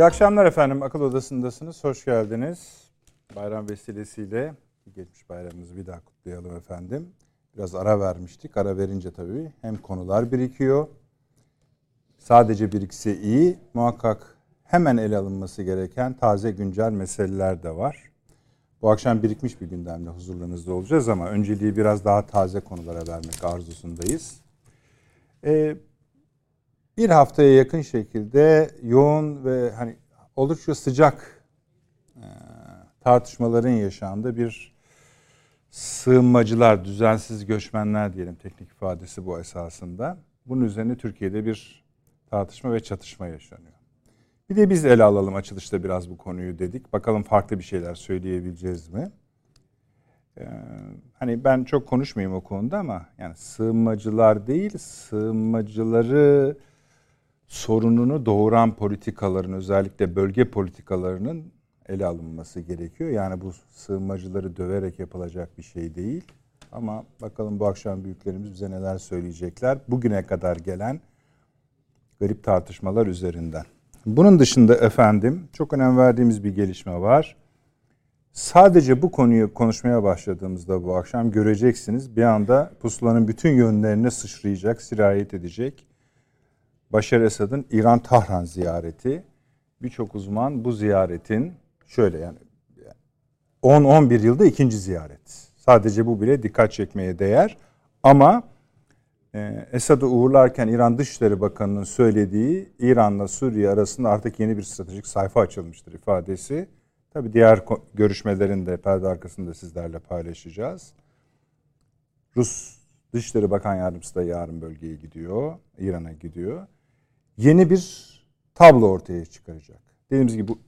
İyi akşamlar efendim. Akıl Odası'ndasınız. Hoş geldiniz. Bayram vesilesiyle geçmiş bayramımızı bir daha kutlayalım efendim. Biraz ara vermiştik. Ara verince tabii hem konular birikiyor. Sadece birikse iyi. Muhakkak hemen ele alınması gereken taze güncel meseleler de var. Bu akşam birikmiş bir gündemle huzurlarınızda olacağız ama önceliği biraz daha taze konulara vermek arzusundayız. Ee, bir haftaya yakın şekilde yoğun ve hani oldukça sıcak e, tartışmaların yaşandığı bir sığınmacılar, düzensiz göçmenler diyelim teknik ifadesi bu esasında. Bunun üzerine Türkiye'de bir tartışma ve çatışma yaşanıyor. Bir de biz ele alalım açılışta biraz bu konuyu dedik. Bakalım farklı bir şeyler söyleyebileceğiz mi? Ee, hani ben çok konuşmayayım o konuda ama yani sığınmacılar değil, sığınmacıları sorununu doğuran politikaların özellikle bölge politikalarının ele alınması gerekiyor. Yani bu sığınmacıları döverek yapılacak bir şey değil. Ama bakalım bu akşam büyüklerimiz bize neler söyleyecekler. Bugüne kadar gelen garip tartışmalar üzerinden. Bunun dışında efendim çok önem verdiğimiz bir gelişme var. Sadece bu konuyu konuşmaya başladığımızda bu akşam göreceksiniz bir anda pusulanın bütün yönlerine sıçrayacak, sirayet edecek. Başar Esad'ın İran-Tahran ziyareti. Birçok uzman bu ziyaretin şöyle yani 10-11 yılda ikinci ziyaret. Sadece bu bile dikkat çekmeye değer. Ama e, Esad'ı uğurlarken İran Dışişleri Bakanı'nın söylediği İran'la Suriye arasında artık yeni bir stratejik sayfa açılmıştır ifadesi. Tabi diğer görüşmelerin de perde arkasında sizlerle paylaşacağız. Rus Dışişleri Bakan Yardımcısı da yarın bölgeye gidiyor. İran'a gidiyor. Yeni bir tablo ortaya çıkaracak. Dediğimiz gibi bu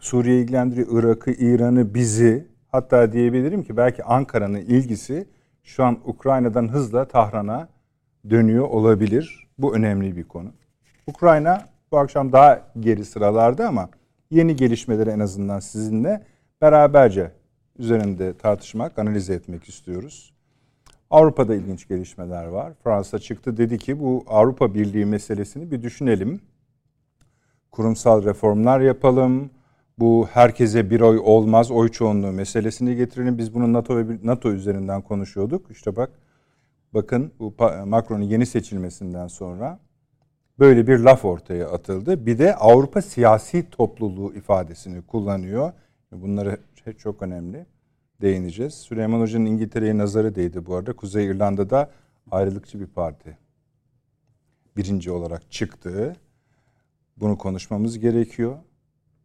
Suriye ilgilendiriyor, Irak'ı, İran'ı, bizi. Hatta diyebilirim ki belki Ankara'nın ilgisi şu an Ukrayna'dan hızla Tahran'a dönüyor olabilir. Bu önemli bir konu. Ukrayna bu akşam daha geri sıralarda ama yeni gelişmeleri en azından sizinle beraberce üzerinde tartışmak, analiz etmek istiyoruz. Avrupa'da ilginç gelişmeler var. Fransa çıktı dedi ki bu Avrupa Birliği meselesini bir düşünelim. Kurumsal reformlar yapalım. Bu herkese bir oy olmaz, oy çoğunluğu meselesini getirelim. Biz bunu NATO ve NATO üzerinden konuşuyorduk. İşte bak bakın bu Macron'un yeni seçilmesinden sonra böyle bir laf ortaya atıldı. Bir de Avrupa siyasi topluluğu ifadesini kullanıyor. Bunları çok önemli değineceğiz. Süleyman Hoca'nın İngiltere'ye nazarı değdi bu arada. Kuzey İrlanda'da ayrılıkçı bir parti birinci olarak çıktı. Bunu konuşmamız gerekiyor.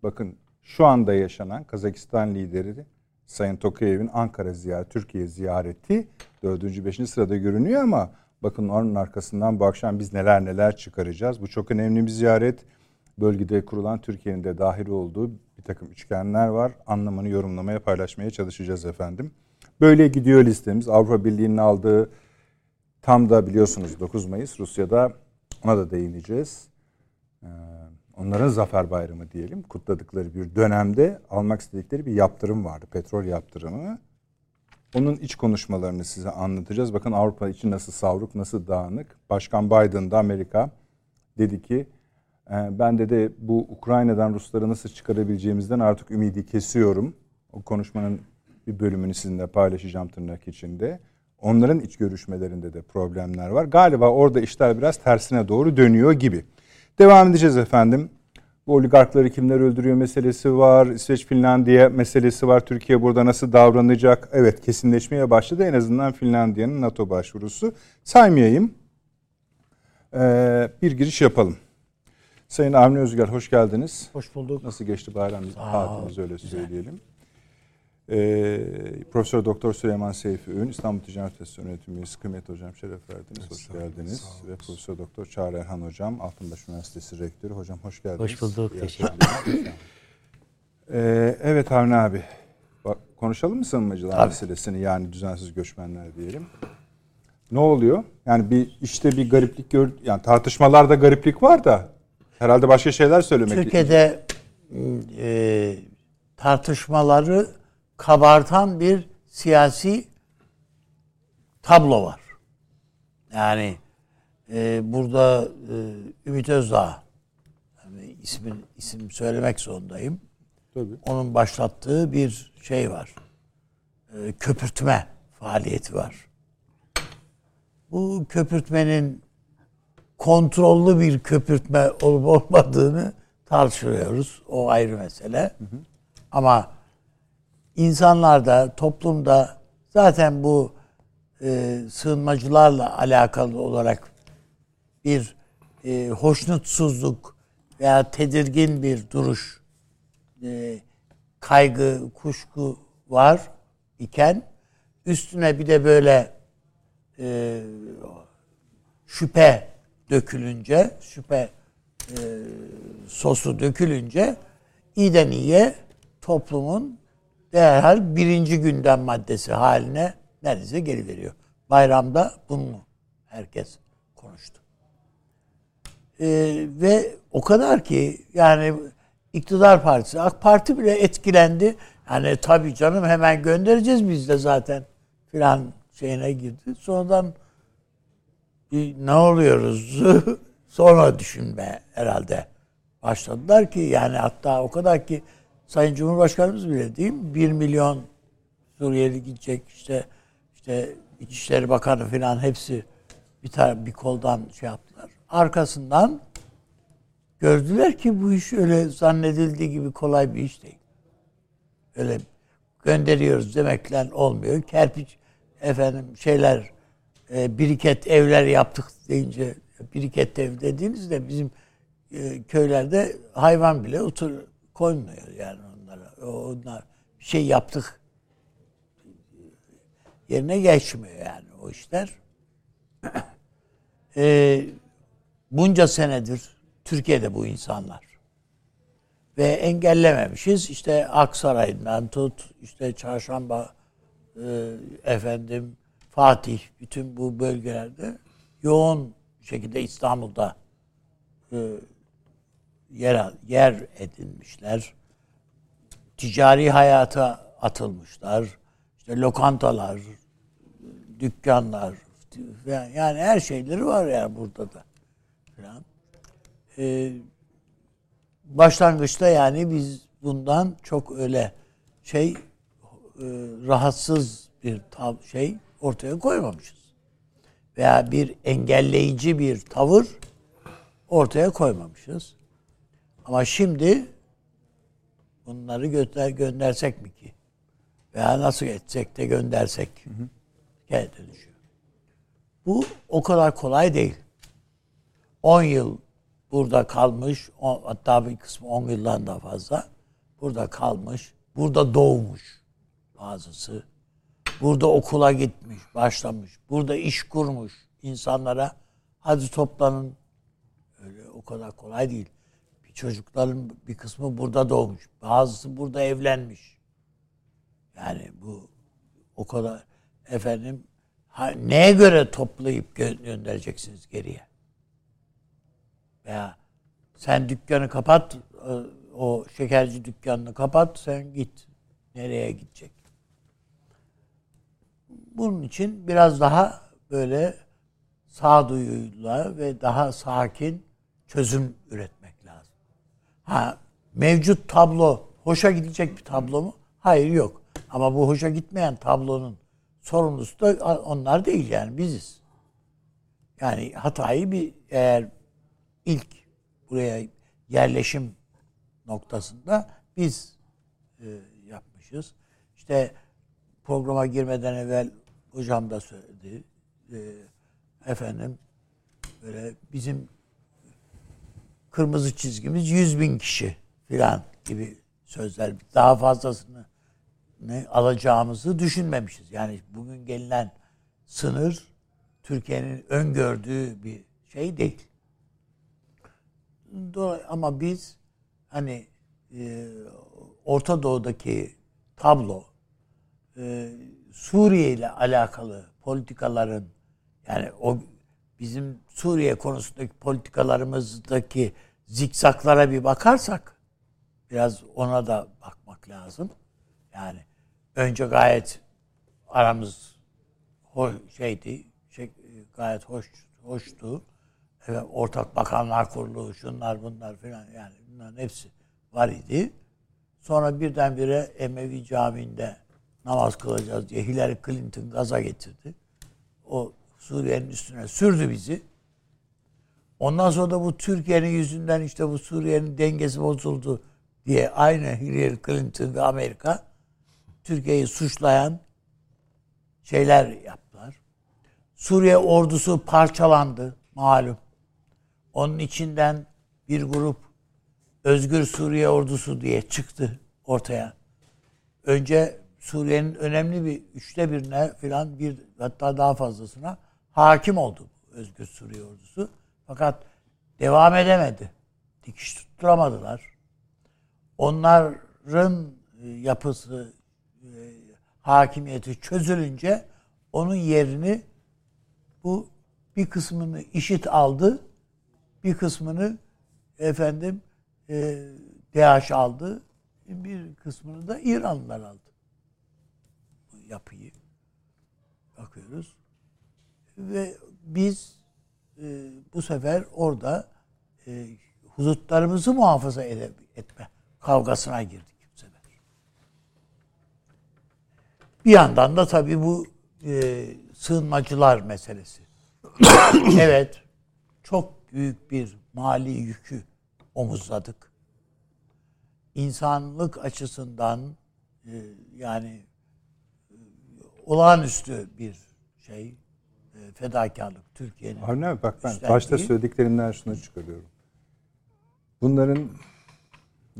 Bakın şu anda yaşanan Kazakistan lideri Sayın Tokayev'in Ankara ziyareti, Türkiye ziyareti 4. 5. sırada görünüyor ama bakın onun arkasından bu akşam biz neler neler çıkaracağız. Bu çok önemli bir ziyaret. Bölgede kurulan Türkiye'nin de dahil olduğu bir takım üçgenler var. Anlamını yorumlamaya, paylaşmaya çalışacağız efendim. Böyle gidiyor listemiz. Avrupa Birliği'nin aldığı tam da biliyorsunuz 9 Mayıs Rusya'da ona da değineceğiz. Ee, onların zafer bayramı diyelim kutladıkları bir dönemde almak istedikleri bir yaptırım vardı. Petrol yaptırımı. Onun iç konuşmalarını size anlatacağız. Bakın Avrupa için nasıl savruk, nasıl dağınık. Başkan Biden da Amerika dedi ki ee, ben de de bu Ukrayna'dan Rusları nasıl çıkarabileceğimizden artık ümidi kesiyorum. O konuşmanın bir bölümünü sizinle paylaşacağım tırnak içinde. Onların iç görüşmelerinde de problemler var. Galiba orada işler biraz tersine doğru dönüyor gibi. Devam edeceğiz efendim. Bu oligarkları kimler öldürüyor meselesi var. İsveç Finlandiya meselesi var. Türkiye burada nasıl davranacak? Evet kesinleşmeye başladı. En azından Finlandiya'nın NATO başvurusu. Saymayayım. Ee, bir giriş yapalım. Sayın Avni Özgür hoş geldiniz. Hoş bulduk. Nasıl geçti bayram tatiliniz öyle güzel. söyleyelim. Ee, Profesör Doktor Süleyman Seyfi Ün, İstanbul Ticaret Üniversitesi Yönetim Üyesi Kıymet Hocam şeref verdiniz. Evet, hoş geldiniz. Ve Profesör Doktor Çağrı Erhan Hocam, Altınbaş Üniversitesi Rektörü. Hocam hoş geldiniz. Hoş bulduk. Teşekkür ee, evet Avni abi. Bak, konuşalım mı sığınmacılar meselesini yani düzensiz göçmenler diyelim. Ne oluyor? Yani bir işte bir gariplik gör yani tartışmalarda gariplik var da Herhalde başka şeyler söylemek Türkiye'de e, tartışmaları kabartan bir siyasi tablo var. Yani e, burada e, Ümit Özdağ yani ismin isim söylemek zorundayım. Tabii. Onun başlattığı bir şey var. E, köpürtme faaliyeti var. Bu köpürtmenin kontrollü bir köpürtme olup olmadığını tartışıyoruz. O ayrı mesele. Hı hı. Ama insanlarda, toplumda zaten bu e, sığınmacılarla alakalı olarak bir e, hoşnutsuzluk veya tedirgin bir duruş, e, kaygı, kuşku var iken üstüne bir de böyle e, şüphe dökülünce, şüphe e, sosu dökülünce iyiden iyiye toplumun derhal birinci gündem maddesi haline neredeyse geri veriyor. Bayramda bunu herkes konuştu. Ee, ve o kadar ki yani iktidar partisi, AK Parti bile etkilendi. Yani tabii canım hemen göndereceğiz biz de zaten filan şeyine girdi. Sonradan ne oluyoruz sonra düşünme herhalde başladılar ki yani hatta o kadar ki Sayın Cumhurbaşkanımız bile değil mi? 1 milyon Suriyeli gidecek işte işte İçişleri Bakanı falan hepsi bir tane bir koldan şey yaptılar. Arkasından gördüler ki bu iş öyle zannedildiği gibi kolay bir iş değil. Öyle gönderiyoruz demekle olmuyor. Kerpiç efendim şeyler e, biriket evler yaptık deyince biriket ev dediğinizde bizim e, köylerde hayvan bile otur koymuyor yani onlara. Onlar bir şey yaptık yerine geçmiyor yani o işler. e, bunca senedir Türkiye'de bu insanlar. Ve engellememişiz. İşte Aksaray'dan tut, işte Çarşamba, e, efendim Fatih, bütün bu bölgelerde yoğun şekilde İstanbul'da e, yer, yer edinmişler. Ticari hayata atılmışlar. İşte lokantalar, dükkanlar yani her şeyleri var ya yani burada da. Falan. Ee, başlangıçta yani biz bundan çok öyle şey e, rahatsız bir tav şey ortaya koymamışız. Veya bir engelleyici bir tavır ortaya koymamışız. Ama şimdi bunları gönder göndersek mi ki? Veya nasıl etsek de göndersek hı hı. dönüşüyor. Bu o kadar kolay değil. 10 yıl burada kalmış, on, hatta bir kısmı 10 yıldan da fazla burada kalmış, burada doğmuş bazısı. Burada okula gitmiş, başlamış. Burada iş kurmuş insanlara. Hadi toplanın. Öyle o kadar kolay değil. Bir çocukların bir kısmı burada doğmuş. Bazısı burada evlenmiş. Yani bu o kadar efendim ha, neye göre toplayıp gö- göndereceksiniz geriye? Veya sen dükkanı kapat, e, o şekerci dükkanını kapat, sen git. Nereye gidecek? Bunun için biraz daha böyle sağduyuyla ve daha sakin çözüm üretmek lazım. Ha mevcut tablo hoşa gidecek bir tablo mu? Hayır yok. Ama bu hoşa gitmeyen tablonun sorumlusu da onlar değil yani biziz. Yani hatayı bir eğer ilk buraya yerleşim noktasında biz e, yapmışız. İşte programa girmeden evvel hocam da söyledi. E, efendim böyle bizim kırmızı çizgimiz 100 bin kişi filan gibi sözler. Daha fazlasını ne alacağımızı düşünmemişiz. Yani bugün gelinen sınır Türkiye'nin öngördüğü bir şey değil. Ama biz hani e, Orta Doğu'daki tablo e, Suriye ile alakalı politikaların yani o bizim Suriye konusundaki politikalarımızdaki zikzaklara bir bakarsak biraz ona da bakmak lazım. Yani önce gayet aramız hoş, şeydi, şey, gayet hoş hoştu. Evet, ortak bakanlar kurulu, şunlar bunlar filan yani bunların hepsi var idi. Sonra birdenbire Emevi Camii'nde namaz kılacağız diye Hillary Clinton gaza getirdi. O Suriye'nin üstüne sürdü bizi. Ondan sonra da bu Türkiye'nin yüzünden işte bu Suriye'nin dengesi bozuldu diye aynı Hillary Clinton ve Amerika Türkiye'yi suçlayan şeyler yaptılar. Suriye ordusu parçalandı malum. Onun içinden bir grup Özgür Suriye Ordusu diye çıktı ortaya. Önce Suriye'nin önemli bir üçte birine filan bir hatta daha fazlasına hakim oldu Özgür Suriye Ordusu. Fakat devam edemedi. Dikiş tutturamadılar. Onların e, yapısı, e, hakimiyeti çözülünce onun yerini bu bir kısmını işit aldı, bir kısmını efendim e, DH aldı, bir kısmını da İranlılar aldı. Yapıyı bakıyoruz ve biz e, bu sefer orada e, hudutlarımızı muhafaza ede, etme kavgasına girdik bu sefer. Bir yandan da tabii bu e, sığınmacılar meselesi. evet, çok büyük bir mali yükü omuzladık. İnsanlık açısından e, yani olağanüstü bir şey, e, fedakarlık Türkiye'nin. Avni abi bak ben üstlendiği. başta söylediklerimden şunu çıkarıyorum. Bunların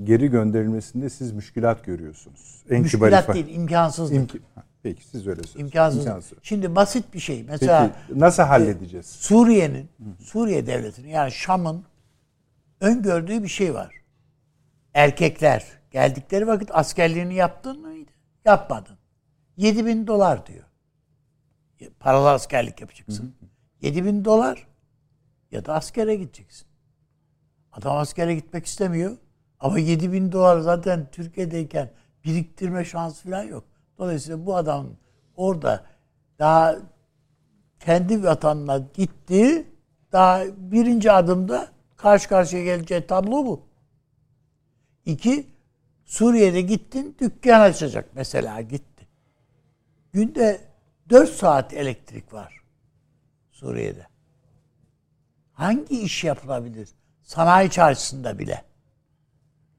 geri gönderilmesinde siz müşkilat görüyorsunuz. En Müşkilat değil, imkansızlık. İmki- Peki siz öyle söylüyorsunuz. İmkansız. İmkansız. Şimdi basit bir şey. Mesela Peki nasıl halledeceğiz? Suriye'nin, Suriye devletinin yani Şam'ın öngördüğü bir şey var. Erkekler geldikleri vakit askerliğini yaptın mıydı? Yapmadın. 7 bin dolar diyor. Paralı askerlik yapacaksın. 7 bin dolar ya da askere gideceksin. Adam askere gitmek istemiyor. Ama 7 bin dolar zaten Türkiye'deyken biriktirme şansı falan yok. Dolayısıyla bu adam orada daha kendi vatanına gitti. Daha birinci adımda karşı karşıya geleceği tablo bu. İki, Suriye'de gittin dükkan açacak mesela gitti. Günde 4 saat elektrik var Suriye'de. Hangi iş yapılabilir? Sanayi çarşısında bile.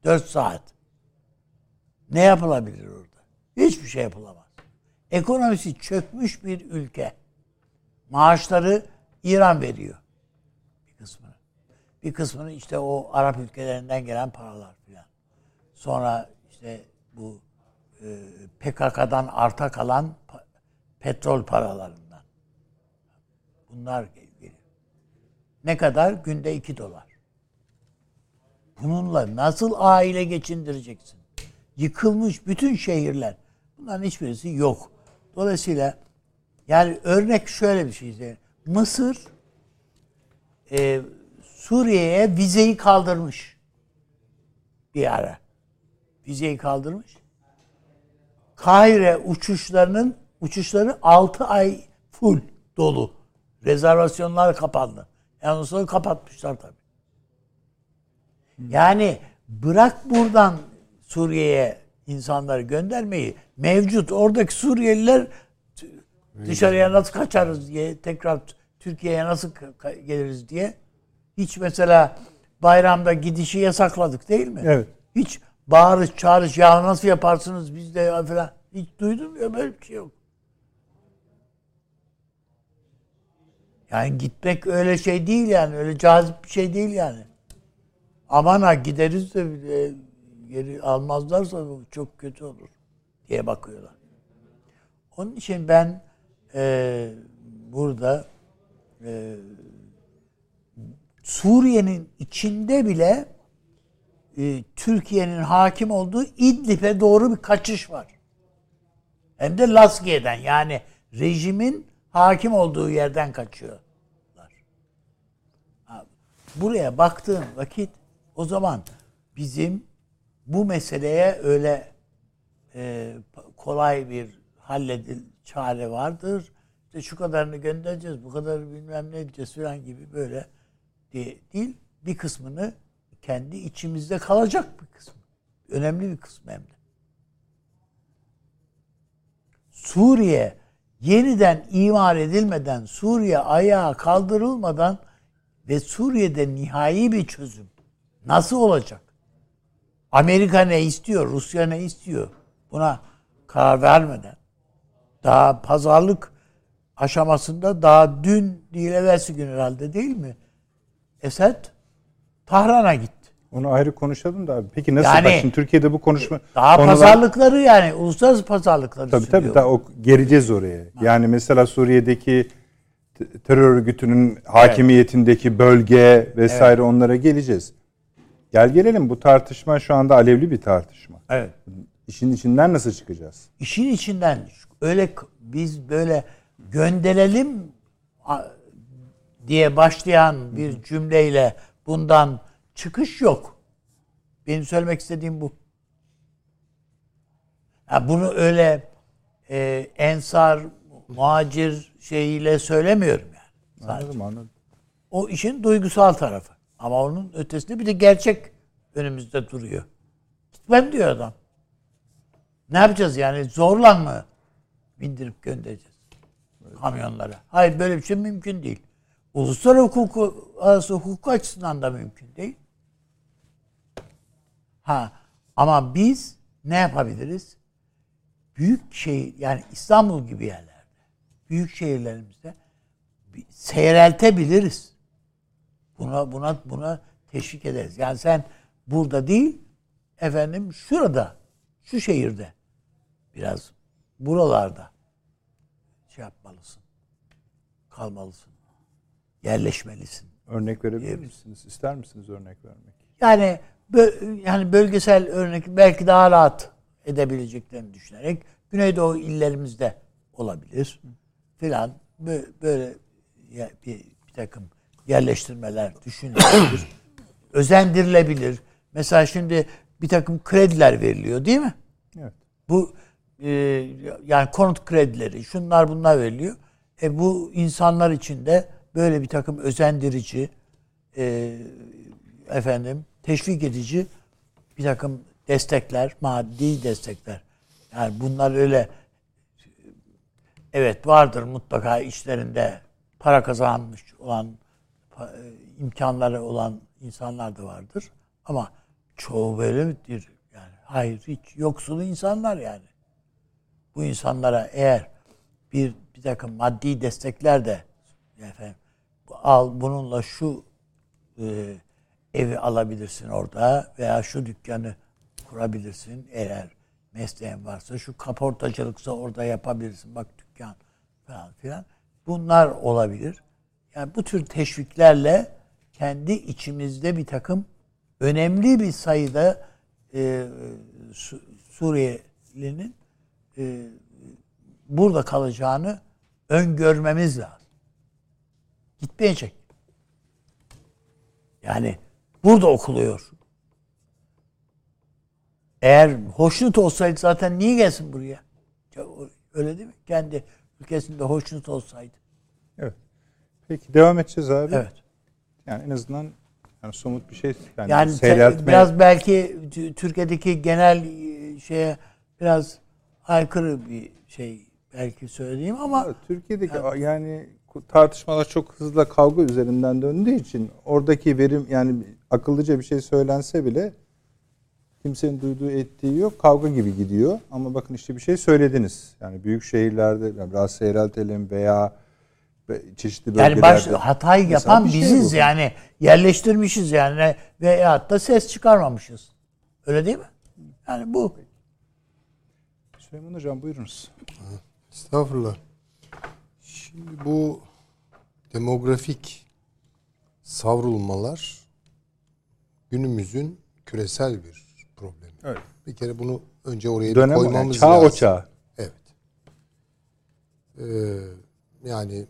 4 saat. Ne yapılabilir orada? Hiçbir şey yapılamaz. Ekonomisi çökmüş bir ülke. Maaşları İran veriyor. Bir kısmını. Bir kısmını işte o Arap ülkelerinden gelen paralar filan. Sonra işte bu PKK'dan arta kalan petrol paralarından. Bunlar geliyor. Ne kadar? Günde 2 dolar. Bununla nasıl aile geçindireceksin? Yıkılmış bütün şehirler. Bunların hiçbirisi yok. Dolayısıyla yani örnek şöyle bir şey. Mısır e, Suriye'ye vizeyi kaldırmış. Bir ara. Vizeyi kaldırmış. Kahire uçuşlarının uçuşları 6 ay full dolu. Rezervasyonlar kapandı. Yani sonra kapatmışlar tabii. Yani bırak buradan Suriye'ye insanları göndermeyi mevcut oradaki Suriyeliler dışarıya nasıl kaçarız diye tekrar Türkiye'ye nasıl geliriz diye hiç mesela bayramda gidişi yasakladık değil mi? Evet. Hiç bağırış çağırış ya nasıl yaparsınız biz de ya falan. Hiç duydum ya böyle bir şey yok. Yani gitmek öyle şey değil yani. Öyle cazip bir şey değil yani. Aman ha gideriz de e, geri almazlarsa çok kötü olur diye bakıyorlar. Onun için ben e, burada e, Suriye'nin içinde bile e, Türkiye'nin hakim olduğu İdlib'e doğru bir kaçış var. Hem de Laskiye'den yani rejimin hakim olduğu yerden kaçıyorlar. Buraya baktığım vakit o zaman bizim bu meseleye öyle e, kolay bir halledil çare vardır. İşte şu kadarını göndereceğiz, bu kadar bilmem ne edeceğiz falan gibi böyle değil. Bir kısmını kendi içimizde kalacak bir kısmı. Önemli bir kısmı hem de. Suriye yeniden imar edilmeden, Suriye ayağa kaldırılmadan ve Suriye'de nihai bir çözüm nasıl olacak? Amerika ne istiyor, Rusya ne istiyor? Buna karar vermeden daha pazarlık aşamasında daha dün değil evvelsi gün herhalde değil mi? Esed Tahran'a gitti. Onu ayrı konuşalım da abi. Peki nasıl Yani- bak şimdi Türkiye'de bu konuşma Daha konular- pazarlıkları yani uluslararası pazarlıkları Tabii sürüyor. tabii daha o geleceğiz oraya. Yani mesela Suriye'deki terör örgütünün hakimiyetindeki bölge vesaire onlara geleceğiz. Gel gelelim bu tartışma şu anda alevli bir tartışma. Evet. İşin içinden nasıl çıkacağız? İşin içinden öyle biz böyle gönderelim diye başlayan bir cümleyle bundan çıkış yok. Benim söylemek istediğim bu. Ha bunu öyle e, ensar, muhacir şeyiyle söylemiyorum yani. Anladım anladım. O işin duygusal tarafı. Ama onun ötesinde bir de gerçek önümüzde duruyor. Gitmem diyor adam. Ne yapacağız yani? Zorla mı bindirip göndereceğiz kamyonlara? Hayır böyle bir şey mümkün değil. Uluslararası hukuku, arası hukuk açısından da mümkün değil. Ha ama biz ne yapabiliriz? Büyük şehir yani İstanbul gibi yerlerde, büyük şehirlerimizde seyreltebiliriz. Buna buna buna teşvik ederiz. Yani sen burada değil, efendim şurada, şu şehirde biraz buralarda şey yapmalısın. Kalmalısın. Yerleşmelisin. Örnek verebilir Diyebilir. misiniz? İster misiniz örnek vermek? Yani bö- yani bölgesel örnek belki daha rahat edebileceklerini düşünerek Güneydoğu illerimizde olabilir filan Bö- böyle ya- bir, bir takım yerleştirmeler düşünülebilir. özendirilebilir. Mesela şimdi bir takım krediler veriliyor değil mi? Evet. Bu e, yani konut kredileri, şunlar bunlar veriliyor. E, bu insanlar için de böyle bir takım özendirici, e, efendim teşvik edici bir takım destekler, maddi destekler. Yani bunlar öyle evet vardır mutlaka işlerinde para kazanmış olan e, imkanları olan insanlar da vardır. Ama çoğu böyle midir? Yani hayır hiç yoksul insanlar yani. Bu insanlara eğer bir bir takım maddi destekler de efendim al bununla şu e, evi alabilirsin orada veya şu dükkanı kurabilirsin eğer mesleğin varsa şu kaportacılıksa orada yapabilirsin bak dükkan falan filan bunlar olabilir. Yani bu tür teşviklerle kendi içimizde bir takım önemli bir sayıda e, Su- Suriyelinin e, burada kalacağını öngörmemiz lazım. Gitmeyecek. Yani burada okuluyor. Eğer hoşnut olsaydı zaten niye gelsin buraya? Öyle değil mi? Kendi ülkesinde hoşnut olsaydı. Evet. Peki devam edeceğiz abi. Evet. Yani en azından yani somut bir şey yani, Yani seyreltme biraz belki Türkiye'deki genel e, şeye biraz aykırı bir şey belki söyleyeyim ama Türkiye'deki yani tartışmalar çok hızla kavga üzerinden döndüğü için oradaki verim yani akıllıca bir şey söylense bile kimsenin duyduğu ettiği yok. Kavga gibi gidiyor. Ama bakın işte bir şey söylediniz. Yani büyük şehirlerde yani biraz seyreltelim veya ve çeşitli bölgelerde. yani baş hatayı yapan şey biziz bu. yani yerleştirmişiz yani veyahut da ses çıkarmamışız. Öyle değil mi? Yani bu. Süleyman Hocam buyurunuz. Estağfurullah. Şimdi bu demografik savrulmalar günümüzün küresel bir problemi. Evet. Bir kere bunu önce oraya bir Dönem yani koymamız çağ lazım. o çağ. Evet. Ee, yani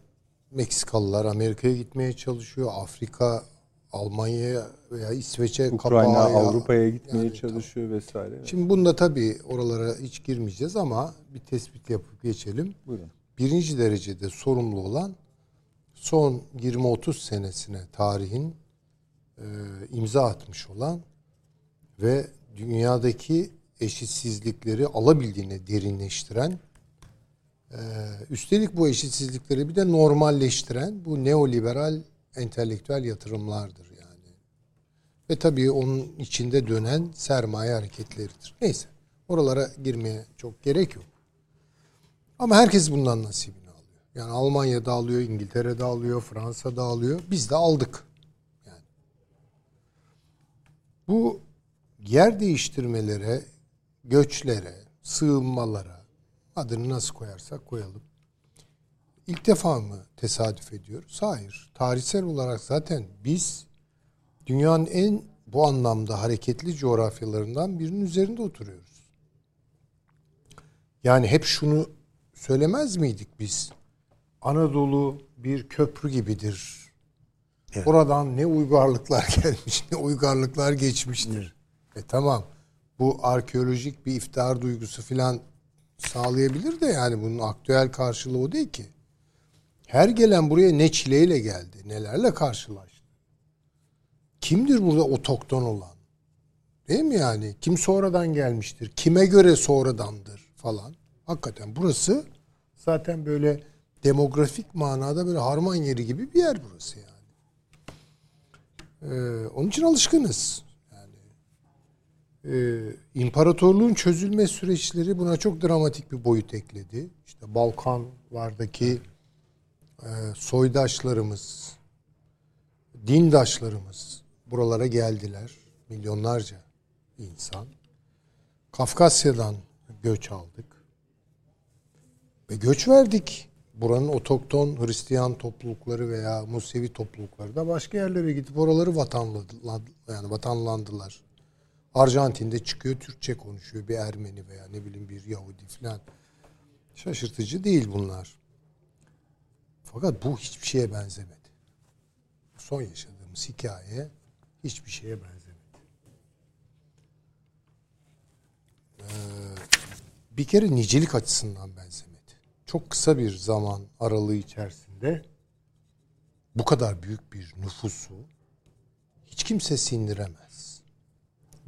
Meksikalılar Amerika'ya gitmeye çalışıyor. Afrika Almanya'ya veya İsveç'e, Ukrayna Avrupa'ya gitmeye Yani çalışıyor vesaire. Evet. Şimdi bunda tabii oralara hiç girmeyeceğiz ama bir tespit yapıp geçelim. Buyurun. Birinci derecede sorumlu olan son 20-30 senesine tarihin e, imza atmış olan ve dünyadaki eşitsizlikleri alabildiğine derinleştiren e, üstelik bu eşitsizlikleri bir de normalleştiren bu neoliberal entelektüel yatırımlardır yani. Ve tabii onun içinde dönen sermaye hareketleridir. Neyse oralara girmeye çok gerek yok. Ama herkes bundan nasibini alıyor. Yani Almanya'da alıyor, İngiltere'de alıyor, Fransa'da alıyor. Biz de aldık. Yani. Bu yer değiştirmelere, göçlere, sığınmalara adını nasıl koyarsak koyalım. İlk defa mı tesadüf ediyoruz? Hayır. Tarihsel olarak zaten biz dünyanın en bu anlamda hareketli coğrafyalarından birinin üzerinde oturuyoruz. Yani hep şunu söylemez miydik biz? Anadolu bir köprü gibidir. Evet. Oradan ne uygarlıklar gelmiş, ne uygarlıklar geçmiştir. E tamam. Bu arkeolojik bir iftihar duygusu filan sağlayabilir de yani bunun aktüel karşılığı o değil ki. Her gelen buraya ne çileyle geldi, nelerle karşılaştı. Kimdir burada otokton olan? Değil mi yani? Kim sonradan gelmiştir? Kime göre sonradandır falan. Hakikaten burası zaten böyle demografik manada böyle harman yeri gibi bir yer burası yani. Ee, onun için alışkınız. Yani e, imparatorluğun çözülme süreçleri buna çok dramatik bir boyut ekledi. İşte Balkanlardaki e, soydaşlarımız, dindaşlarımız buralara geldiler. Milyonlarca insan. Kafkasya'dan göç aldık. Ve göç verdik. Buranın otokton Hristiyan toplulukları veya Musevi toplulukları da başka yerlere gidip oraları vatanladılar. Yani vatanlandılar. Arjantin'de çıkıyor Türkçe konuşuyor bir Ermeni veya ne bileyim bir Yahudi falan. Şaşırtıcı değil bunlar. Fakat bu hiçbir şeye benzemedi. Son yaşadığımız hikaye hiçbir şeye benzemedi. Ee, bir kere nicelik açısından benzemedi. Çok kısa bir zaman aralığı içerisinde bu kadar büyük bir nüfusu hiç kimse sindiremez.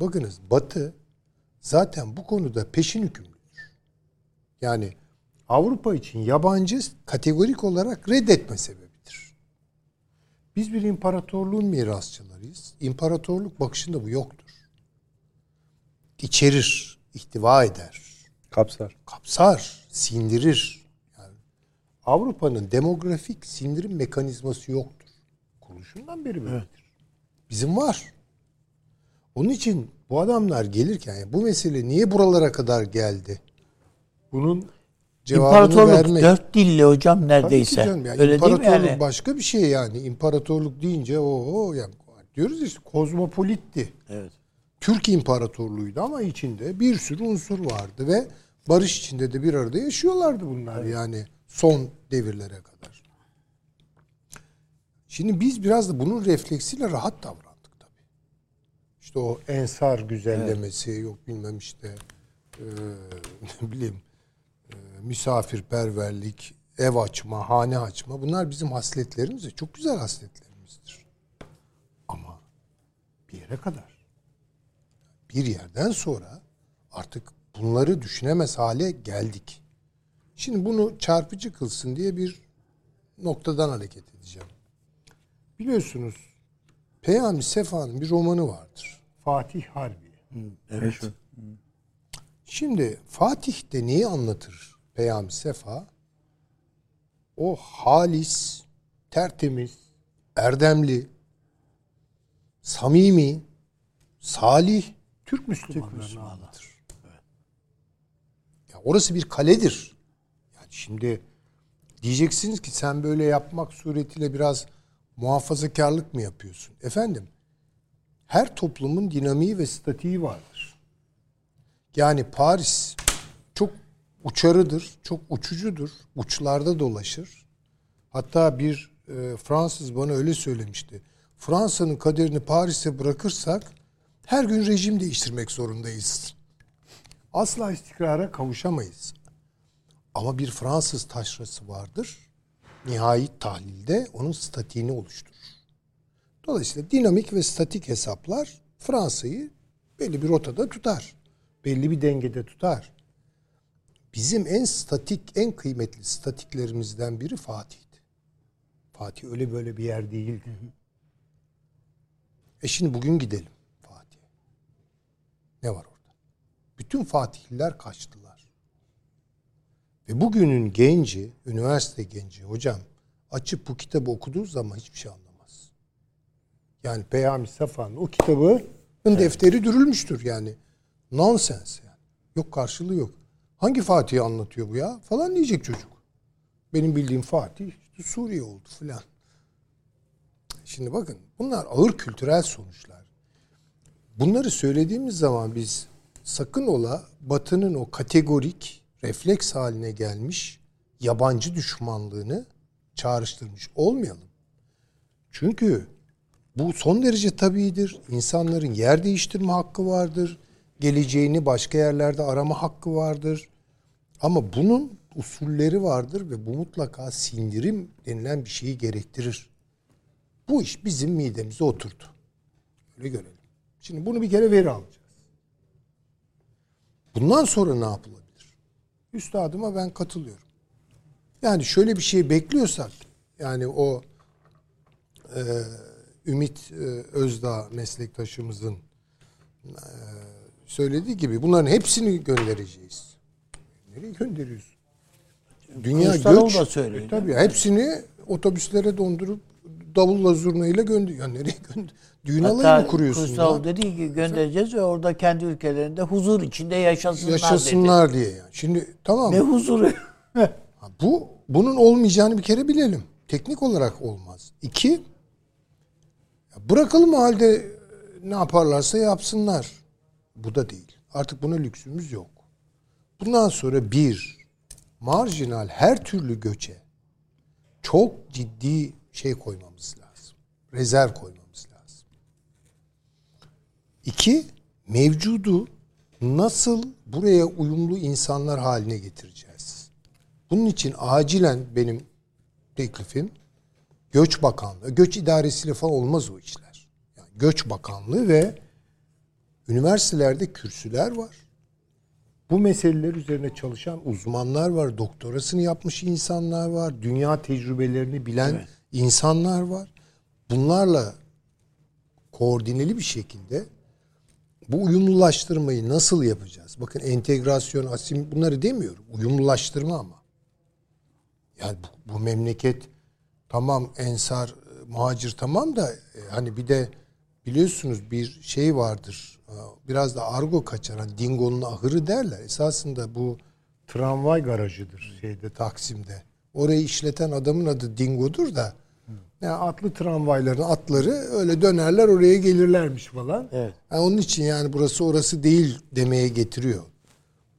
Bakınız Batı zaten bu konuda peşin hükümlüdür. Yani Avrupa için yabancı kategorik olarak reddetme sebebidir. Biz bir imparatorluğun mirasçılarıyız. İmparatorluk bakışında bu yoktur. İçerir, ihtiva eder, Kapsar. kapsar, sindirir. Avrupa'nın demografik sindirim mekanizması yoktur. Kuruluşundan beri böyledir. Bizim var. Onun için bu adamlar gelirken yani bu mesele niye buralara kadar geldi? Bunun cevabını İmparatorluk vermek. dört dilli hocam Tabii ki neredeyse. canım. Yani Öyle değil mi imparatorluk yani? başka bir şey yani. İmparatorluk deyince o o yani diyoruz işte kozmopolitti. Evet. Türk İmparatorluğu'ydu ama içinde bir sürü unsur vardı ve barış içinde de bir arada yaşıyorlardı bunlar yani son devirlere kadar. Şimdi biz biraz da bunun refleksiyle rahat davrandık tabii. İşte o ensar güzellemesi yok bilmem işte e, ne bileyim e, misafirperverlik, ev açma, hane açma bunlar bizim hasletlerimiz çok güzel hasletlerimizdir. Ama bir yere kadar bir yerden sonra artık bunları düşünemez hale geldik. Şimdi bunu çarpıcı kılsın diye bir noktadan hareket edeceğim. Biliyorsunuz Peyami Sefa'nın bir romanı vardır. Fatih Harbi. Evet. Şimdi Fatih de neyi anlatır Peyami Sefa? O halis, tertemiz, erdemli, samimi, salih Türk Müslümanlarını anlatır. Ya orası bir kaledir. Şimdi diyeceksiniz ki sen böyle yapmak suretiyle biraz muhafazakarlık mı yapıyorsun? Efendim, her toplumun dinamiği ve statiği vardır. Yani Paris çok uçarıdır, çok uçucudur, uçlarda dolaşır. Hatta bir e, Fransız bana öyle söylemişti. Fransa'nın kaderini Paris'e bırakırsak her gün rejim değiştirmek zorundayız. Asla istikrara kavuşamayız. Ama bir Fransız taşrası vardır. Nihai tahlilde onun statiğini oluşturur. Dolayısıyla dinamik ve statik hesaplar Fransa'yı belli bir rotada tutar. Belli bir dengede tutar. Bizim en statik, en kıymetli statiklerimizden biri Fatih'ti. Fatih öyle böyle bir yer değildi. E şimdi bugün gidelim Fatih'e. Ne var orada? Bütün Fatihliler kaçtılar. Ve bugünün genci, üniversite genci hocam açıp bu kitabı okuduğu zaman hiçbir şey anlamaz. Yani Peyami Safa'nın o kitabı defteri dürülmüştür yani. Nonsens yani. Yok karşılığı yok. Hangi Fatih'i anlatıyor bu ya? Falan diyecek çocuk. Benim bildiğim Fatih işte Suriye oldu filan. Şimdi bakın bunlar ağır kültürel sonuçlar. Bunları söylediğimiz zaman biz sakın ola Batı'nın o kategorik refleks haline gelmiş yabancı düşmanlığını çağrıştırmış olmayalım. Çünkü bu son derece tabiidir. İnsanların yer değiştirme hakkı vardır. Geleceğini başka yerlerde arama hakkı vardır. Ama bunun usulleri vardır ve bu mutlaka sindirim denilen bir şeyi gerektirir. Bu iş bizim midemize oturdu. Öyle görelim. Şimdi bunu bir kere veri alacağız. Bundan sonra ne yapılabilir? Üstadıma ben katılıyorum. Yani şöyle bir şey bekliyorsak, yani o e, Ümit e, Özdağ meslektaşımızın e, söylediği gibi bunların hepsini göndereceğiz. Nereye gönderiyorsun? Dünya Kılıçdaroğlu göç. da söylüyor. E, tabii hepsini otobüslere dondurup davulla zurnayla gönder. Ya nereye gönder? Düğün alayı Hatta mı kuruyorsun? Ya? dedi ki göndereceğiz ve orada kendi ülkelerinde huzur içinde yaşasınlar, Yaşasınlar diye yani. Şimdi tamam. dedi. Ne huzuru? Bu bunun olmayacağını bir kere bilelim. Teknik olarak olmaz. İki, bırakalım o halde e, ne yaparlarsa yapsınlar. Bu da değil. Artık buna lüksümüz yok. Bundan sonra bir, marjinal her türlü göçe çok ciddi şey koymamız lazım. Rezerv koymamız lazım. İki, mevcudu nasıl buraya uyumlu insanlar haline getireceğiz? Bunun için acilen benim teklifim Göç Bakanlığı, Göç İdaresiyle falan olmaz o işler. Yani Göç Bakanlığı ve üniversitelerde kürsüler var. Bu meseleler üzerine çalışan uzmanlar var, doktorasını yapmış insanlar var, dünya tecrübelerini bilen insanlar var. Bunlarla koordineli bir şekilde bu uyumlulaştırmayı nasıl yapacağız? Bakın entegrasyon, asim bunları demiyorum. Uyumlulaştırma ama. Yani bu, bu memleket tamam ensar, muhacir tamam da e, hani bir de biliyorsunuz bir şey vardır. e, Biraz da argo kaçar. Hani dingonun ahırı derler. Esasında bu tramvay garajıdır şeyde Taksim'de. Orayı işleten adamın adı Dingo'dur da yani atlı tramvayların atları öyle dönerler oraya gelirlermiş falan. Evet. Yani onun için yani burası orası değil demeye getiriyor.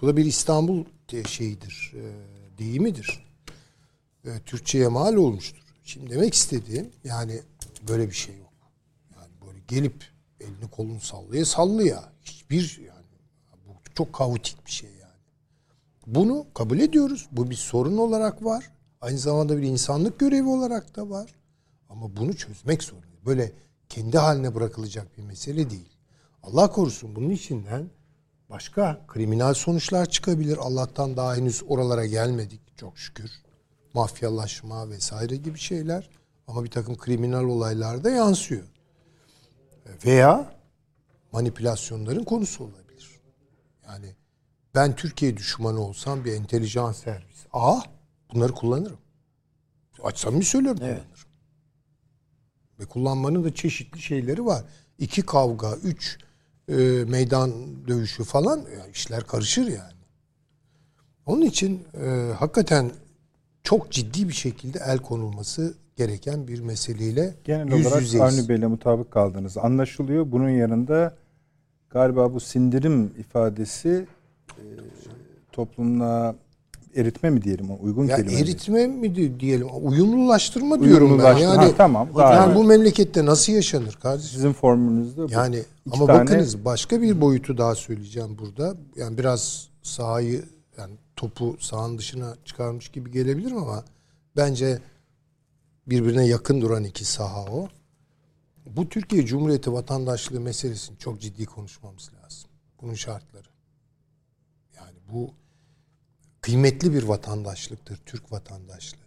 Bu da bir İstanbul şeyidir, e, deyimidir. E, Türkçe'ye mal olmuştur. Şimdi demek istediğim yani böyle bir şey yok. Yani böyle gelip elini kolunu sallaya sallaya hiçbir yani bu çok kaotik bir şey yani. Bunu kabul ediyoruz. Bu bir sorun olarak var. Aynı zamanda bir insanlık görevi olarak da var. Ama bunu çözmek zorundayız. Böyle kendi haline bırakılacak bir mesele değil. Allah korusun bunun içinden başka kriminal sonuçlar çıkabilir. Allah'tan daha henüz oralara gelmedik çok şükür. Mafyalaşma vesaire gibi şeyler. Ama bir takım kriminal olaylar da yansıyor. Veya manipülasyonların konusu olabilir. Yani ben Türkiye düşmanı olsam bir entelijans servis. Aa bunları kullanırım. Açsam mı söylüyorum kullanırım. Ve kullanmanın da çeşitli şeyleri var. İki kavga, üç e, meydan dövüşü falan ya işler karışır yani. Onun için e, hakikaten çok ciddi bir şekilde el konulması gereken bir meseleyle Genel yüz olarak yüzeyiz. Avni Bey'le mutabık kaldığınız anlaşılıyor. Bunun yanında galiba bu sindirim ifadesi e, toplumla eritme mi diyelim o uygun Ya kelime eritme mi di- diyelim? Uyumlulaştırma diyorum ben. Yani Ha, tamam, daha yani iyi. bu memlekette nasıl yaşanır kardeşim? Sizin formülünüzde bu. Yani ama tane- bakınız başka bir boyutu daha söyleyeceğim burada. Yani biraz sahayı yani topu sahanın dışına çıkarmış gibi gelebilirim ama bence birbirine yakın duran iki saha o. bu Türkiye Cumhuriyeti vatandaşlığı meselesini çok ciddi konuşmamız lazım. Bunun şartları. Yani bu kıymetli bir vatandaşlıktır, Türk vatandaşlığı.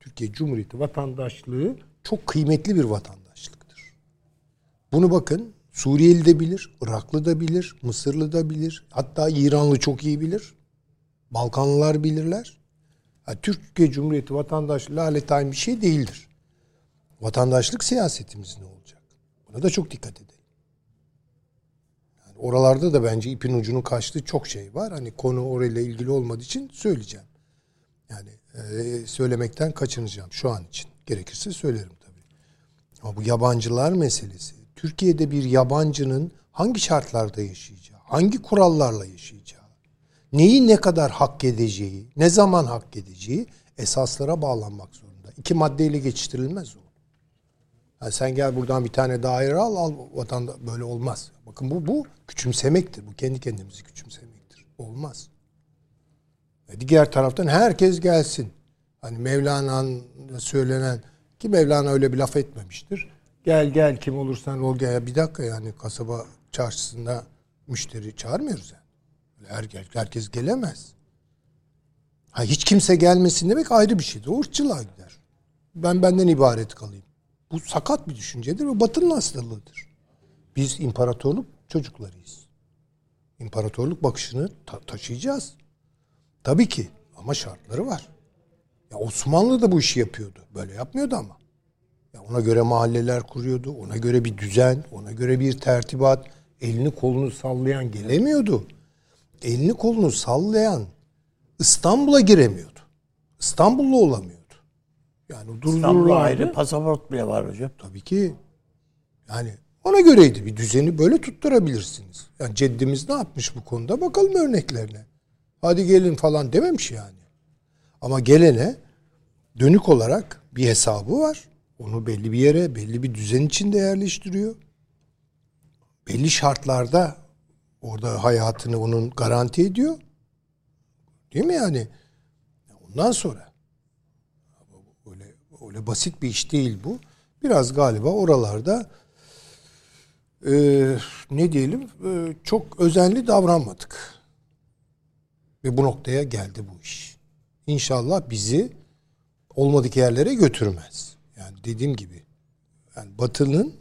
Türkiye Cumhuriyeti vatandaşlığı çok kıymetli bir vatandaşlıktır. Bunu bakın Suriyeli de bilir, Iraklı da bilir, Mısırlı da bilir, hatta İranlı çok iyi bilir. Balkanlılar bilirler. Yani Türkiye Cumhuriyeti vatandaşlığı lalet aynı bir şey değildir. Vatandaşlık siyasetimiz ne olacak? Buna da çok dikkat edelim. Oralarda da bence ipin ucunu kaçtığı çok şey var. Hani konu orayla ilgili olmadığı için söyleyeceğim. Yani e, söylemekten kaçınacağım şu an için. Gerekirse söylerim tabii. Ama bu yabancılar meselesi. Türkiye'de bir yabancının hangi şartlarda yaşayacağı, hangi kurallarla yaşayacağı, neyi ne kadar hak edeceği, ne zaman hak edeceği esaslara bağlanmak zorunda. İki maddeyle geçiştirilmez o. Yani sen gel buradan bir tane daire al, al vatanda böyle olmaz. Bakın bu bu küçümsemektir. Bu kendi kendimizi küçümsemektir. Olmaz. Ve diğer taraftan herkes gelsin. Hani Mevlana'nın söylenen ki Mevlana öyle bir laf etmemiştir. Gel gel kim olursan ol gel. Bir dakika yani kasaba çarşısında müşteri çağırmıyoruz yani. Öyle Herkes, gelemez. Ha, hiç kimse gelmesin demek ayrı bir şeydir. O gider. Ben benden ibaret kalayım. Bu sakat bir düşüncedir ve batının hastalığıdır. Biz imparatorluk çocuklarıyız. İmparatorluk bakışını ta- taşıyacağız. Tabii ki ama şartları var. Ya Osmanlı da bu işi yapıyordu. Böyle yapmıyordu ama. Ya ona göre mahalleler kuruyordu. Ona göre bir düzen, ona göre bir tertibat. Elini kolunu sallayan gelemiyordu. Elini kolunu sallayan İstanbul'a giremiyordu. İstanbullu olamıyordu. Yani durdururlardı. ayrı pasaport bile var hocam. Tabii ki. Yani ona göreydi. Bir düzeni böyle tutturabilirsiniz. Yani ceddimiz ne yapmış bu konuda? Bakalım örneklerine. Hadi gelin falan dememiş yani. Ama gelene dönük olarak bir hesabı var. Onu belli bir yere, belli bir düzen içinde yerleştiriyor. Belli şartlarda orada hayatını onun garanti ediyor. Değil mi yani? Ondan sonra öyle basit bir iş değil bu. Biraz galiba oralarda e, ne diyelim e, çok özenli davranmadık. Ve bu noktaya geldi bu iş. İnşallah bizi olmadık yerlere götürmez. Yani dediğim gibi yani Batı'nın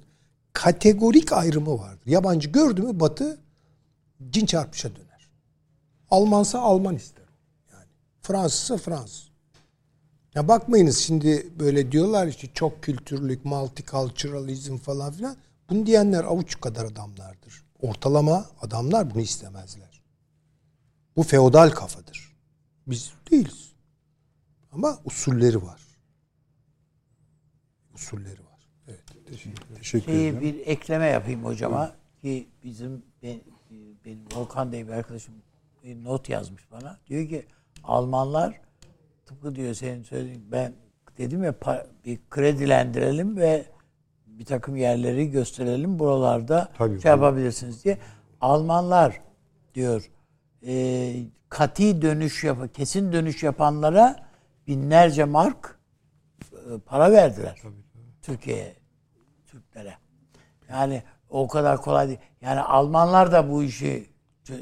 kategorik ayrımı vardır. Yabancı gördü mü Batı cin çarpışa döner. Almansa Alman ister. Yani Fransızsa Fransız. Ya bakmayınız şimdi böyle diyorlar işte çok kültürlük, multiculturalizm falan filan. Bunu diyenler avuç kadar adamlardır. Ortalama adamlar bunu istemezler. Bu feodal kafadır. Biz değiliz. Ama usulleri var. Usulleri var. Evet. Teşekkür Teşekkür ederim. bir ekleme yapayım hocama ki bizim ben, benim Volkan diye bir arkadaşım bir not yazmış bana. Diyor ki Almanlar tıpkı diyor senin söylediğin ben dedim ya bir kredilendirelim ve bir takım yerleri gösterelim buralarda Tabii, şey tabii. yapabilirsiniz diye. Almanlar diyor e, kati dönüş yap kesin dönüş yapanlara binlerce mark e, para verdiler. Türkiye'ye, Türklere. Yani o kadar kolay değil. Yani Almanlar da bu işi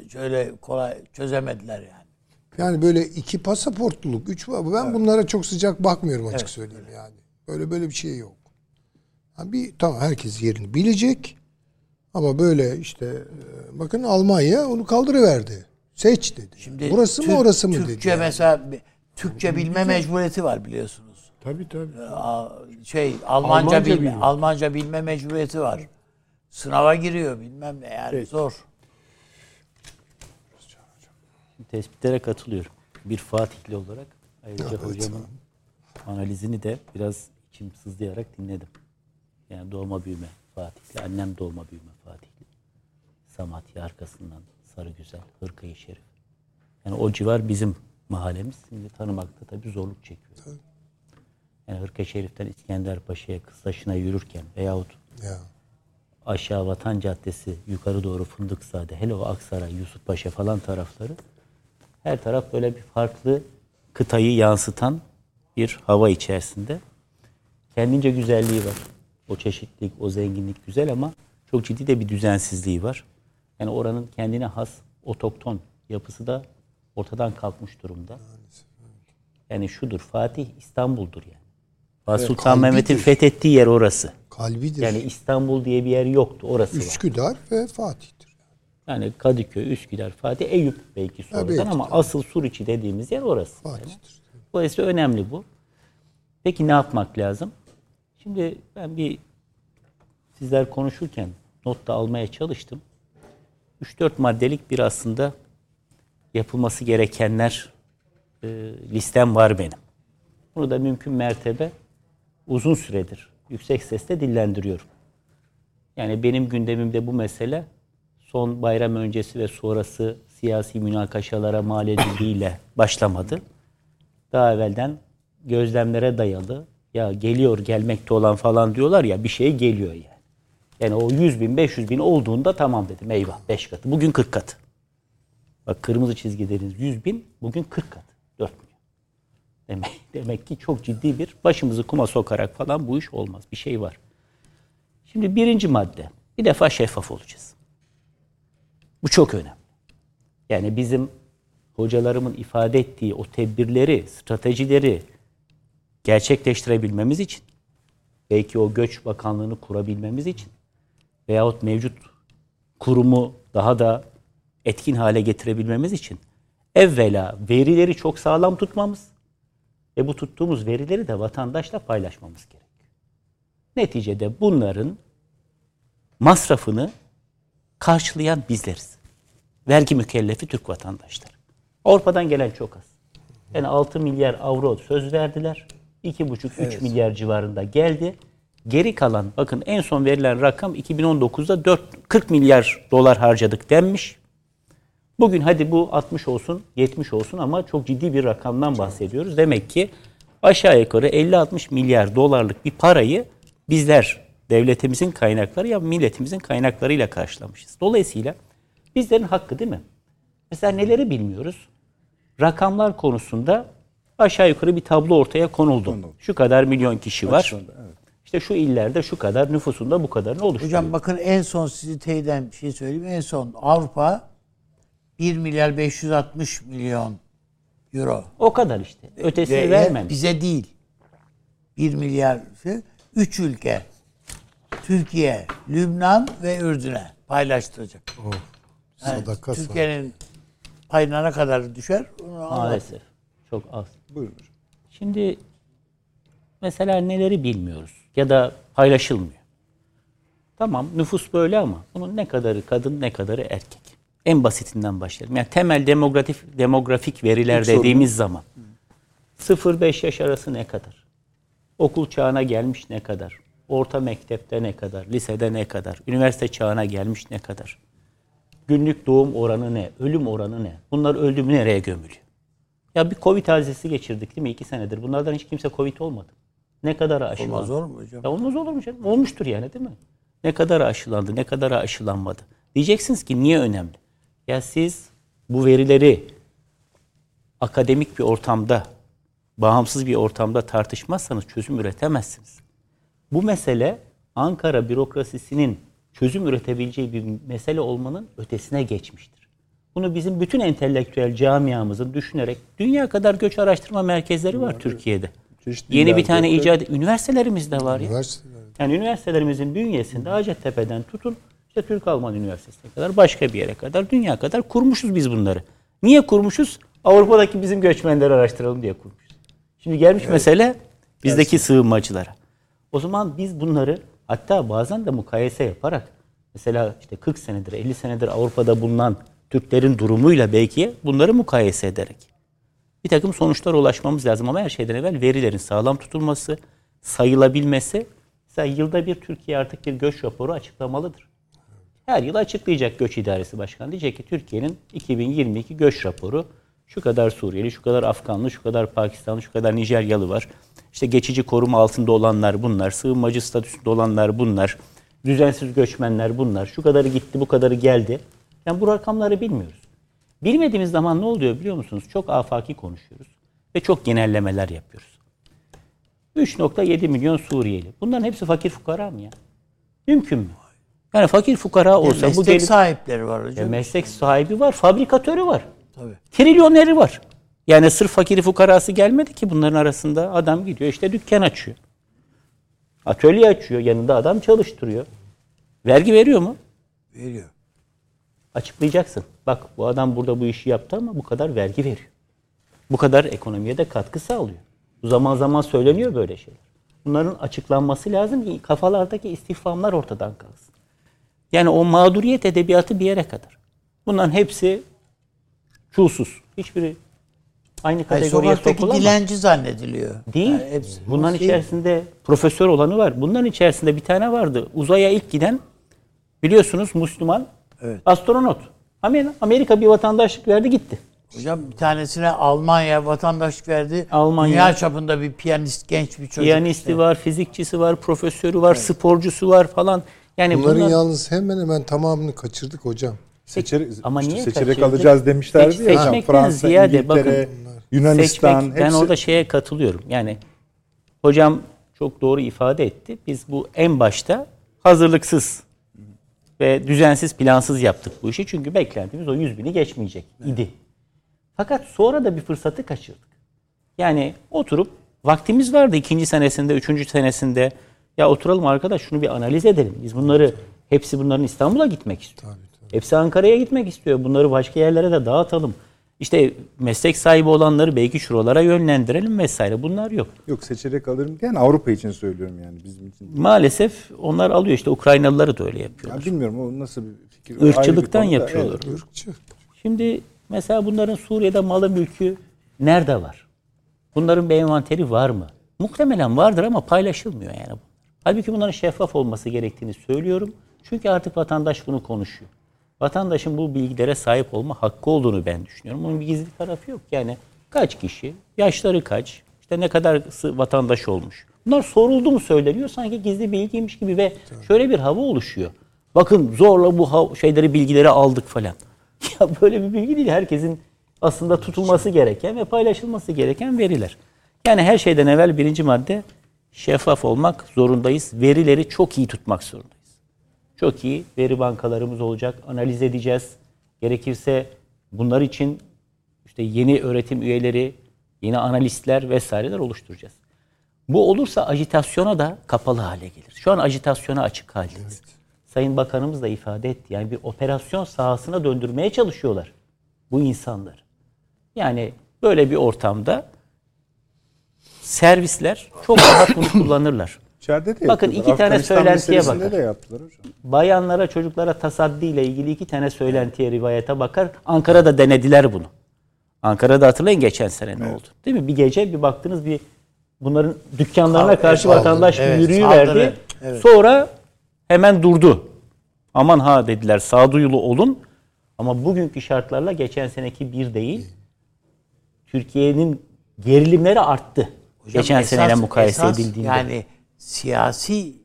şöyle kolay çözemediler yani. Yani böyle iki pasaportluluk, üç ben bunlara çok sıcak bakmıyorum açık söyleyeyim yani. Böyle böyle bir şey yok. Ha bir tamam herkes yerini bilecek. Ama böyle işte e, bakın Almanya onu kaldırıverdi. Seç dedi. Şimdi Burası mı Türk- orası mı Türkçe dedi. yani. mesela Türkçe bilme mecburiyeti var biliyorsunuz. Tabii tabii. Aa, Şey Almanca, Almanca bilme biliyor. Almanca bilme mecburiyeti var. Sınava giriyor bilmem ne yani zor. Tespitlere katılıyorum. Bir Fatihli olarak ayrıca hocamın analizini de biraz içim sızlayarak dinledim. Yani doğma büyüme Fatihli. Annem doğma büyüme Fatihli. Samatya arkasından Sarıgüzel, Hırkayı Şerif. Yani o civar bizim mahallemiz. Şimdi tanımakta tabii zorluk çekiyor. Yani Hırkayı Şerif'ten İskenderpaşa'ya, Kıztaşı'na yürürken veyahut Ya. aşağı Vatan Caddesi yukarı doğru Fındıkzade, hele o Aksaray, Yusufpaşa falan tarafları her taraf böyle bir farklı kıtayı yansıtan bir hava içerisinde. Kendince güzelliği var. O çeşitlilik, o zenginlik güzel ama çok ciddi de bir düzensizliği var. Yani oranın kendine has otokton yapısı da ortadan kalkmış durumda. Yani şudur, Fatih İstanbul'dur yani. Fatih Sultan kalbidir. Mehmet'in fethettiği yer orası. Kalbidir. Yani İstanbul diye bir yer yoktu, orası var. Üsküdar ve Fatih'tir. Yani Kadıköy, Üsküdar, Fatih, Eyüp belki sonradan belki ama de. asıl Suriçi dediğimiz yer orası. Fatih'tir. Dolayısıyla önemli bu. Peki ne yapmak lazım? Şimdi ben bir sizler konuşurken not da almaya çalıştım. 3-4 maddelik bir aslında yapılması gerekenler e, listem var benim. Bunu da mümkün mertebe uzun süredir yüksek sesle dillendiriyorum. Yani benim gündemimde bu mesele son bayram öncesi ve sonrası siyasi münakaşalara mal edildiğiyle başlamadı. Daha evvelden gözlemlere dayalı ya geliyor gelmekte olan falan diyorlar ya bir şey geliyor yani. Yani o 100 bin 500 bin olduğunda tamam dedim eyvah 5 katı. Bugün 40 katı. Bak kırmızı çizgi dediğiniz 100 bin bugün 40 katı. 4 milyon. Demek, demek ki çok ciddi bir başımızı kuma sokarak falan bu iş olmaz. Bir şey var. Şimdi birinci madde. Bir defa şeffaf olacağız. Bu çok önemli. Yani bizim hocalarımın ifade ettiği o tedbirleri, stratejileri gerçekleştirebilmemiz için, belki o göç bakanlığını kurabilmemiz için veyahut mevcut kurumu daha da etkin hale getirebilmemiz için evvela verileri çok sağlam tutmamız ve bu tuttuğumuz verileri de vatandaşla paylaşmamız gerekiyor. Neticede bunların masrafını karşılayan bizleriz. Vergi mükellefi Türk vatandaşları. Avrupa'dan gelen çok az. Yani 6 milyar avro söz verdiler. 2,5-3 milyar civarında geldi. Geri kalan bakın en son verilen rakam 2019'da 4, 40 milyar dolar harcadık denmiş. Bugün hadi bu 60 olsun, 70 olsun ama çok ciddi bir rakamdan bahsediyoruz. Demek ki aşağı yukarı 50-60 milyar dolarlık bir parayı bizler devletimizin kaynakları ya milletimizin kaynaklarıyla karşılamışız. Dolayısıyla bizlerin hakkı değil mi? Mesela neleri bilmiyoruz? Rakamlar konusunda aşağı yukarı bir tablo ortaya konuldu. Şu kadar milyon kişi var. İşte şu illerde şu kadar nüfusunda bu kadarını oluşturuyor. Hocam bakın en son sizi teyiden bir şey söyleyeyim. En son Avrupa 1 milyar 560 milyon euro. o kadar işte. Ötesini Ve vermemiş. Bize değil. 1 milyar. 3 ülke. Türkiye, Lübnan ve Ürdün'e paylaştıracak. Yani Sadaka. Türkiye'nin payına ne kadar düşer? Maalesef. Çok az. Buyurun. Şimdi mesela neleri bilmiyoruz ya da paylaşılmıyor. Tamam nüfus böyle ama bunun ne kadarı kadın ne kadarı erkek. En basitinden başlayalım. Yani temel demografik, demografik veriler sorun. dediğimiz zaman 0-5 yaş arası ne kadar? Okul çağına gelmiş ne kadar? Orta mektepte ne kadar? Lisede ne kadar? Üniversite çağına gelmiş ne kadar? Günlük doğum oranı ne? Ölüm oranı ne? Bunlar öldü mü nereye gömülüyor? Ya bir Covid hadisesi geçirdik değil mi? iki senedir. Bunlardan hiç kimse Covid olmadı. Ne kadar aşılandı? Olmaz olur mu hocam? Ya olmaz olur mu canım? Olmuştur yani değil mi? Ne kadar aşılandı, ne kadar aşılanmadı. Diyeceksiniz ki niye önemli? Ya siz bu verileri akademik bir ortamda, bağımsız bir ortamda tartışmazsanız çözüm üretemezsiniz. Bu mesele Ankara bürokrasisinin çözüm üretebileceği bir mesele olmanın ötesine geçmiştir. Bunu bizim bütün entelektüel camiamızın düşünerek dünya kadar göç araştırma merkezleri var Türkiye'de. Çeşitli Yeni bir tane icat üniversitelerimiz de var ya. Yani üniversitelerimizin bünyesinde Hacettepe'den tutun işte Türk-Alman Üniversitesi'ne kadar başka bir yere kadar dünya kadar kurmuşuz biz bunları. Niye kurmuşuz? Avrupa'daki bizim göçmenleri araştıralım diye kurmuşuz. Şimdi gelmiş mesele bizdeki sığınmacılara. O zaman biz bunları hatta bazen de mukayese yaparak mesela işte 40 senedir 50 senedir Avrupa'da bulunan Türklerin durumuyla belki bunları mukayese ederek bir takım sonuçlara ulaşmamız lazım ama her şeyden evvel verilerin sağlam tutulması, sayılabilmesi. Mesela yılda bir Türkiye artık bir göç raporu açıklamalıdır. Her yıl açıklayacak Göç İdaresi Başkanı. Diyecek ki Türkiye'nin 2022 göç raporu şu kadar Suriyeli, şu kadar Afganlı, şu kadar Pakistanlı, şu kadar Nijeryalı var. İşte geçici koruma altında olanlar bunlar, sığınmacı statüsünde olanlar bunlar, düzensiz göçmenler bunlar, şu kadarı gitti, bu kadarı geldi. Yani bu rakamları bilmiyoruz. Bilmediğimiz zaman ne oluyor biliyor musunuz? Çok afaki konuşuyoruz ve çok genellemeler yapıyoruz. 3.7 milyon Suriyeli. Bunların hepsi fakir fukara mı ya? Mümkün mü? Yani fakir fukara olsa bu Meslek gelip sahipleri var Ya hocam. meslek sahibi var, fabrikatörü var. Tabii. Trilyoneri var. Yani sırf fakiri fukarası gelmedi ki bunların arasında. Adam gidiyor işte dükkan açıyor. Atölye açıyor. Yanında adam çalıştırıyor. Vergi veriyor mu? Veriyor. Açıklayacaksın. Bak bu adam burada bu işi yaptı ama bu kadar vergi veriyor. Bu kadar ekonomiye de katkı sağlıyor. Zaman zaman söyleniyor böyle şeyler. Bunların açıklanması lazım ki kafalardaki istifamlar ortadan kalksın. Yani o mağduriyet edebiyatı bir yere kadar. Bunların hepsi çulsuz. Hiçbiri aynı Hayır, kategoriye sokaktaki sokulamaz. dilenci zannediliyor. Değil. Yani hepsi- Bunların Değil. içerisinde profesör olanı var. Bunların içerisinde bir tane vardı. Uzaya ilk giden biliyorsunuz Müslüman Evet. astronot. Amer- Amerika bir vatandaşlık verdi gitti. Hocam bir tanesine Almanya vatandaşlık verdi. Almanya. Dünya çapında bir piyanist genç bir çocuk. Piyanisti var, fizikçisi var, profesörü var, sporcusu var falan. Yani Bunların bunlar yalnız hemen hemen tamamını kaçırdık hocam. Seçer, Ama niye seçerek kaçırdık? alacağız demişlerdi Seç- ya. seçmekten Fransa, ziyade İngiltere, bakın, Yunanistan seçmek, ben hepsi orada şeye katılıyorum. Yani hocam çok doğru ifade etti. Biz bu en başta hazırlıksız ve düzensiz, plansız yaptık bu işi. Çünkü beklentimiz o 100 bini geçmeyecek idi. Fakat sonra da bir fırsatı kaçırdık. Yani oturup vaktimiz vardı ikinci senesinde, üçüncü senesinde. Ya oturalım arkadaş şunu bir analiz edelim. Biz bunları, hepsi bunların İstanbul'a gitmek istiyor. Hepsi Ankara'ya gitmek istiyor. Bunları başka yerlere de dağıtalım. İşte meslek sahibi olanları belki şuralara yönlendirelim vesaire. Bunlar yok. yok seçerek alırım diyen Avrupa için söylüyorum yani bizim için. Maalesef onlar alıyor işte Ukraynalıları da öyle yapıyorlar. Ya bilmiyorum o nasıl bir fikir. Bir Irkçılıktan da, yapıyorlar. evet. Irkçı. Şimdi mesela bunların Suriye'de malı mülkü nerede var? Bunların bir envanteri var mı? Muhtemelen vardır ama paylaşılmıyor yani. Halbuki bunların şeffaf olması gerektiğini söylüyorum. Çünkü artık vatandaş bunu konuşuyor. Vatandaşın bu bilgilere sahip olma hakkı olduğunu ben düşünüyorum. Bunun bir gizli tarafı yok. Yani kaç kişi, yaşları kaç, işte ne kadar vatandaş olmuş. Bunlar soruldu mu söyleniyor sanki gizli bilgiymiş gibi ve şöyle bir hava oluşuyor. Bakın zorla bu şeyleri bilgileri aldık falan. Ya böyle bir bilgi değil. Herkesin aslında tutulması gereken ve paylaşılması gereken veriler. Yani her şeyden evvel birinci madde şeffaf olmak zorundayız. Verileri çok iyi tutmak zorundayız. Çok iyi veri bankalarımız olacak. Analiz edeceğiz. Gerekirse bunlar için işte yeni öğretim üyeleri, yeni analistler vesaireler oluşturacağız. Bu olursa ajitasyona da kapalı hale gelir. Şu an ajitasyona açık haldeyiz. Sayın Bakanımız da ifade etti. Yani bir operasyon sahasına döndürmeye çalışıyorlar bu insanları. Yani böyle bir ortamda servisler çok rahat bunu kullanırlar. İçeride de Bakın iki tane söylentiye bakın. de yaptılar hocam. Bayanlara, çocuklara tasaddi ile ilgili iki tane söylentiye, rivayete bakar. Ankara'da denediler bunu. Ankara'da hatırlayın geçen sene ne oldu? Değil mi? Bir gece bir baktınız bir bunların dükkanlarına Kav- karşı evet, vatandaş evet, bir yürüyü verdi. Evet. Sonra hemen durdu. Aman ha dediler sağduyulu olun. Ama bugünkü şartlarla geçen seneki bir değil. Türkiye'nin gerilimleri arttı. Hocam geçen esas- seneyle mukayese esas edildiğinde. Yani siyasi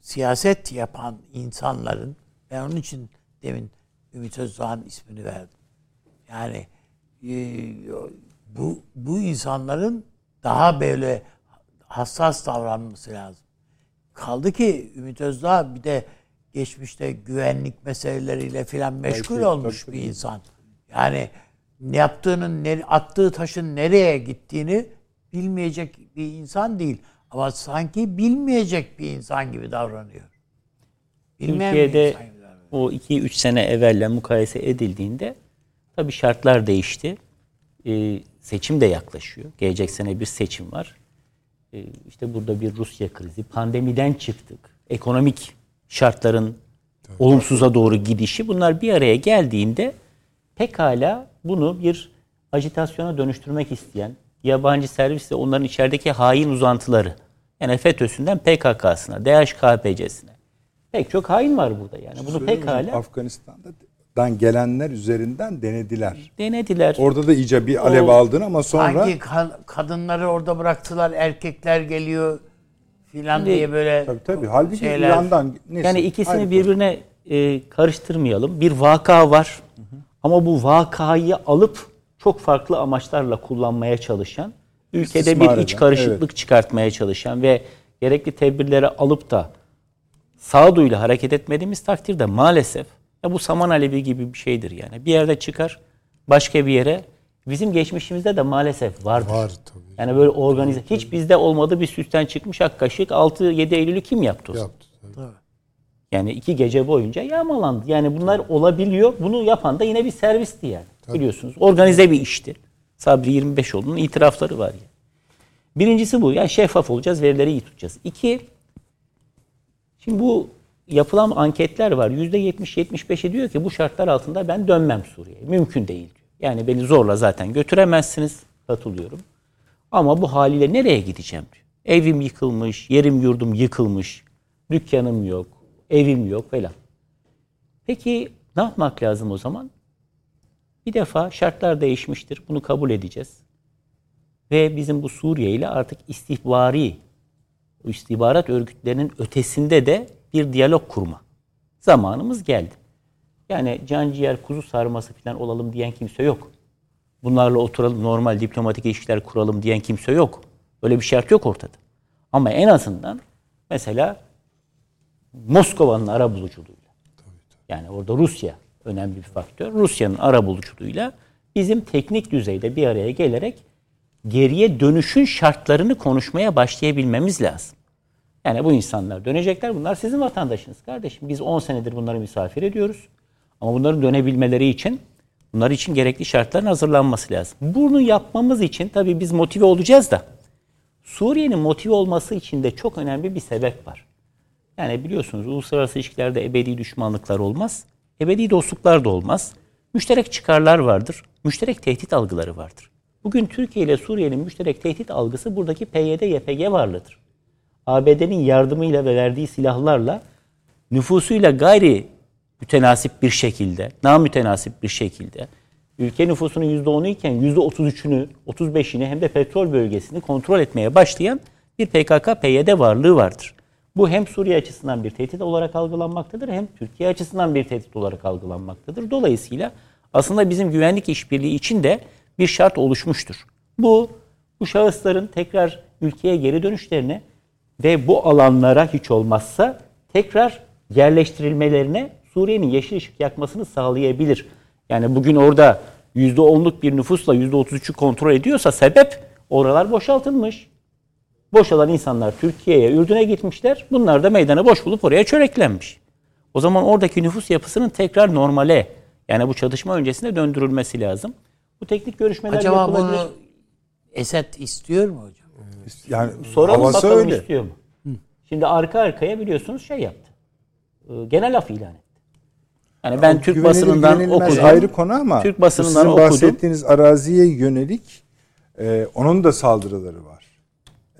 siyaset yapan insanların ben onun için demin Ümit Özdağ'ın ismini verdim. Yani e, bu bu insanların daha böyle hassas davranması lazım. Kaldı ki Ümit Özdağ bir de geçmişte güvenlik meseleleriyle filan meşgul olmuş tabii, bir insan. Yani ne yaptığının, attığı taşın nereye gittiğini bilmeyecek bir insan değil. Ama sanki bilmeyecek bir insan gibi davranıyor. Bilmeyen bir Türkiye'de insan gibi davranıyor. o 2-3 sene evvelle mukayese edildiğinde tabii şartlar değişti. Ee, seçim de yaklaşıyor. Gelecek sene bir seçim var. Ee, işte burada bir Rusya krizi, pandemiden çıktık. Ekonomik şartların olumsuza doğru gidişi bunlar bir araya geldiğinde pekala bunu bir ajitasyona dönüştürmek isteyen yabancı servis ve onların içerideki hain uzantıları yani FETÖ'sünden PKK'sına, DHKPC'sine pek çok hain var burada yani. Bunu Söyleyeyim hocam, pekala Afganistan'dan gelenler üzerinden denediler. denediler. Orada da iyice bir alev O- aldın ama sonra Sanki ka- kadınları orada bıraktılar, erkekler geliyor filan diye böyle tabii tabii. Halbuki şeyler. İran'dan neyse, Yani ikisini birbirine e, karıştırmayalım. Bir vaka var. Ama bu vakayı alıp çok farklı amaçlarla kullanmaya çalışan ülkede İstismar bir iç karışıklık evet. çıkartmaya çalışan ve gerekli tedbirleri alıp da sağduyuyla hareket etmediğimiz takdirde maalesef ya bu saman alevi gibi bir şeydir yani. Bir yerde çıkar başka bir yere bizim geçmişimizde de maalesef vardır. Var tabii. Yani böyle organize hiç bizde olmadı bir süsten çıkmış ak kaşık 6-7 Eylül'ü kim yaptı? Yaptı. tabii. Yani iki gece boyunca yağmalandı. Yani bunlar olabiliyor. Bunu yapan da yine bir servisti yani. Biliyorsunuz. Organize bir işti. Sabri 25 olduğunun itirafları var yani. Birincisi bu. Yani şeffaf olacağız, verileri iyi tutacağız. İki, şimdi bu yapılan anketler var. %70-75'i diyor ki bu şartlar altında ben dönmem Suriye'ye. Mümkün değil. Yani beni zorla zaten götüremezsiniz. Katılıyorum. Ama bu haliyle nereye gideceğim diyor. Evim yıkılmış, yerim yurdum yıkılmış, dükkanım yok, evim yok falan. Peki ne yapmak lazım o zaman? Bir defa şartlar değişmiştir. Bunu kabul edeceğiz. Ve bizim bu Suriye ile artık istihbari, istihbarat örgütlerinin ötesinde de bir diyalog kurma zamanımız geldi. Yani can ciğer kuzu sarması falan olalım diyen kimse yok. Bunlarla oturalım normal diplomatik ilişkiler kuralım diyen kimse yok. Öyle bir şart yok ortada. Ama en azından mesela Moskova'nın ara buluculuğuyla. Yani orada Rusya önemli bir faktör. Rusya'nın ara buluculuğuyla bizim teknik düzeyde bir araya gelerek geriye dönüşün şartlarını konuşmaya başlayabilmemiz lazım. Yani bu insanlar dönecekler. Bunlar sizin vatandaşınız kardeşim. Biz 10 senedir bunları misafir ediyoruz. Ama bunların dönebilmeleri için bunlar için gerekli şartların hazırlanması lazım. Bunu yapmamız için tabii biz motive olacağız da Suriye'nin motive olması için de çok önemli bir sebep var. Yani biliyorsunuz uluslararası ilişkilerde ebedi düşmanlıklar olmaz. Ebedi dostluklar da olmaz. Müşterek çıkarlar vardır. Müşterek tehdit algıları vardır. Bugün Türkiye ile Suriye'nin müşterek tehdit algısı buradaki PYD-YPG varlığıdır. ABD'nin yardımıyla ve verdiği silahlarla nüfusuyla gayri mütenasip bir şekilde, namütenasip bir şekilde ülke nüfusunun %10'u iken %33'ünü, 35'ini hem de petrol bölgesini kontrol etmeye başlayan bir PKK-PYD varlığı vardır. Bu hem Suriye açısından bir tehdit olarak algılanmaktadır hem Türkiye açısından bir tehdit olarak algılanmaktadır. Dolayısıyla aslında bizim güvenlik işbirliği için de bir şart oluşmuştur. Bu bu şahısların tekrar ülkeye geri dönüşlerine ve bu alanlara hiç olmazsa tekrar yerleştirilmelerine Suriye'nin yeşil ışık yakmasını sağlayabilir. Yani bugün orada %10'luk bir nüfusla %33'ü kontrol ediyorsa sebep oralar boşaltılmış. Boşalan insanlar Türkiye'ye, Ürdün'e gitmişler. Bunlar da meydanı boş bulup oraya çöreklenmiş. O zaman oradaki nüfus yapısının tekrar normale yani bu çatışma öncesine döndürülmesi lazım. Bu teknik görüşmeler Acaba yapılabilir. bunu Esed istiyor mu hocam? Yani Soralım havası bakalım öyle. istiyor mu? Şimdi arka arkaya biliyorsunuz şey yaptı. Ee, Genel af ilan etti. Yani ben Türk Güvenilir, basınından okudum. ayrı konu ama Türk basınından sizin okudum. bahsettiğiniz araziye yönelik e, onun da saldırıları var.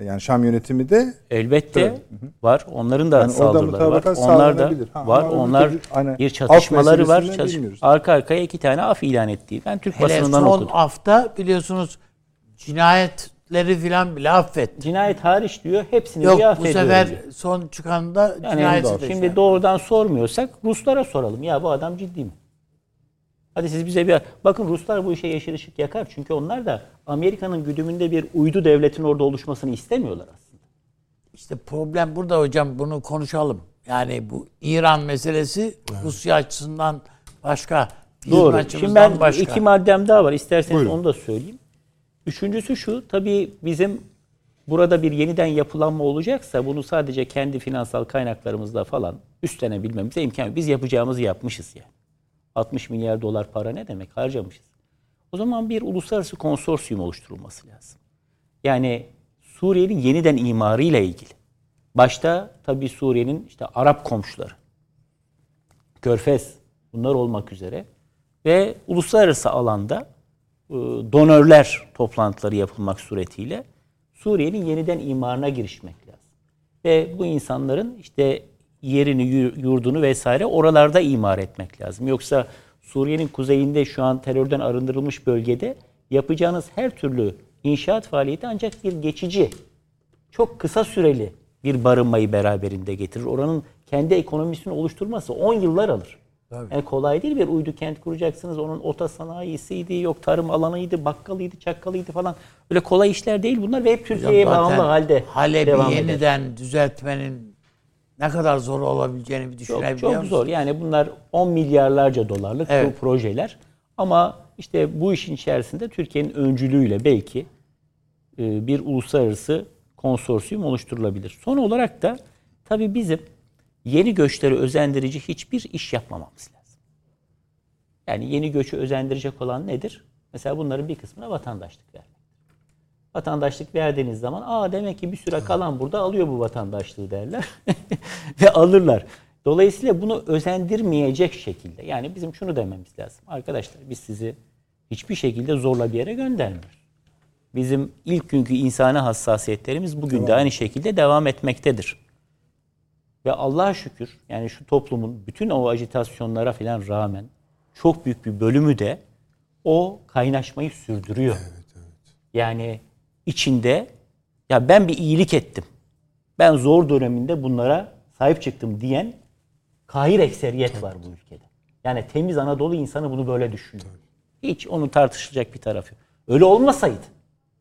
Yani Şam yönetimi de Elbette var. Onların da Yani saldırıları var. Onlar da. Ha, var. Onlar hani bir çatışmaları var. Çatış- bilmiyoruz. Arka arkaya iki tane af ilan ettiği. Ben Türk Hele basınından son okudum. hafta biliyorsunuz cinayetleri filan bile affetti. Cinayet hariç diyor. Hepsini Yok bir bu affediyorum sefer diyor. son çıkanda Yani cinayeti de şimdi şey- doğrudan sormuyorsak Ruslara soralım. Ya bu adam ciddi mi? Hadi siz bize bir bakın Ruslar bu işe yeşil ışık yakar. Çünkü onlar da Amerika'nın güdümünde bir uydu devletin orada oluşmasını istemiyorlar aslında. İşte problem burada hocam bunu konuşalım. Yani bu İran meselesi Rusya açısından başka. Bizim Doğru. açımızdan Şimdi ben başka. iki maddem daha var. İsterseniz Buyurun. onu da söyleyeyim. Üçüncüsü şu. Tabii bizim burada bir yeniden yapılanma olacaksa bunu sadece kendi finansal kaynaklarımızla falan üstlenebilmemize imkan yok. Biz yapacağımızı yapmışız yani. 60 milyar dolar para ne demek? Harcamışız. O zaman bir uluslararası konsorsiyum oluşturulması lazım. Yani Suriye'nin yeniden imarı ile ilgili. Başta tabii Suriye'nin işte Arap komşuları, Körfez bunlar olmak üzere ve uluslararası alanda e, donörler toplantıları yapılmak suretiyle Suriye'nin yeniden imarına girişmek lazım. Ve bu insanların işte yerini, yu- yurdunu vesaire oralarda imar etmek lazım. Yoksa Suriye'nin kuzeyinde şu an terörden arındırılmış bölgede yapacağınız her türlü inşaat faaliyeti ancak bir geçici, çok kısa süreli bir barınmayı beraberinde getirir. Oranın kendi ekonomisini oluşturması 10 yıllar alır. Yani kolay değil bir uydu kent kuracaksınız. Onun ota sanayisiydi, yok tarım alanıydı, bakkalıydı, çakkalıydı falan. Öyle kolay işler değil bunlar ve hep Türkiye'ye bağımlı halde Halep'i devam eder. yeniden düzeltmenin ne kadar zor olabileceğini bir Çok, düşünebiliyor çok musun? zor. Yani bunlar 10 milyarlarca dolarlık bu Evet. projeler. Ama işte bu işin içerisinde Türkiye'nin öncülüğüyle belki e, bir uluslararası konsorsiyum oluşturulabilir. Son olarak da tabii bizim yeni göçleri özendirici hiçbir iş yapmamamız lazım. Yani yeni göçü özendirecek olan nedir? Mesela bunların bir kısmına vatandaşlık vermek. Vatandaşlık verdiğiniz zaman aa demek ki bir süre kalan burada alıyor bu vatandaşlığı derler ve alırlar. Dolayısıyla bunu özendirmeyecek şekilde yani bizim şunu dememiz lazım. Arkadaşlar biz sizi hiçbir şekilde zorla bir yere göndermiyoruz. Bizim ilk günkü insani hassasiyetlerimiz bugün de aynı şekilde devam etmektedir. Ve Allah'a şükür yani şu toplumun bütün o ajitasyonlara falan rağmen çok büyük bir bölümü de o kaynaşmayı sürdürüyor. Yani içinde ya ben bir iyilik ettim. Ben zor döneminde bunlara sahip çıktım diyen kahir ekseriyet var bu ülkede. Yani temiz Anadolu insanı bunu böyle düşünüyor. Hiç onun tartışılacak bir tarafı yok. Öyle olmasaydı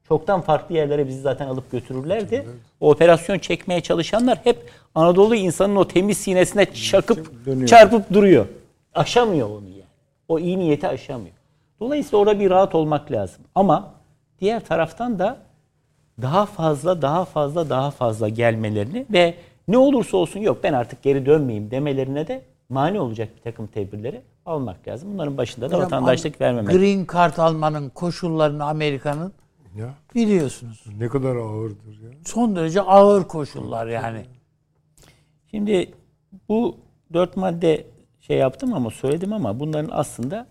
çoktan farklı yerlere bizi zaten alıp götürürlerdi. O operasyon çekmeye çalışanlar hep Anadolu insanın o temiz sinesine çakıp Dönüyor. çarpıp duruyor. Aşamıyor onu yani. O iyi niyeti aşamıyor. Dolayısıyla orada bir rahat olmak lazım. Ama diğer taraftan da daha fazla, daha fazla, daha fazla gelmelerini ve ne olursa olsun yok ben artık geri dönmeyeyim demelerine de mani olacak bir takım tedbirleri almak lazım. Bunların başında da Hocam, vatandaşlık vermemek. Green Card almanın koşullarını Amerika'nın Ya biliyorsunuz. ne kadar ağırdır ya. Son derece ağır koşullar yani. Şimdi bu dört madde şey yaptım ama söyledim ama bunların aslında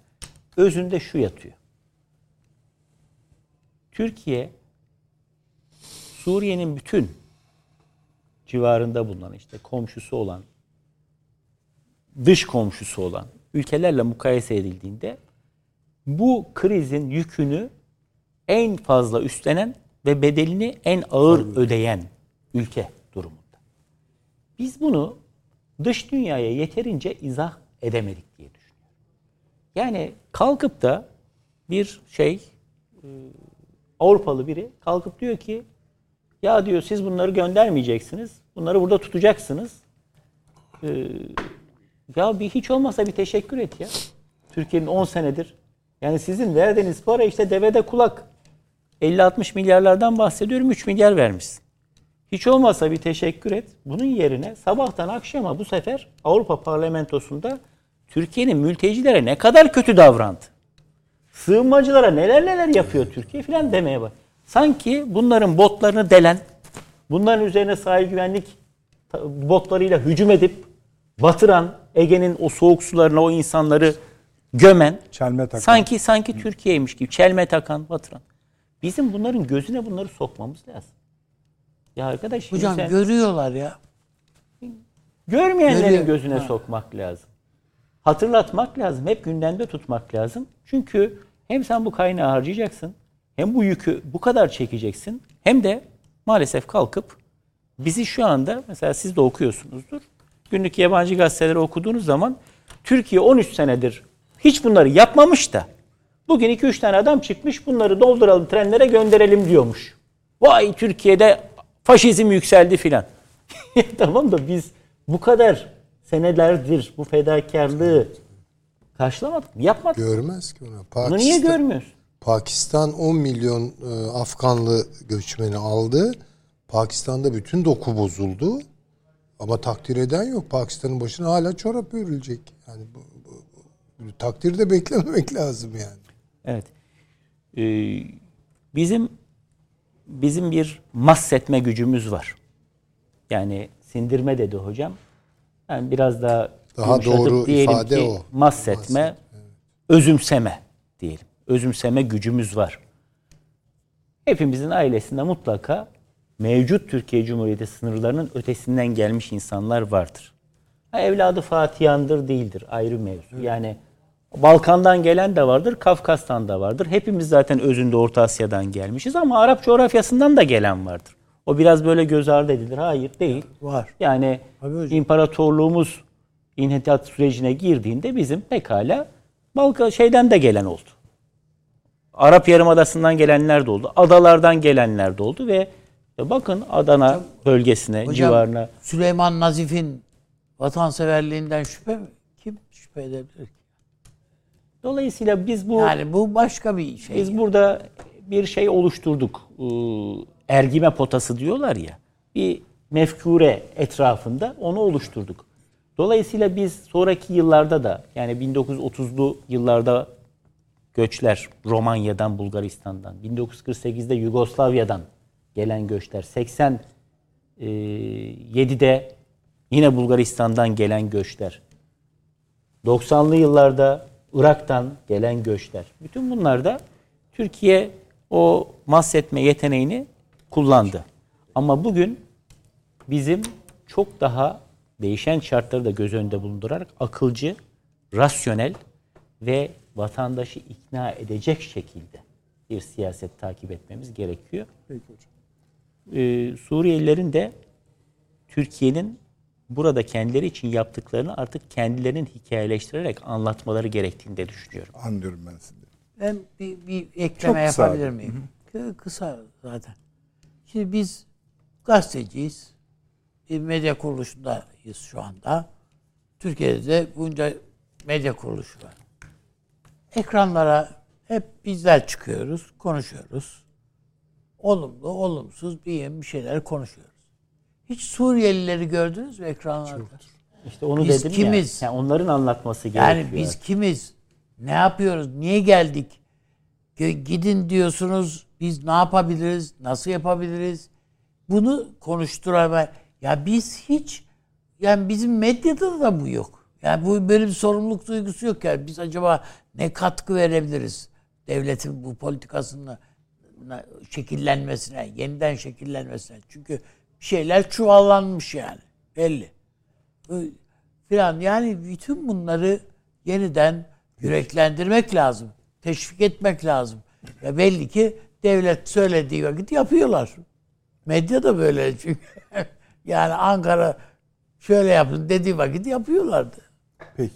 özünde şu yatıyor. Türkiye Suriye'nin bütün civarında bulunan işte komşusu olan dış komşusu olan ülkelerle mukayese edildiğinde bu krizin yükünü en fazla üstlenen ve bedelini en ağır ödeyen ülke durumunda. Biz bunu dış dünyaya yeterince izah edemedik diye düşünüyorum. Yani kalkıp da bir şey e, Avrupalı biri kalkıp diyor ki ya diyor siz bunları göndermeyeceksiniz. Bunları burada tutacaksınız. Ee, ya bir hiç olmasa bir teşekkür et ya. Türkiye'nin 10 senedir. Yani sizin verdiğiniz para işte devede kulak. 50-60 milyarlardan bahsediyorum 3 milyar vermişsin. Hiç olmazsa bir teşekkür et. Bunun yerine sabahtan akşama bu sefer Avrupa Parlamentosu'nda Türkiye'nin mültecilere ne kadar kötü davrandı. Sığınmacılara neler neler yapıyor Türkiye filan demeye bak. Sanki bunların botlarını delen, bunların üzerine sahil güvenlik botlarıyla hücum edip batıran Ege'nin o soğuk sularına o insanları gömen Çelme takan. sanki sanki Türkiye'ymiş gibi çelme takan batıran. Bizim bunların gözüne bunları sokmamız lazım. Ya arkadaş Hocam sen- görüyorlar ya. Görmeyenlerin Görüyor. gözüne sokmak lazım. Hatırlatmak lazım. Hep gündemde tutmak lazım. Çünkü hem sen bu kaynağı harcayacaksın, hem bu yükü bu kadar çekeceksin, hem de maalesef kalkıp bizi şu anda mesela siz de okuyorsunuzdur. Günlük yabancı gazeteleri okuduğunuz zaman Türkiye 13 senedir hiç bunları yapmamış da bugün 2-3 tane adam çıkmış bunları dolduralım trenlere gönderelim diyormuş. Vay Türkiye'de faşizm yükseldi filan. tamam da biz bu kadar senelerdir bu fedakarlığı karşılamadık mı? Yapmadık. Görmez ki onu. Bunu niye görmüyorsun? Pakistan 10 milyon e, Afganlı göçmeni aldı. Pakistan'da bütün doku bozuldu. Ama takdir eden yok. Pakistan'ın başına hala çorap örülecek. Yani bu, bu, bu takdir de beklememek lazım yani. Evet. Ee, bizim bizim bir mahsetme gücümüz var. Yani sindirme dedi hocam. Yani biraz daha Daha doğru ifade ki o. Mahsetme, özümseme diyelim. Özümseme gücümüz var. Hepimizin ailesinde mutlaka mevcut Türkiye Cumhuriyeti sınırlarının ötesinden gelmiş insanlar vardır. Ha, evladı Fatihan'dır değildir ayrı mevzu. Yani Balkan'dan gelen de vardır, Kafkas'tan da vardır. Hepimiz zaten özünde Orta Asya'dan gelmişiz ama Arap coğrafyasından da gelen vardır. O biraz böyle göz ardı edilir. Hayır değil. Var. Yani imparatorluğumuz inhitat sürecine girdiğinde bizim pekala Balkan şeyden de gelen oldu. Arap Yarımadası'ndan gelenler de oldu. Adalardan gelenler de oldu ve e, bakın Adana bölgesine, Hocam, civarına Süleyman Nazif'in vatanseverliğinden şüphe mi? Kim şüphe edebilir ki? Dolayısıyla biz bu Yani bu başka bir şey. biz burada bir şey oluşturduk. Ee, Ergime potası diyorlar ya. Bir mefkure etrafında onu oluşturduk. Dolayısıyla biz sonraki yıllarda da yani 1930'lu yıllarda göçler Romanya'dan, Bulgaristan'dan, 1948'de Yugoslavya'dan gelen göçler, 87'de yine Bulgaristan'dan gelen göçler, 90'lı yıllarda Irak'tan gelen göçler. Bütün bunlar da Türkiye o mahsetme yeteneğini kullandı. Ama bugün bizim çok daha değişen şartları da göz önünde bulundurarak akılcı, rasyonel ve vatandaşı ikna edecek şekilde bir siyaset takip etmemiz gerekiyor. Peki hocam. Ee, Suriyelilerin de Türkiye'nin burada kendileri için yaptıklarını artık kendilerinin hikayeleştirerek anlatmaları gerektiğini de düşünüyorum. Anlıyorum ben sizi. Ben bir, bir ekleme Çok yapabilir abi. miyim? Kı- Kısa zaten. Şimdi biz gazeteciyiz. Bir medya kuruluşundayız şu anda. Türkiye'de de bunca medya kuruluşu var. Ekranlara hep bizler çıkıyoruz, konuşuyoruz. Olumlu, olumsuz bir bir şeyler konuşuyoruz. Hiç Suriyelileri gördünüz mü ekranlarda? İşte onu Biz dedim kimiz? ya. Yani onların anlatması gerekiyor. Yani biz kimiz? Ne yapıyoruz? Niye geldik? Gidin diyorsunuz. Biz ne yapabiliriz? Nasıl yapabiliriz? Bunu konuşturamay. Ya biz hiç yani bizim medyada da bu yok. Yani bu böyle bir sorumluluk duygusu yok yani. Biz acaba ne katkı verebiliriz devletin bu politikasının şekillenmesine, yeniden şekillenmesine. Çünkü şeyler çuvallanmış yani. Belli filan. Yani bütün bunları yeniden yüreklendirmek lazım. Teşvik etmek lazım. Ya belli ki devlet söylediği vakit yapıyorlar. Medya da böyle çünkü. yani Ankara şöyle yapın dediği vakit yapıyorlardı. Peki.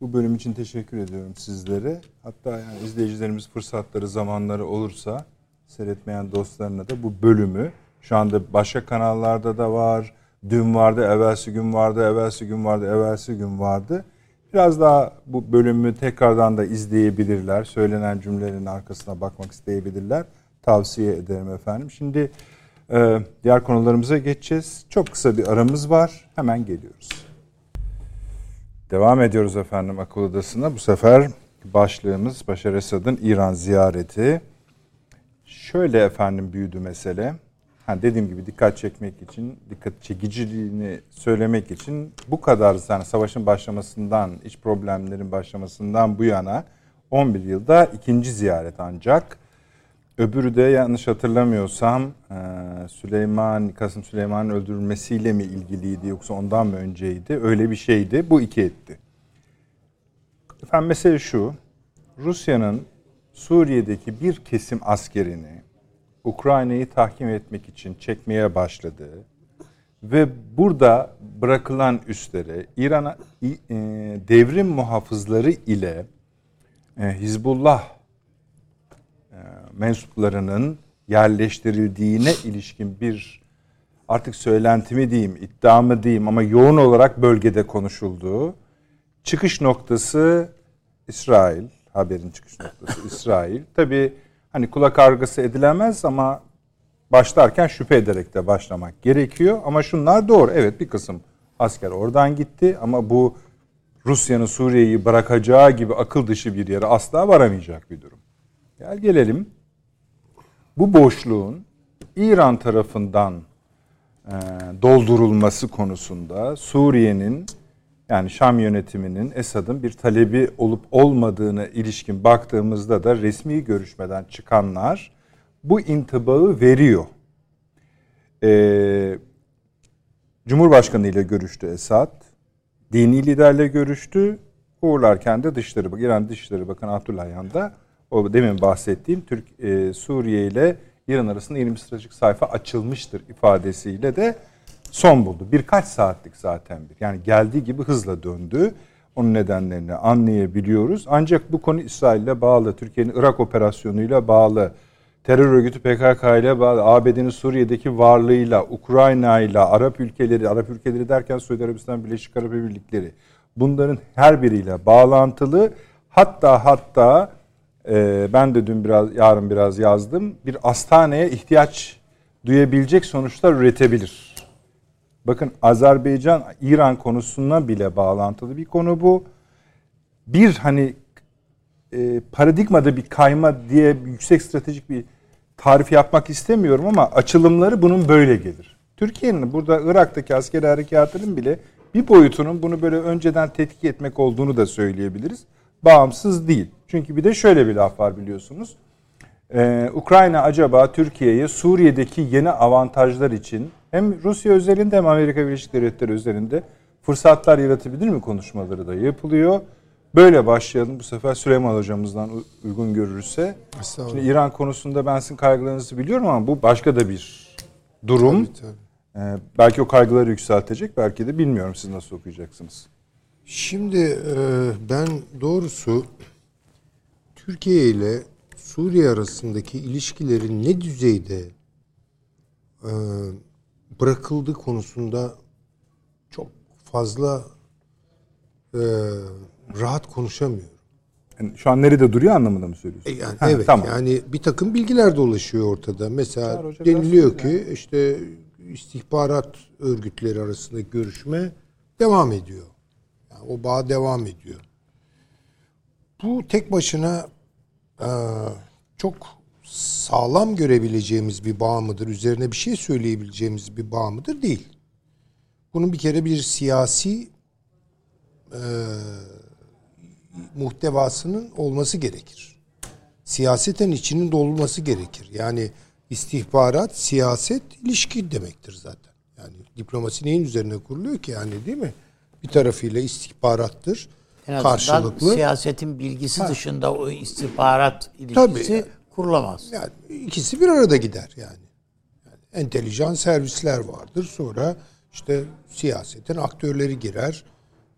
Bu bölüm için teşekkür ediyorum sizlere. Hatta yani izleyicilerimiz fırsatları, zamanları olursa seyretmeyen dostlarına da bu bölümü şu anda başka kanallarda da var. Dün vardı, evvelsi gün vardı, evvelsi gün vardı, evvelsi gün vardı. Biraz daha bu bölümü tekrardan da izleyebilirler. Söylenen cümlelerin arkasına bakmak isteyebilirler. Tavsiye ederim efendim. Şimdi e, diğer konularımıza geçeceğiz. Çok kısa bir aramız var. Hemen geliyoruz. Devam ediyoruz efendim akıl odasına. Bu sefer başlığımız Başar Esad'ın İran ziyareti. Şöyle efendim büyüdü mesele. Ha dediğim gibi dikkat çekmek için, dikkat çekiciliğini söylemek için bu kadar yani savaşın başlamasından, iç problemlerin başlamasından bu yana 11 yılda ikinci ziyaret ancak. Öbürü de yanlış hatırlamıyorsam e, Süleyman, Kasım Süleyman'ın öldürülmesiyle mi ilgiliydi yoksa ondan mı önceydi? Öyle bir şeydi. Bu iki etti. Efendim mesele şu. Rusya'nın Suriye'deki bir kesim askerini Ukrayna'yı tahkim etmek için çekmeye başladığı ve burada bırakılan üstlere İran'a e, devrim muhafızları ile e, Hizbullah mensuplarının yerleştirildiğine ilişkin bir artık söylentimi diyeyim, iddiamı diyeyim ama yoğun olarak bölgede konuşulduğu çıkış noktası İsrail, haberin çıkış noktası İsrail. Tabii hani kulak argısı edilemez ama başlarken şüphe ederek de başlamak gerekiyor. Ama şunlar doğru. Evet bir kısım asker oradan gitti ama bu Rusya'nın Suriye'yi bırakacağı gibi akıl dışı bir yere asla varamayacak bir durum. Gel gelelim. Bu boşluğun İran tarafından e, doldurulması konusunda Suriye'nin yani Şam yönetiminin Esad'ın bir talebi olup olmadığını ilişkin baktığımızda da resmi görüşmeden çıkanlar bu intibağı veriyor. Ee, Cumhurbaşkanı ile görüştü Esad. Dini liderle görüştü. Uğurlarken de Dışişleri İran Dışişleri Bakanı Abdullah Yan'da o demin bahsettiğim Türk e, Suriye ile İran arasında yeni bir stratejik sayfa açılmıştır ifadesiyle de son buldu. Birkaç saatlik zaten bir. Yani geldiği gibi hızla döndü. Onun nedenlerini anlayabiliyoruz. Ancak bu konu İsrail'le bağlı, Türkiye'nin Irak operasyonuyla bağlı, terör örgütü PKK ile bağlı, ABD'nin Suriye'deki varlığıyla, Ukrayna ile, Arap ülkeleri, Arap ülkeleri derken Suudi Arabistan, Birleşik Arap Emirlikleri bunların her biriyle bağlantılı. Hatta hatta e, ben de dün biraz, yarın biraz yazdım. Bir hastaneye ihtiyaç duyabilecek sonuçlar üretebilir. Bakın Azerbaycan İran konusuna bile bağlantılı bir konu bu. Bir hani e, paradigmada bir kayma diye yüksek stratejik bir tarif yapmak istemiyorum ama açılımları bunun böyle gelir. Türkiye'nin burada Irak'taki askeri harekatının bile bir boyutunun bunu böyle önceden tetkik etmek olduğunu da söyleyebiliriz. Bağımsız değil. Çünkü bir de şöyle bir laf var biliyorsunuz. Ee, Ukrayna acaba Türkiye'ye Suriye'deki yeni avantajlar için hem Rusya özelinde hem Amerika Birleşik Devletleri özelinde fırsatlar yaratabilir mi konuşmaları da yapılıyor. Böyle başlayalım bu sefer Süleyman hocamızdan uygun görürse. Şimdi İran konusunda ben sizin kaygılarınızı biliyorum ama bu başka da bir durum. Tabii, tabii. Ee, belki o kaygıları yükseltecek, belki de bilmiyorum siz nasıl okuyacaksınız. Şimdi e, ben doğrusu Türkiye ile Suriye arasındaki ilişkilerin ne düzeyde e, bırakıldığı konusunda çok fazla e, rahat konuşamıyorum. Yani şu an nerede duruyor anlamında mı söylüyorsun? Yani ha, evet tamam. yani bir takım bilgiler dolaşıyor ortada. Mesela deniliyor ki yani. işte istihbarat örgütleri arasındaki görüşme devam ediyor. Yani o bağ devam ediyor. Bu tek başına e, çok sağlam görebileceğimiz bir bağ mıdır? Üzerine bir şey söyleyebileceğimiz bir bağ mıdır? Değil. Bunun bir kere bir siyasi e, muhtevasının olması gerekir. Siyaseten içinin dolması gerekir. Yani istihbarat, siyaset ilişki demektir zaten. Yani diplomasi neyin üzerine kuruluyor ki yani değil mi? Bir tarafıyla istihbarattır. En karşılıklı. siyasetin bilgisi ha. dışında o istihbarat ilişkisi Tabii, kurulamaz. Yani ikisi bir arada gider yani. yani. Entelijan servisler vardır. Sonra işte siyasetin aktörleri girer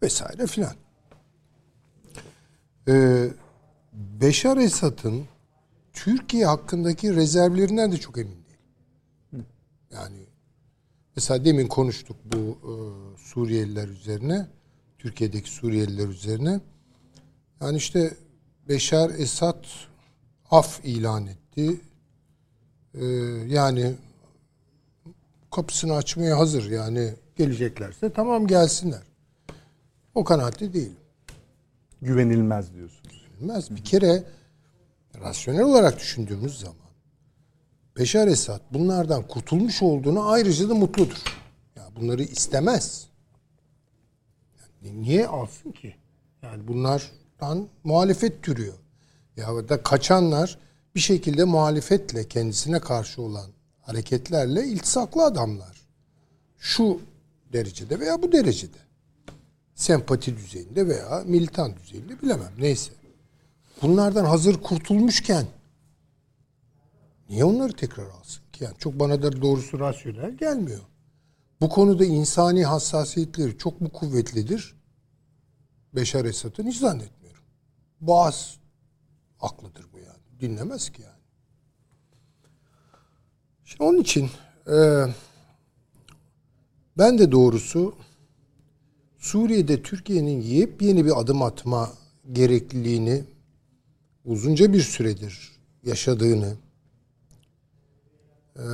vesaire filan. Ee, Beşar Esad'ın Türkiye hakkındaki rezervlerinden de çok emin değilim. Yani mesela demin konuştuk bu e, Suriyeliler üzerine, Türkiye'deki Suriyeliler üzerine. Yani işte Beşar Esad af ilan etti. Ee, yani kapısını açmaya hazır yani geleceklerse tamam gelsinler. O kanaatte değil. Güvenilmez diyorsunuz. Güvenilmez. Bir kere rasyonel olarak düşündüğümüz zaman Beşar Esad bunlardan kurtulmuş olduğunu ayrıca da mutludur. Ya yani bunları istemez. Yani niye alsın ki? Yani bunlardan muhalefet türüyor. Ya da kaçanlar bir şekilde muhalefetle kendisine karşı olan hareketlerle iltisaklı adamlar. Şu derecede veya bu derecede. Sempati düzeyinde veya militan düzeyinde bilemem. Neyse bunlardan hazır kurtulmuşken niye onları tekrar alsın ki? Yani çok bana da doğrusu rasyonel gelmiyor. Bu konuda insani hassasiyetleri çok mu kuvvetlidir? Beşar Esad'ın hiç zannetmiyorum. Boğaz aklıdır bu yani. Dinlemez ki yani. Şimdi onun için e, ben de doğrusu Suriye'de Türkiye'nin yepyeni bir adım atma gerekliliğini uzunca bir süredir yaşadığını e,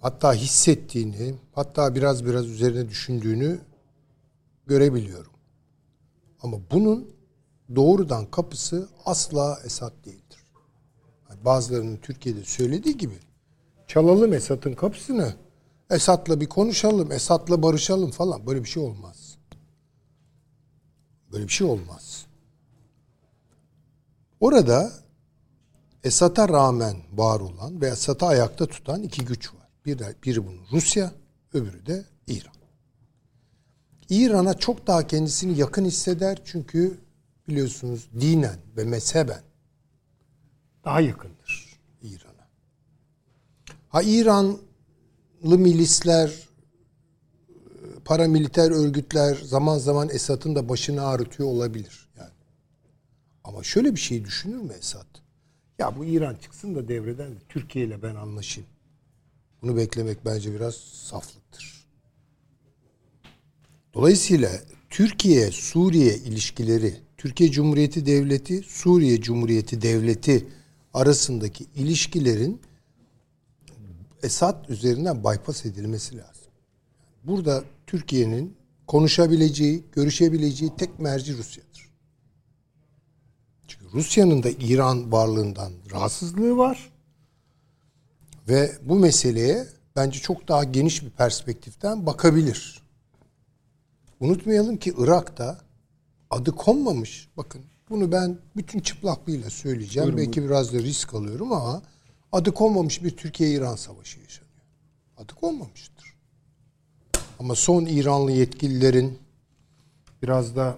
hatta hissettiğini hatta biraz biraz üzerine düşündüğünü görebiliyorum. Ama bunun doğrudan kapısı asla Esad değildir. Bazılarının Türkiye'de söylediği gibi çalalım Esad'ın kapısını. Esad'la bir konuşalım, Esad'la barışalım falan. Böyle bir şey olmaz. Böyle bir şey olmaz. Orada Esad'a rağmen var olan ve Esad'ı ayakta tutan iki güç var. Bir de, biri bunun Rusya, öbürü de İran. İran'a çok daha kendisini yakın hisseder çünkü biliyorsunuz dinen ve mezheben daha yakındır İran'a. Ha İranlı milisler paramiliter örgütler zaman zaman Esad'ın da başını ağrıtıyor olabilir. Yani. Ama şöyle bir şey düşünür mü Esad? Ya bu İran çıksın da devreden de Türkiye ile ben anlaşayım. Bunu beklemek bence biraz saflıktır. Dolayısıyla Türkiye Suriye ilişkileri, Türkiye Cumhuriyeti Devleti, Suriye Cumhuriyeti Devleti arasındaki ilişkilerin Esad üzerinden bypass edilmesi lazım. Burada Türkiye'nin konuşabileceği, görüşebileceği tek merci Rusya'dır. Çünkü Rusya'nın da İran varlığından rahatsızlığı var. Ve bu meseleye bence çok daha geniş bir perspektiften bakabilir. Unutmayalım ki Irak'ta adı konmamış. Bakın bunu ben bütün çıplaklığıyla söyleyeceğim. Buyurun, Belki biraz da risk alıyorum ama adı konmamış bir Türkiye-İran savaşı yaşanıyor. Adı konmamıştır. Ama son İranlı yetkililerin biraz da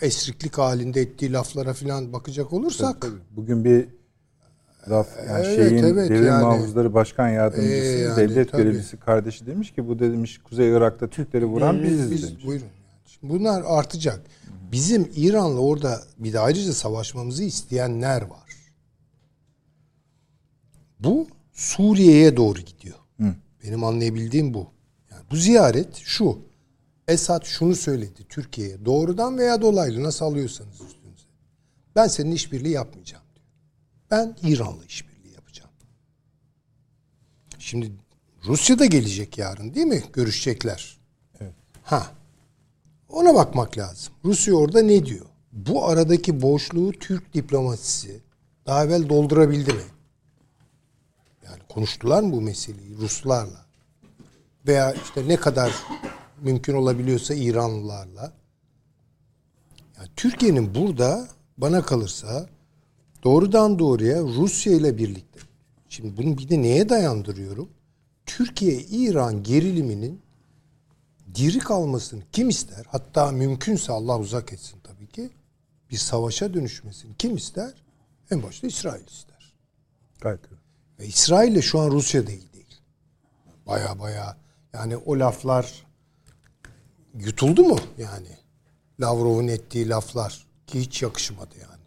esriklik halinde ettiği laflara falan bakacak olursak Tabii. Bugün bir laf yani Evet, şeyin evet, devrim yani. muhafızları başkan yardımcısı Ee, yani, devlet tabii. görevlisi kardeşi demiş ki bu de demiş Kuzey Irak'ta Türkleri vuran biziz biz demiş. buyurun. Şimdi bunlar artacak. Bizim İran'la orada bir de ayrıca savaşmamızı isteyenler var. Bu Suriye'ye doğru gidiyor. Benim anlayabildiğim bu. Yani bu ziyaret şu. Esad şunu söyledi Türkiye'ye doğrudan veya dolaylı nasıl alıyorsanız üstünüze. Ben senin işbirliği yapmayacağım. Ben İran'la işbirliği yapacağım. Şimdi Rusya da gelecek yarın değil mi? Görüşecekler. Ha. Ona bakmak lazım. Rusya orada ne diyor? Bu aradaki boşluğu Türk diplomasisi daha evvel doldurabildi mi? Yani konuştular mı bu meseleyi Ruslarla? Veya işte ne kadar mümkün olabiliyorsa İranlılarla. Yani Türkiye'nin burada bana kalırsa doğrudan doğruya Rusya ile birlikte. Şimdi bunu bir de neye dayandırıyorum? Türkiye-İran geriliminin diri kalmasını kim ister? Hatta mümkünse Allah uzak etsin tabii ki. Bir savaşa dönüşmesini kim ister? En başta İsrail ister. Gayet. Ve İsrail ile şu an Rusya değil değil. Baya baya yani o laflar yutuldu mu yani? Lavrov'un ettiği laflar ki hiç yakışmadı yani.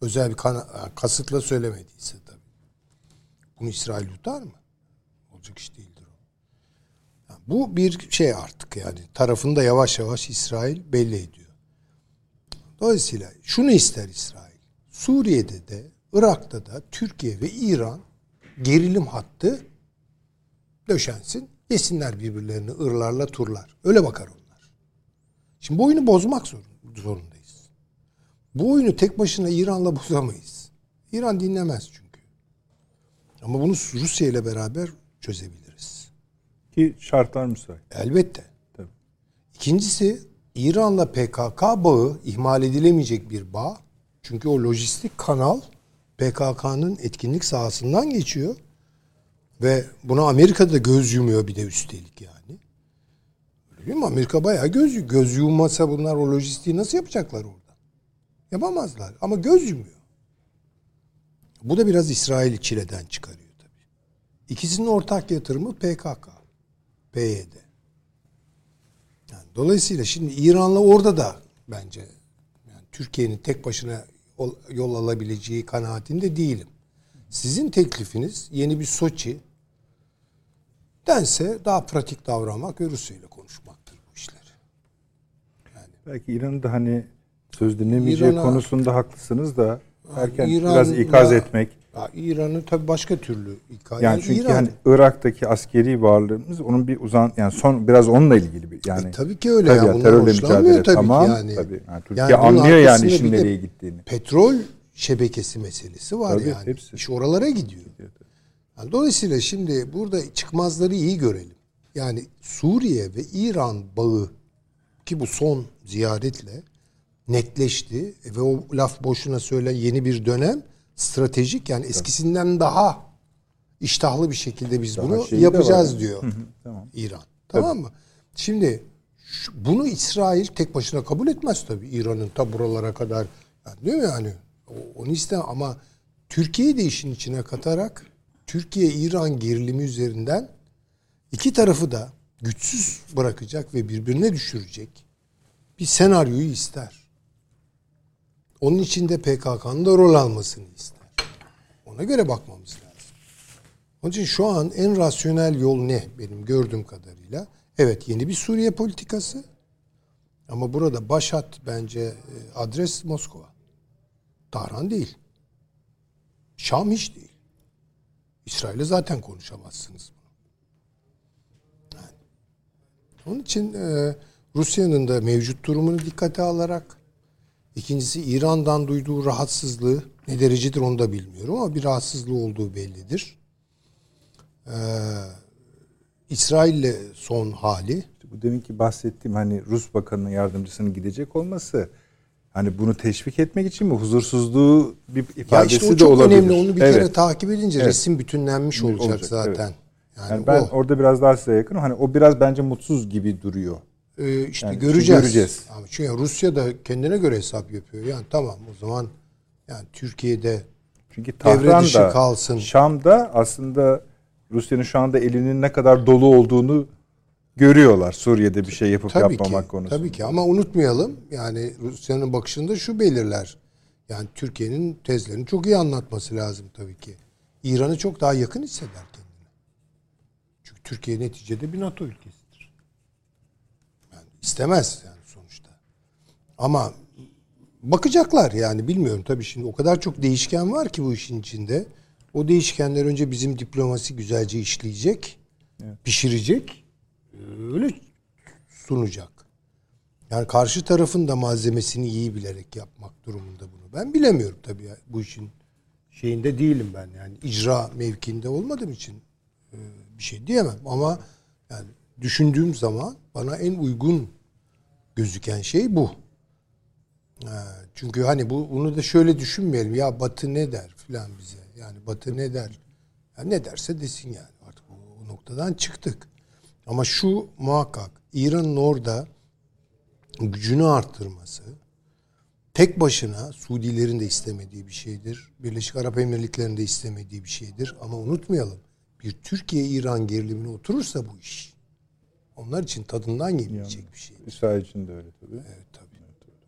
Özel bir kana- kasıtla söylemediyse tabii. Bunu İsrail yutar mı? Olacak iş değildir o. Yani bu bir şey artık yani. Tarafını da yavaş yavaş İsrail belli ediyor. Dolayısıyla şunu ister İsrail. Suriye'de de Irak'ta da Türkiye ve İran gerilim hattı döşensin. Yesinler birbirlerini ırlarla turlar. Öyle bakar onlar. Şimdi bu oyunu bozmak zorun- zorundayız. Bu oyunu tek başına İran'la bozamayız. İran dinlemez çünkü. Ama bunu Rusya ile beraber çözebiliriz. Ki şartlar müsait. Elbette. Tabii. İkincisi İran'la PKK bağı ihmal edilemeyecek bir bağ. Çünkü o lojistik kanal PKK'nın etkinlik sahasından geçiyor. Ve buna Amerika da göz yumuyor bir de üstelik yani. Öyle değil mi? Amerika bayağı göz, göz yummasa bunlar o lojistiği nasıl yapacaklar orada? Yapamazlar ama göz yumuyor. Bu da biraz İsrail çileden çıkarıyor tabii. İkisinin ortak yatırımı PKK, PYD. Yani dolayısıyla şimdi İran'la orada da bence yani Türkiye'nin tek başına ol- yol alabileceği kanaatinde değilim. Sizin teklifiniz yeni bir Soçi dense daha pratik davranmak ve Rusya ile konuşmaktır bu işleri. Belki İran'ın da hani söz dinlemeyeceği İran'a- konusunda haklısınız da erken İran'la- biraz ikaz etmek. İran'ı tabii başka türlü ikaz. Yani çünkü İran- hani Irak'taki askeri varlığımız onun bir uzan yani son biraz onunla ilgili bir yani E, tabii ki öyle tabii ya, ya, bunlar terörle mücadele tabii tamam yani. tabii. Yani Türkiye Yani anlıyor yani işin nereye gittiğini. petrol şebekesi meselesi var Tabii, yani. hepsi. İş oralara gidiyor. Yani dolayısıyla şimdi burada çıkmazları iyi görelim. Yani Suriye ve İran bağı ki bu son ziyaretle netleşti ve o laf boşuna söyle yeni bir dönem stratejik yani eskisinden daha iştahlı bir şekilde biz Daha bunu yapacağız diyor tamam. İran. Tamam mı? Şimdi şu- bunu İsrail tek başına kabul etmez tabii. İran'ın ta buralara kadar yani değil mi yani? Onu istem ama Türkiye'yi de işin içine katarak Türkiye-İran gerilimi üzerinden iki tarafı da güçsüz bırakacak ve birbirine düşürecek bir senaryoyu ister. Onun içinde PKK'nın da rol almasını ister. Ona göre bakmamız lazım. Onun için şu an en rasyonel yol ne benim gördüğüm kadarıyla? Evet yeni bir Suriye politikası. Ama burada başat bence e, adres Moskova. Tahran değil. Şam hiç değil. İsrail'e zaten konuşamazsınız. Onun için e, Rusya'nın da mevcut durumunu dikkate alarak ikincisi İran'dan duyduğu rahatsızlığı ne derecedir onu da bilmiyorum ama bir rahatsızlığı olduğu bellidir. Ee, İsrail'le son hali Bu deminki bahsettiğim hani Rus bakanının yardımcısının gidecek olması hani bunu teşvik etmek için mi huzursuzluğu bir ya ifadesi işte o de çok olabilir. önemli. Onu bir Evet. kere takip edince Evet. resim bütünlenmiş olacak, Olacak, zaten. evet. Yani, Yani ben o. orada biraz daha size yakın. Hani o biraz bence mutsuz gibi duruyor. Ee, işte Yani göreceğiz. göreceğiz. Ama çünkü Rusya da kendine göre hesap yapıyor. Yani tamam o zaman yani Türkiye'de Çünkü Devre Tahran dışı da kalsın. Şam'da aslında Rusya'nın şu anda elinin ne kadar dolu olduğunu görüyorlar. Suriye'de bir şey yapıp tabii yapmamak ki, konusunda. Tabii ki ama unutmayalım yani Rusya'nın bakışında şu belirler. Yani Türkiye'nin tezlerini çok iyi anlatması lazım tabii ki. İran'ı çok daha yakın hisseder kendine. Çünkü Türkiye neticede bir NATO ülkesidir. İstemez yani sonuçta. Ama bakacaklar yani bilmiyorum tabii şimdi o kadar çok değişken var ki bu işin içinde. O değişkenler önce bizim diplomasi güzelce işleyecek, pişirecek, öyle sunacak. Yani karşı tarafın da malzemesini iyi bilerek yapmak durumunda bunu. Ben bilemiyorum tabii ya, bu işin şeyinde değilim ben yani icra mevkinde olmadığım için e, bir şey diyemem ama yani düşündüğüm zaman bana en uygun gözüken şey bu. Çünkü hani bu bunu da şöyle düşünmeyelim ya Batı ne der filan bize. Yani Batı ne der? Ya ne derse desin yani artık o, o noktadan çıktık. Ama şu muhakkak İran'ın orada gücünü arttırması tek başına Suudilerin de istemediği bir şeydir. Birleşik Arap Emirlikleri'nin de istemediği bir şeydir. Ama unutmayalım bir Türkiye-İran gerilimine oturursa bu iş onlar için tadından yenmeyecek bir şey. İsrail için de öyle tabii. Evet tabii.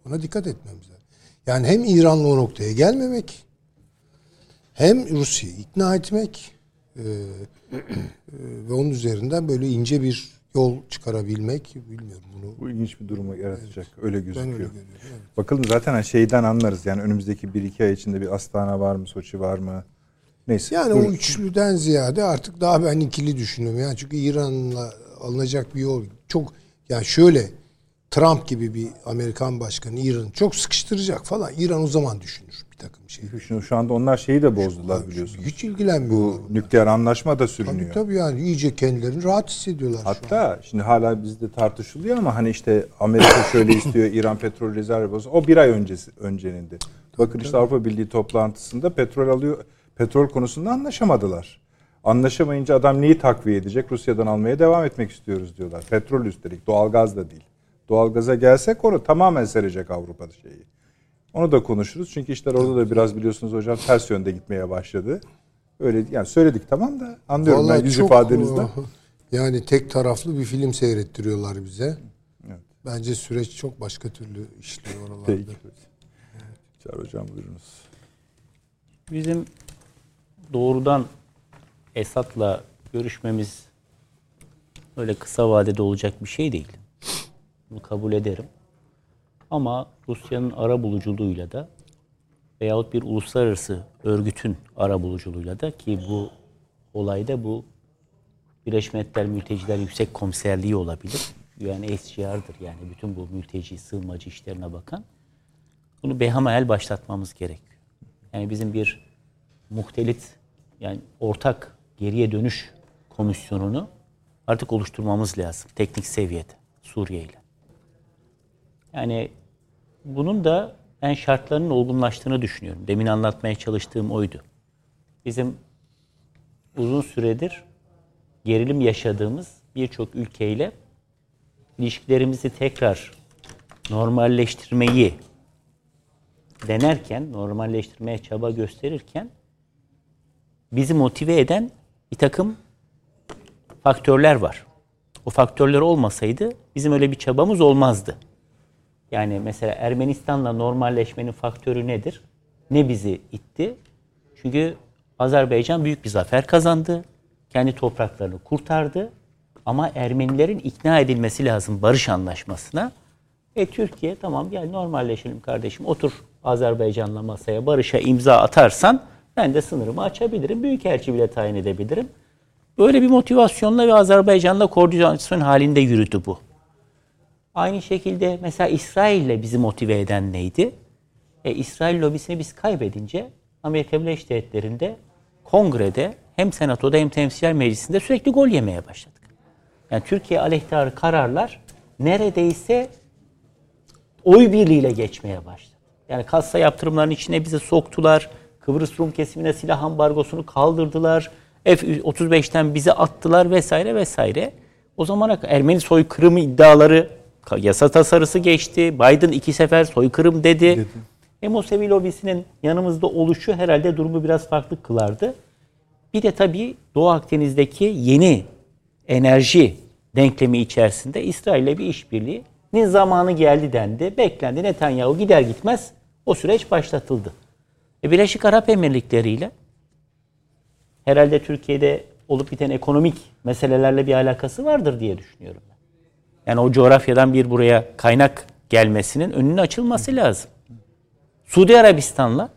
Ona dikkat etmemiz lazım. Yani hem İran'la o noktaya gelmemek hem Rusya'yı ikna etmek e, e, ve onun üzerinden böyle ince bir yol çıkarabilmek bilmiyorum bunu. Bu ilginç bir durumu yaratacak. Öyle Ben gözüküyor. öyle görüyorum. Evet. Bakalım zaten hani şeyden anlarız. Yani önümüzdeki 1-2 ay içinde bir Astana var mı, Soçi var mı? Neyse. Yani dur. o üçlüden ziyade artık daha ben ikili düşünüyorum. Yani çünkü İran'la alınacak bir yol çok yani şöyle Trump gibi bir Amerikan başkanı İran'ı çok sıkıştıracak falan. İran o zaman düşünür bir takım şey. Şu, şu anda onlar şeyi de bozdular biliyorsunuz. Hiç ilgilenmiyor. Bu nükleer anlaşma da Tabii sürünüyor. tabii yani iyice kendilerini rahat hissediyorlar şu an. Hatta şimdi hala bizde tartışılıyor ama hani işte Amerika şöyle istiyor, İran petrol rezervi olsun. O bir ay öncesi öncenindi. Bakın işte Avrupa Birliği toplantısında petrol alıyor, petrol konusunda anlaşamadılar. Anlaşamayınca adam neyi takviye edecek? Rusya'dan almaya devam etmek istiyoruz diyorlar. Petrol üstelik, doğalgaz da değil. Doğalgaza gelsek onu tamamen serecek Avrupa'da şeyi. Onu da konuşuruz. Çünkü işler orada da biraz biliyorsunuz hocam ters yönde gitmeye başladı. Öyle yani söyledik tamam da anlıyorum ben Vallahi yüz çok, ifadenizden. Yani tek taraflı bir film seyrettiriyorlar bize. Evet. Bence süreç çok başka türlü işliyor oralarda. Peki. Çağrı hocam buyurunuz. Bizim doğrudan Esad'la görüşmemiz öyle kısa vadede olacak bir şey değil. Bunu kabul ederim. Ama Rusya'nın ara buluculuğuyla da veyahut bir uluslararası örgütün ara buluculuğuyla da ki bu olayda bu Birleşmiş Milletler Mülteciler Yüksek Komiserliği olabilir. Yani SCR'dır yani bütün bu mülteci, sığınmacı işlerine bakan. Bunu behamel başlatmamız gerekiyor. Yani bizim bir muhtelit yani ortak geriye dönüş komisyonunu artık oluşturmamız lazım teknik seviyede Suriye ile. Yani bunun da ben şartlarının olgunlaştığını düşünüyorum. Demin anlatmaya çalıştığım oydu. Bizim uzun süredir gerilim yaşadığımız birçok ülkeyle ilişkilerimizi tekrar normalleştirmeyi denerken, normalleştirmeye çaba gösterirken bizi motive eden bir takım faktörler var. O faktörler olmasaydı bizim öyle bir çabamız olmazdı. Yani mesela Ermenistan'la normalleşmenin faktörü nedir? Ne bizi itti? Çünkü Azerbaycan büyük bir zafer kazandı. Kendi topraklarını kurtardı. Ama Ermenilerin ikna edilmesi lazım barış anlaşmasına. E Türkiye tamam gel normalleşelim kardeşim otur Azerbaycan'la masaya barışa imza atarsan ben de sınırımı açabilirim. Büyükelçi bile tayin edebilirim. Böyle bir motivasyonla ve Azerbaycan'la koordinasyon halinde yürüdü bu. Aynı şekilde mesela İsrail'le bizi motive eden neydi? E, İsrail lobisini biz kaybedince Amerika Birleşik Devletleri'nde kongrede hem senatoda hem temsilciler meclisinde sürekli gol yemeye başladık. Yani Türkiye aleyhtarı kararlar neredeyse oy birliğiyle geçmeye başladı. Yani kassa yaptırımlarının içine bize soktular. Kıbrıs Rum kesimine silah ambargosunu kaldırdılar. F-35'ten bize attılar vesaire vesaire. O zamana Ermeni soykırımı iddiaları yasa tasarısı geçti. Biden iki sefer soykırım dedi. dedi. E Musevi lobisinin yanımızda oluşu herhalde durumu biraz farklı kılardı. Bir de tabii Doğu Akdeniz'deki yeni enerji denklemi içerisinde İsrail'le bir işbirliğinin zamanı geldi dendi. Beklendi. Netanyahu gider gitmez o süreç başlatıldı. E Birleşik Arap Emirlikleri ile herhalde Türkiye'de olup biten ekonomik meselelerle bir alakası vardır diye düşünüyorum. Yani o coğrafyadan bir buraya kaynak gelmesinin önünün açılması lazım. Suudi Arabistan'la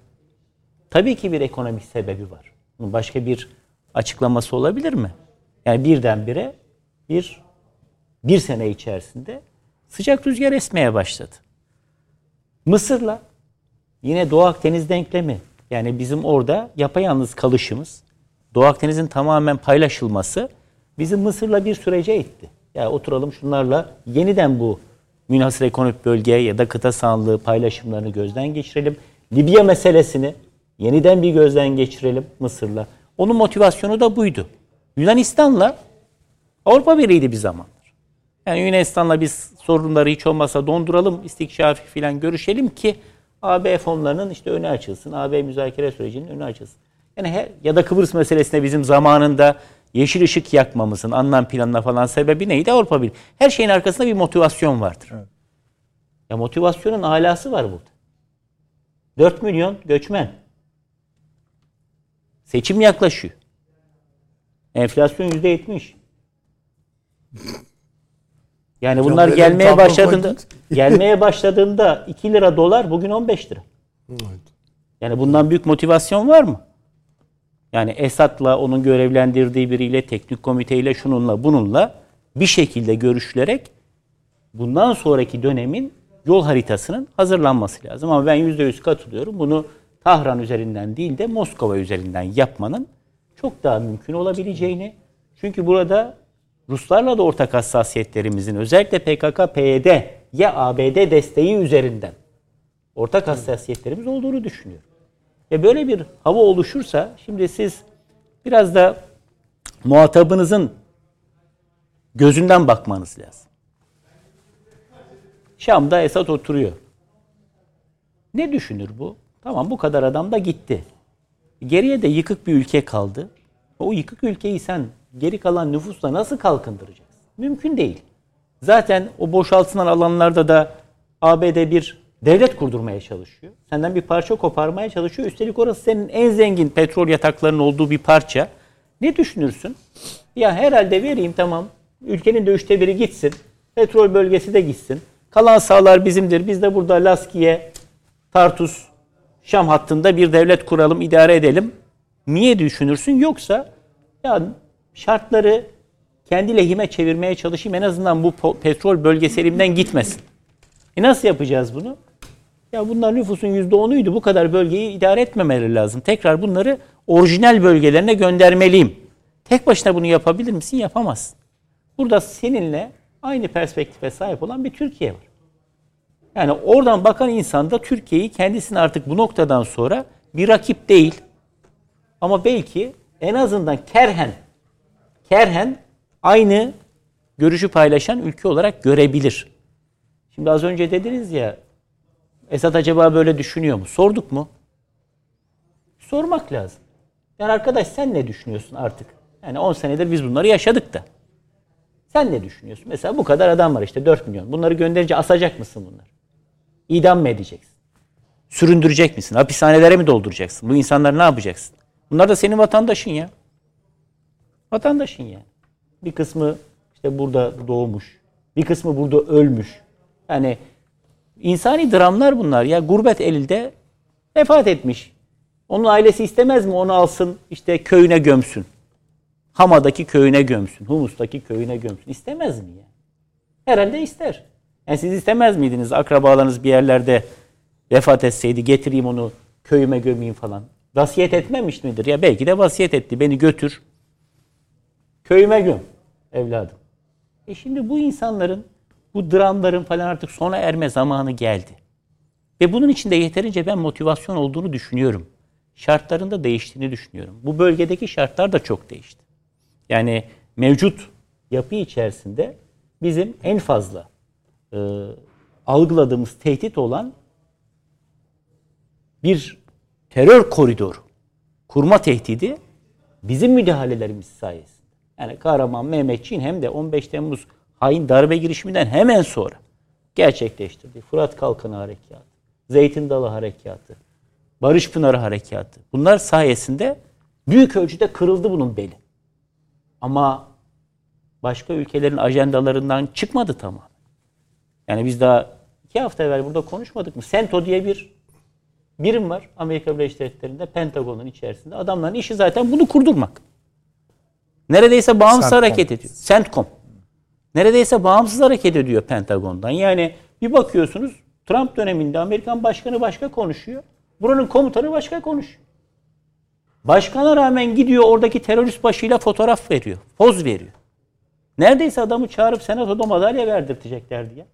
tabii ki bir ekonomik sebebi var. Başka bir açıklaması olabilir mi? Yani birdenbire bir bir sene içerisinde sıcak rüzgar esmeye başladı. Mısır'la yine Doğu Akdeniz denklemi yani bizim orada yapayalnız kalışımız Doğu Akdeniz'in tamamen paylaşılması bizi Mısır'la bir sürece itti. Yani oturalım şunlarla yeniden bu münhasır ekonomik bölge ya da kıta sahanlığı paylaşımlarını gözden geçirelim. Libya meselesini yeniden bir gözden geçirelim Mısır'la. Onun motivasyonu da buydu. Yunanistan'la Avrupa Birliği'ydi bir zamanlar. Yani Yunanistan'la biz sorunları hiç olmasa donduralım, istikşafi falan görüşelim ki AB fonlarının işte önü açılsın. AB müzakere sürecinin önü açılsın. Yani her, ya da Kıbrıs meselesinde bizim zamanında yeşil ışık yakmamızın anlam planına falan sebebi neydi? Avrupa Birliği. Her şeyin arkasında bir motivasyon vardır. Evet. Ya motivasyonun alası var burada. 4 milyon göçmen. Seçim yaklaşıyor. Enflasyon yüzde yetmiş. Yani bunlar gelmeye başladığında gelmeye başladığında 2 lira dolar bugün 15 lira. Yani bundan büyük motivasyon var mı? Yani Esad'la onun görevlendirdiği biriyle, teknik komiteyle, şununla bununla bir şekilde görüşülerek bundan sonraki dönemin yol haritasının hazırlanması lazım. Ama ben %100 katılıyorum. Bunu Tahran üzerinden değil de Moskova üzerinden yapmanın çok daha mümkün olabileceğini. Çünkü burada Ruslarla da ortak hassasiyetlerimizin özellikle PKK, PYD ya ABD desteği üzerinden ortak hassasiyetlerimiz olduğunu düşünüyorum. Ve böyle bir hava oluşursa şimdi siz biraz da muhatabınızın gözünden bakmanız lazım. Şam'da Esad oturuyor. Ne düşünür bu? Tamam bu kadar adam da gitti. Geriye de yıkık bir ülke kaldı. O yıkık ülkeyi sen geri kalan nüfusla nasıl kalkındıracaksın? Mümkün değil. Zaten o boşaltılan alanlarda da ABD bir devlet kurdurmaya çalışıyor. Senden bir parça koparmaya çalışıyor. Üstelik orası senin en zengin petrol yataklarının olduğu bir parça. Ne düşünürsün? Ya herhalde vereyim tamam. Ülkenin de üçte biri gitsin. Petrol bölgesi de gitsin. Kalan sahalar bizimdir. Biz de burada Laskiye, Tartus, Şam hattında bir devlet kuralım, idare edelim. Niye düşünürsün? Yoksa ya şartları kendi lehime çevirmeye çalışayım. En azından bu petrol bölgesi elimden gitmesin. E nasıl yapacağız bunu? Ya bunlar nüfusun %10'uydu. Bu kadar bölgeyi idare etmemeleri lazım. Tekrar bunları orijinal bölgelerine göndermeliyim. Tek başına bunu yapabilir misin? Yapamazsın. Burada seninle aynı perspektife sahip olan bir Türkiye var. Yani oradan bakan insan da Türkiye'yi kendisini artık bu noktadan sonra bir rakip değil ama belki en azından kerhen kerhen aynı görüşü paylaşan ülke olarak görebilir. Şimdi az önce dediniz ya Esat acaba böyle düşünüyor mu? Sorduk mu? Sormak lazım. Yani arkadaş sen ne düşünüyorsun artık? Yani 10 senedir biz bunları yaşadık da. Sen ne düşünüyorsun? Mesela bu kadar adam var işte 4 milyon. Bunları gönderince asacak mısın bunları? İdam mı edeceksin? Süründürecek misin? Hapishanelere mi dolduracaksın? Bu insanları ne yapacaksın? Bunlar da senin vatandaşın ya. Vatandaşın yani. Bir kısmı işte burada doğmuş. Bir kısmı burada ölmüş. Yani insani dramlar bunlar ya. Gurbet elinde vefat etmiş. Onun ailesi istemez mi onu alsın işte köyüne gömsün. Hama'daki köyüne gömsün. Humus'taki köyüne gömsün. İstemez mi ya? Herhalde ister. Yani siz istemez miydiniz akrabalarınız bir yerlerde vefat etseydi getireyim onu köyüme gömeyim falan. Vasiyet etmemiş midir? Ya belki de vasiyet etti. Beni götür. Köyüme göm evladım. E şimdi bu insanların bu dramların falan artık sona erme zamanı geldi. Ve bunun içinde yeterince ben motivasyon olduğunu düşünüyorum. Şartların da değiştiğini düşünüyorum. Bu bölgedeki şartlar da çok değişti. Yani mevcut yapı içerisinde bizim en fazla e, algıladığımız tehdit olan bir terör koridoru kurma tehdidi bizim müdahalelerimiz sayesinde. Yani Kahraman Mehmetçiğin hem de 15 Temmuz hain darbe girişiminden hemen sonra gerçekleştirdiği Fırat Kalkanı Harekatı, Zeytin Dalı Harekatı, Barış Pınarı Harekatı. Bunlar sayesinde büyük ölçüde kırıldı bunun beli. Ama başka ülkelerin ajandalarından çıkmadı tamam. Yani biz daha iki hafta evvel burada konuşmadık mı? CENTO diye bir birim var Amerika Birleşik Devletleri'nde Pentagon'un içerisinde. Adamların işi zaten bunu kurdurmak. Neredeyse bağımsız CENTCOM. hareket ediyor. CENTCOM. Neredeyse bağımsız hareket ediyor Pentagon'dan. Yani bir bakıyorsunuz Trump döneminde Amerikan başkanı başka konuşuyor. Buranın komutanı başka konuşuyor. Başkana rağmen gidiyor oradaki terörist başıyla fotoğraf veriyor. Poz veriyor. Neredeyse adamı çağırıp senatoda madalya verdirteceklerdi ya.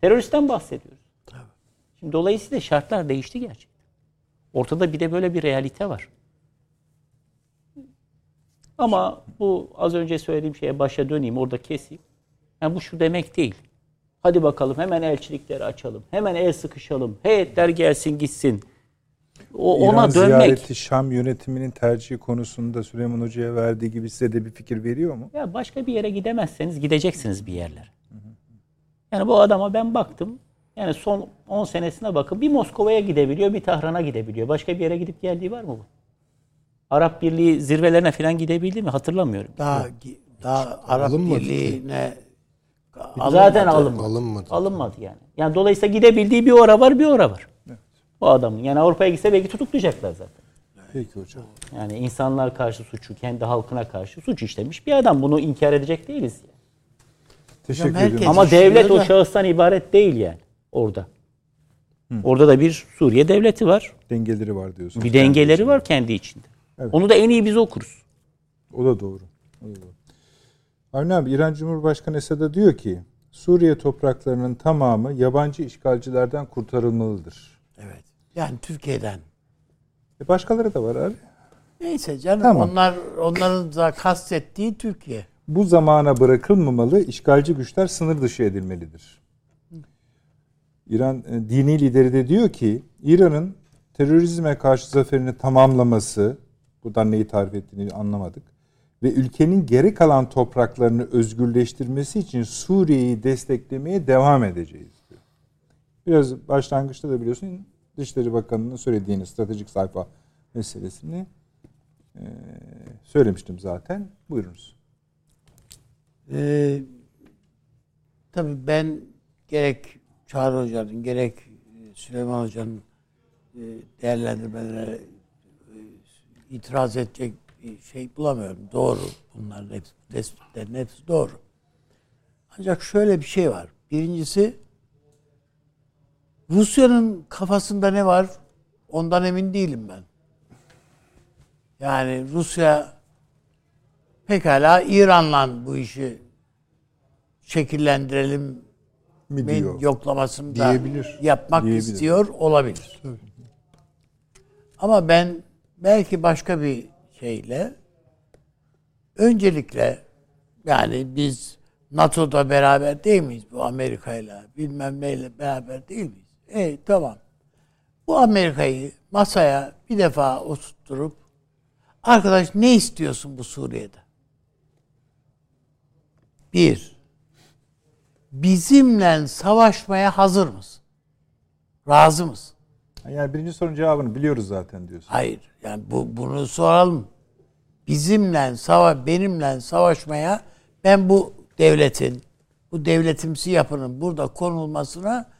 Teröristten bahsediyoruz. Şimdi dolayısıyla şartlar değişti gerçekten. Ortada bir de böyle bir realite var. Ama bu az önce söylediğim şeye başa döneyim, orada keseyim. Yani bu şu demek değil. Hadi bakalım hemen elçilikleri açalım. Hemen el sıkışalım. Heyetler gelsin gitsin. O, ona İran dönmek. ziyareti Şam yönetiminin tercihi konusunda Süleyman Hoca'ya verdiği gibi size de bir fikir veriyor mu? Ya başka bir yere gidemezseniz gideceksiniz bir yerlere. Yani bu adama ben baktım. Yani son 10 senesine bakın. Bir Moskova'ya gidebiliyor, bir Tahran'a gidebiliyor. Başka bir yere gidip geldiği var mı bu? Arap Birliği zirvelerine falan gidebildi mi? Hatırlamıyorum. Daha daha Arap Alınmadı Birliği'ne Zaten alınmadı. Alınmadı. Alınmadı yani. Yani dolayısıyla gidebildiği bir ora var, bir ora var. Bu adamın. Yani Avrupa'ya gitse belki tutuklayacaklar zaten. Peki hocam. Yani insanlar karşı suçu, kendi halkına karşı suç işlemiş bir adam. Bunu inkar edecek değiliz. Yani. Teşekkür ediyorum. Ama devlet o şahıstan ibaret değil yani orada. Orada da bir Suriye devleti var. dengeleri var diyorsunuz. Bir dengeleri var kendi içinde. Evet. Onu da en iyi biz okuruz. O da doğru. O da doğru. Avni abi İran Cumhurbaşkanı Esad'a diyor ki Suriye topraklarının tamamı yabancı işgalcilerden kurtarılmalıdır. Evet. Yani Türkiye'den. E başkaları da var abi. Neyse canım Tamam. onlar onların da kastettiği Türkiye. Bu zamana bırakılmamalı, işgalci güçler sınır dışı edilmelidir. İran e, dini lideri de diyor ki İran'ın terörizme karşı zaferini tamamlaması, buradan neyi tarif ettiğini anlamadık. Ve ülkenin geri kalan topraklarını özgürleştirmesi için Suriye'yi desteklemeye devam edeceğiz diyor. Biraz başlangıçta da biliyorsun Dışişleri Bakanı'nın söylediğini stratejik sayfa meselesini e, söylemiştim zaten. Buyurunuz. Ee, tabii ben gerek Çağrı Hoca'nın gerek e, Süleyman Hoca'nın e, değerlendirmelerine e, itiraz edecek bir şey bulamıyorum. Doğru. Bunların hepsi, tespitlerin hepsi doğru. Ancak şöyle bir şey var. Birincisi Rusya'nın kafasında ne var? Ondan emin değilim ben. Yani Rusya pekala İran'la bu işi şekillendirelim Mi mi diyor. yoklamasını da Diyebilir. yapmak Diyebilir. istiyor olabilir. Ama ben belki başka bir şeyle öncelikle yani biz NATO'da beraber değil miyiz bu Amerika'yla bilmem neyle beraber değil miyiz? E tamam. Bu Amerika'yı masaya bir defa oturtturup arkadaş ne istiyorsun bu Suriye'de? Bir, bizimle savaşmaya hazır mısın? Razı mısın? Yani birinci sorunun cevabını biliyoruz zaten diyorsun. Hayır. Yani bu bunu soralım. Bizimle sava benimle savaşmaya ben bu devletin bu devletimsi yapının burada konulmasına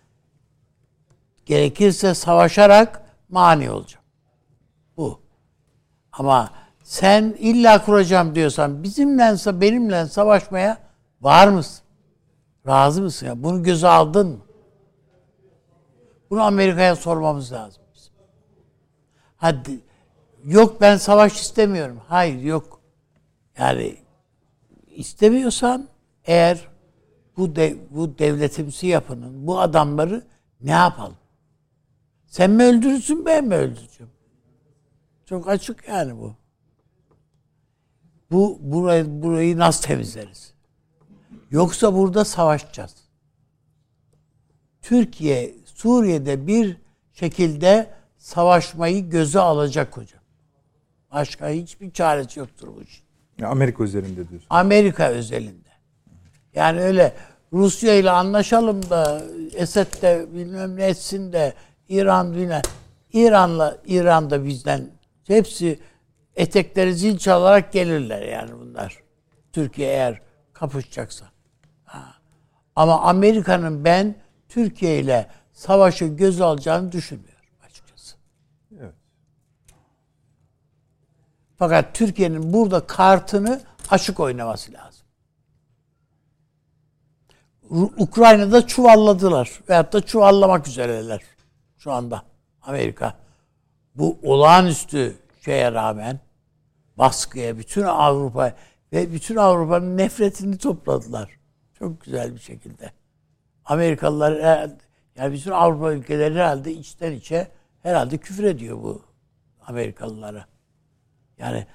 gerekirse savaşarak mani olacağım. Bu. Ama sen illa kuracağım diyorsan bizimle benimle savaşmaya var mısın? Razı mısın ya? Bunu göze aldın mı? Bunu Amerika'ya sormamız lazım. Hadi yok ben savaş istemiyorum. Hayır yok. Yani istemiyorsan eğer bu de, bu devletimsi yapının bu adamları ne yapalım? Sen mi öldürürsün ben mi öldüreceğim? Çok açık yani bu. Bu burayı burayı nasıl temizleriz? Yoksa burada savaşacağız. Türkiye Suriye'de bir şekilde savaşmayı göze alacak hocam. Başka hiçbir çaresi yoktur bu işin. Amerika üzerinde diyorsun. Amerika özelinde. Yani öyle Rusya ile anlaşalım da Esed de bilmem ne etsin de İran bilmem. İran'la İran da bizden hepsi etekleri zil çalarak gelirler yani bunlar. Türkiye eğer kapışacaksa. Ha. Ama Amerika'nın ben Türkiye ile savaşı göz alacağını düşünmüyorum açıkçası. Evet. Fakat Türkiye'nin burada kartını açık oynaması lazım. Ukrayna'da çuvalladılar. Veyahut da çuvallamak üzereler şu anda Amerika. Bu olağanüstü şeye rağmen baskıya bütün Avrupa ve bütün Avrupa'nın nefretini topladılar. Çok güzel bir şekilde. Amerikalılar yani bütün Avrupa ülkeleri herhalde içten içe herhalde küfür ediyor bu Amerikalılara. Yani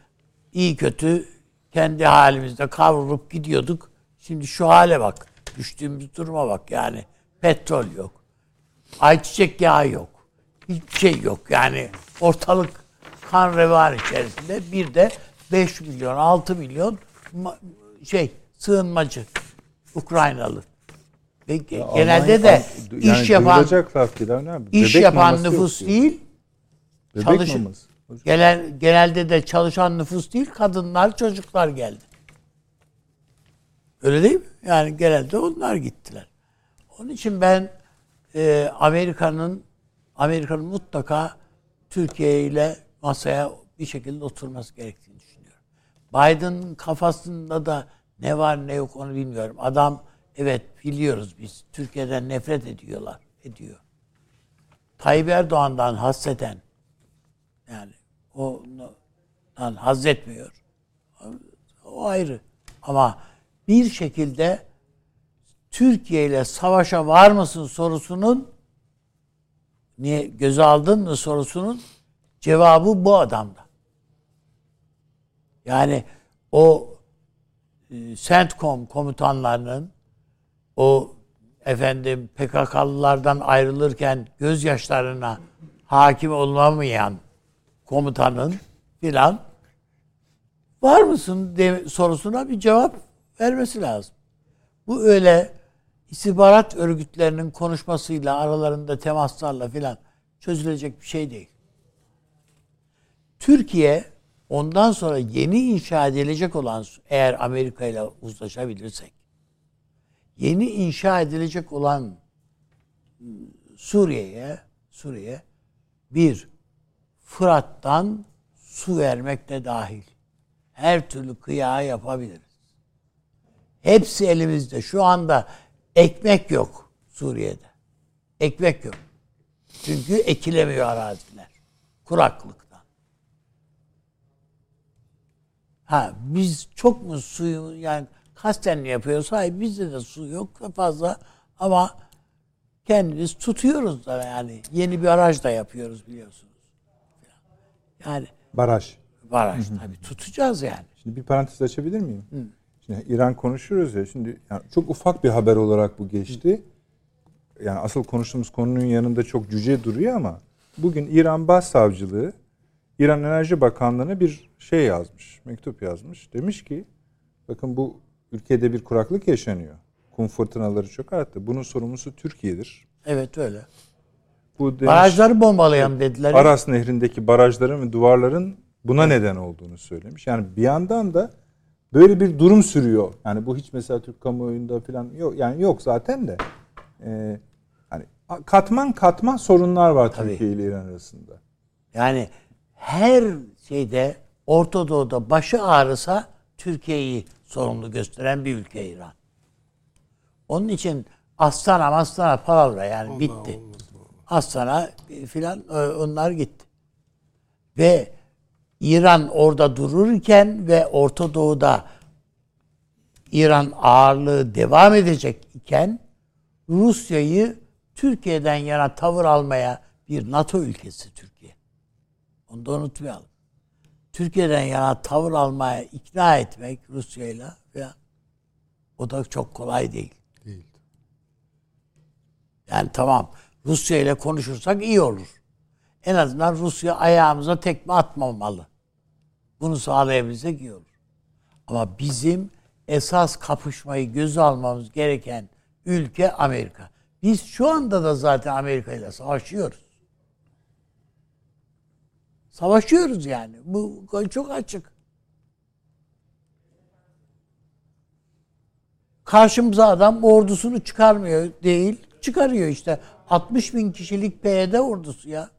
iyi kötü kendi halimizde kavrulup gidiyorduk. Şimdi şu hale bak. Düştüğümüz duruma bak yani. Petrol yok. Ayçiçek yağı yok. Hiçbir şey yok. Yani ortalık kan revan içerisinde bir de 5 milyon 6 milyon şey sığınmacı Ukraynalı. Ve ge- genelde de Yani iş yapan önemli. iş Bebek yapan yok nüfus değil, Bebek maması. Genel, genelde de çalışan nüfus değil, kadınlar, çocuklar geldi. Öyle değil mi? Yani genelde onlar gittiler. Onun için ben e, Amerika'nın Amerika'nın mutlaka Türkiye ile masaya bir şekilde oturması gerektiğini düşünüyorum. Biden'ın kafasında da ne var ne yok onu bilmiyorum. Adam evet biliyoruz biz Türkiye'den nefret ediyorlar. Ediyor. Tayyip Erdoğan'dan hasreten yani ondan haz etmiyor. O ayrı. Ama bir şekilde Türkiye ile savaşa var mısın sorusunun niye göze aldın mı sorusunun cevabı bu adamda. Yani o e, CENTCOM komutanlarının o efendim PKK'lılardan ayrılırken gözyaşlarına hakim olamayan komutanın filan var mısın de, sorusuna bir cevap vermesi lazım. Bu öyle istihbarat örgütlerinin konuşmasıyla aralarında temaslarla filan çözülecek bir şey değil. Türkiye ondan sonra yeni inşa edilecek olan eğer Amerika ile uzlaşabilirsek yeni inşa edilecek olan Suriye'ye Suriye bir Fırat'tan su vermek de dahil. Her türlü kıyağı yapabiliriz. Hepsi elimizde. Şu anda ekmek yok Suriye'de. Ekmek yok. Çünkü ekilemiyor araziler. Kuraklıktan. Ha biz çok mu suyu yani kasten mi yapıyoruz? Hayır bizde de su yok fazla ama kendimiz tutuyoruz da yani. Yeni bir araj da yapıyoruz biliyorsunuz. Yani Baraj. baraj tabii tutacağız yani. Şimdi bir parantez açabilir miyim? Şimdi İran konuşuyoruz ya. Şimdi yani çok ufak bir haber olarak bu geçti. Yani asıl konuştuğumuz konunun yanında çok cüce duruyor ama bugün İran Başsavcılığı İran Enerji Bakanlığı'na bir şey yazmış, mektup yazmış. Demiş ki bakın bu ülkede bir kuraklık yaşanıyor. Kum fırtınaları çok arttı. Bunun sorumlusu Türkiye'dir. Evet öyle. Bu demiş, Barajları bombalayan dediler. Aras Nehri'ndeki barajların ve duvarların buna neden olduğunu söylemiş. Yani bir yandan da böyle bir durum sürüyor. Yani bu hiç mesela Türk kamuoyunda falan yok. Yani yok zaten de. Ee, hani katman katman sorunlar var Tabii. Türkiye ile İran arasında. Yani her şeyde Orta Doğu'da başı ağrısa Türkiye'yi sorumlu gösteren bir ülke İran. Onun için Astana Mastana palavra yani bitti. Astana filan e, onlar gitti. Ve İran orada dururken ve Orta Doğu'da İran ağırlığı devam edecek iken Rusya'yı Türkiye'den yana tavır almaya bir NATO ülkesi Türkiye. Onu da unutmayalım. Türkiye'den yana tavır almaya ikna etmek Rusya'yla ya o da çok kolay değil. Değil. Yani tamam Rusya ile konuşursak iyi olur. En azından Rusya ayağımıza tekme atmamalı. Bunu sağlayabilsek iyi olur. Ama bizim esas kapışmayı göze almamız gereken ülke Amerika. Biz şu anda da zaten Amerika ile savaşıyoruz. Savaşıyoruz yani. Bu çok açık. Karşımıza adam ordusunu çıkarmıyor değil. Çıkarıyor işte. 60 bin kişilik PYD ordusu ya.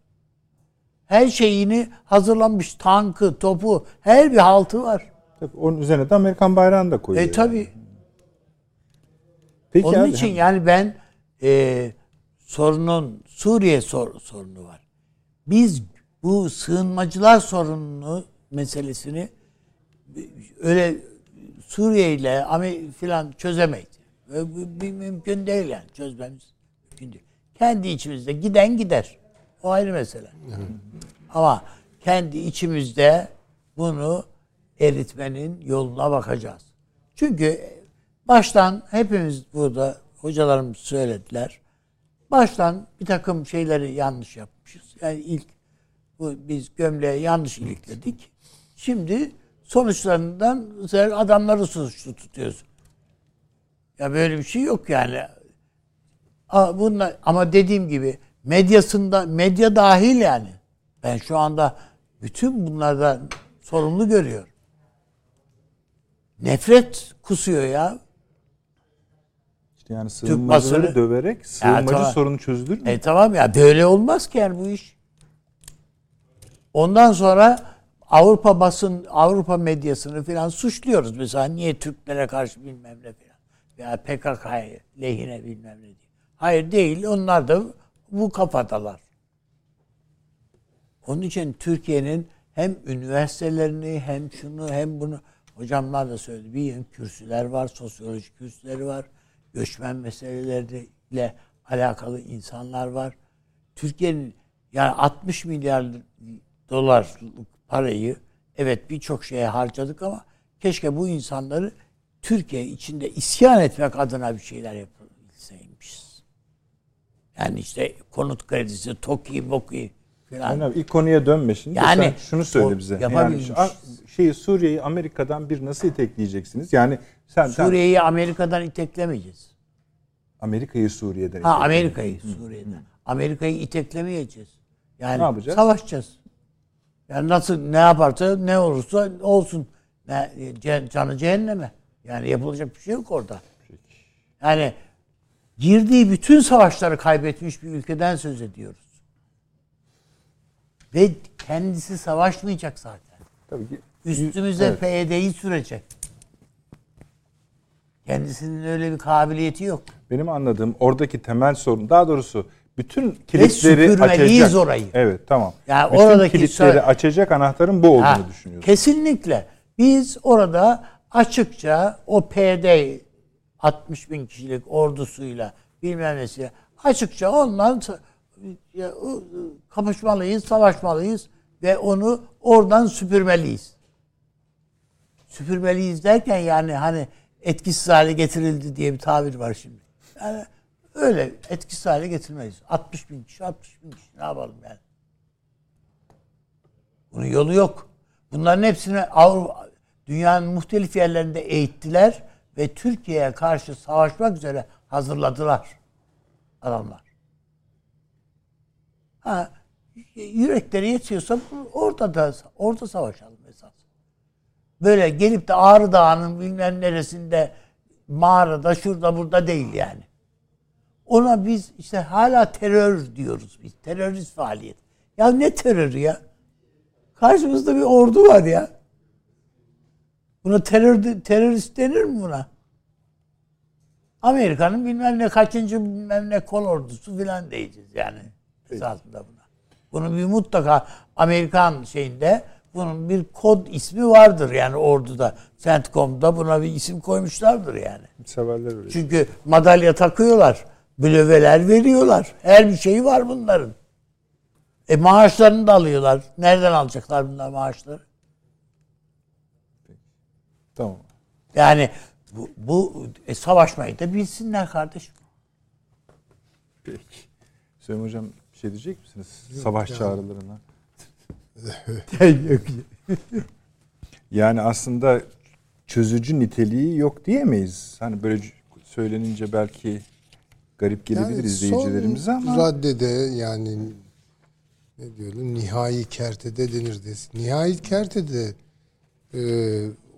Her şeyini hazırlanmış. Tankı, topu, her bir haltı var. Tabii onun üzerine de Amerikan bayrağını da koyuyor. E tabi. yani. Peki Onun abi, için yani ben e, sorunun Suriye sor, sorunu var. Biz bu sığınmacılar sorununu meselesini öyle Suriye ile filan çözemeyiz. Bu bir mümkün değil yani çözmemiz mümkün değil. Kendi içimizde giden gider. O ayrı mesele. Ama kendi içimizde bunu eritmenin yoluna bakacağız. Çünkü baştan hepimiz burada hocalarımız söylediler. Baştan bir takım şeyleri yanlış yapmışız. Yani ilk bu biz gömleği yanlış ilikledik. Şimdi sonuçlarından adamları suçlu tutuyoruz. Ya böyle bir şey yok yani. Bunlar, ama dediğim gibi medyasında medya dahil yani. Ben şu anda bütün bunlardan sorumlu görüyorum. Nefret kusuyor ya. işte yani sığınmacıları basını- döverek sığınmacı tamam. sorunu çözülür mü? E tamam ya böyle olmaz ki yani bu iş. Ondan sonra Avrupa basın, Avrupa medyasını falan suçluyoruz. Mesela niye Türklere karşı bilmem ne falan. Veya PKK'ya lehine bilmem ne diye. Hayır değil. Onlar da bu kafadalar. Onun için Türkiye'nin hem üniversitelerini hem şunu hem bunu hocamlar da söyledi. Bir kürsüler var, sosyoloji kürsüleri var. Göçmen meseleleriyle alakalı insanlar var. Türkiye'nin yani 60 milyar dolarlık parayı evet birçok şeye harcadık ama keşke bu insanları Türkiye içinde isyan etmek adına bir şeyler yapabilseymişiz. Yani işte konut kredisi, TOKİ, BOKİ falan. Aynen abi, ilk konuya dönme şimdi. Yani Yani şunu söyle bize. Yani şu, şeyi Suriye'yi Amerika'dan bir nasıl itekleyeceksiniz? Yani sen, sen Suriye'yi Amerika'dan iteklemeyeceğiz. Amerika'yı Suriye'den Ha. Amerika'yı Suriye'den. Amerika'yı iteklemeyeceğiz. Yani Ne yapacağız? savaşacağız. Yani nasıl ne yaparsa ne olursa olsun. Ne, canı cehenneme. Yani yapılacak bir şey yok orada. Yani girdiği bütün savaşları kaybetmiş bir ülkeden söz ediyoruz. Ve kendisi savaşmayacak zaten. Tabii ki. Üstümüze Evet. PYD'yi sürecek. Kendisinin öyle bir kabiliyeti yok. Benim anladığım oradaki temel sorun daha doğrusu bütün kilitleri açacak. orayı. Evet tamam. Yani bütün oradaki kilitleri açacak anahtarın bu olduğunu Ha, düşünüyorsun. Kesinlikle. Biz orada açıkça o PD 60 bin kişilik ordusuyla bilmem nesiyle açıkça ondan ya, kapışmalıyız, savaşmalıyız ve onu oradan süpürmeliyiz. Süpürmeliyiz derken yani hani etkisiz hale getirildi diye bir tabir var şimdi. Yani öyle etkisiz hale getirmeyiz. 60 bin kişi, 60 bin kişi ne yapalım yani? Bunun yolu yok. Bunların hepsini Avrupa, dünyanın muhtelif yerlerinde eğittiler ve Türkiye'ye karşı savaşmak üzere hazırladılar adamlar. Ha, yürekleri yetiyorsa orada da orada savaşalım esas. Böyle gelip de Ağrı Dağı'nın bilmem neresinde mağarada şurada burada değil yani. Ona biz işte hala terör diyoruz biz. Terörist faaliyet. Ya ne terörü ya? Karşımızda bir ordu var ya. Buna terör terörist denir mi buna? Amerika'nın bilmem ne kaçıncı bilmem ne kol ordusu filan diyeceğiz yani esasında buna. Bunun bir mutlaka Amerikan şeyinde bunun bir kod ismi vardır yani orduda. CENTCOM'da buna bir isim koymuşlardır yani. Severler öyle. Çünkü madalya takıyorlar. Blöveler veriyorlar. Her bir şeyi var bunların. E maaşlarını da alıyorlar. Nereden alacaklar bunlar maaşları? Tamam. Yani bu, bu e, savaşmayı da bilsinler kardeşim. Peki. Süleyman Hocam bir şey diyecek misiniz? Savaş yani. çağrılarına. Yani aslında çözücü niteliği yok diyemeyiz. Hani böyle söylenince belki garip gelebilir izleyicilerimize son ama raddede yani ne diyelim nihai kertede denirdi. Nihai kertede e,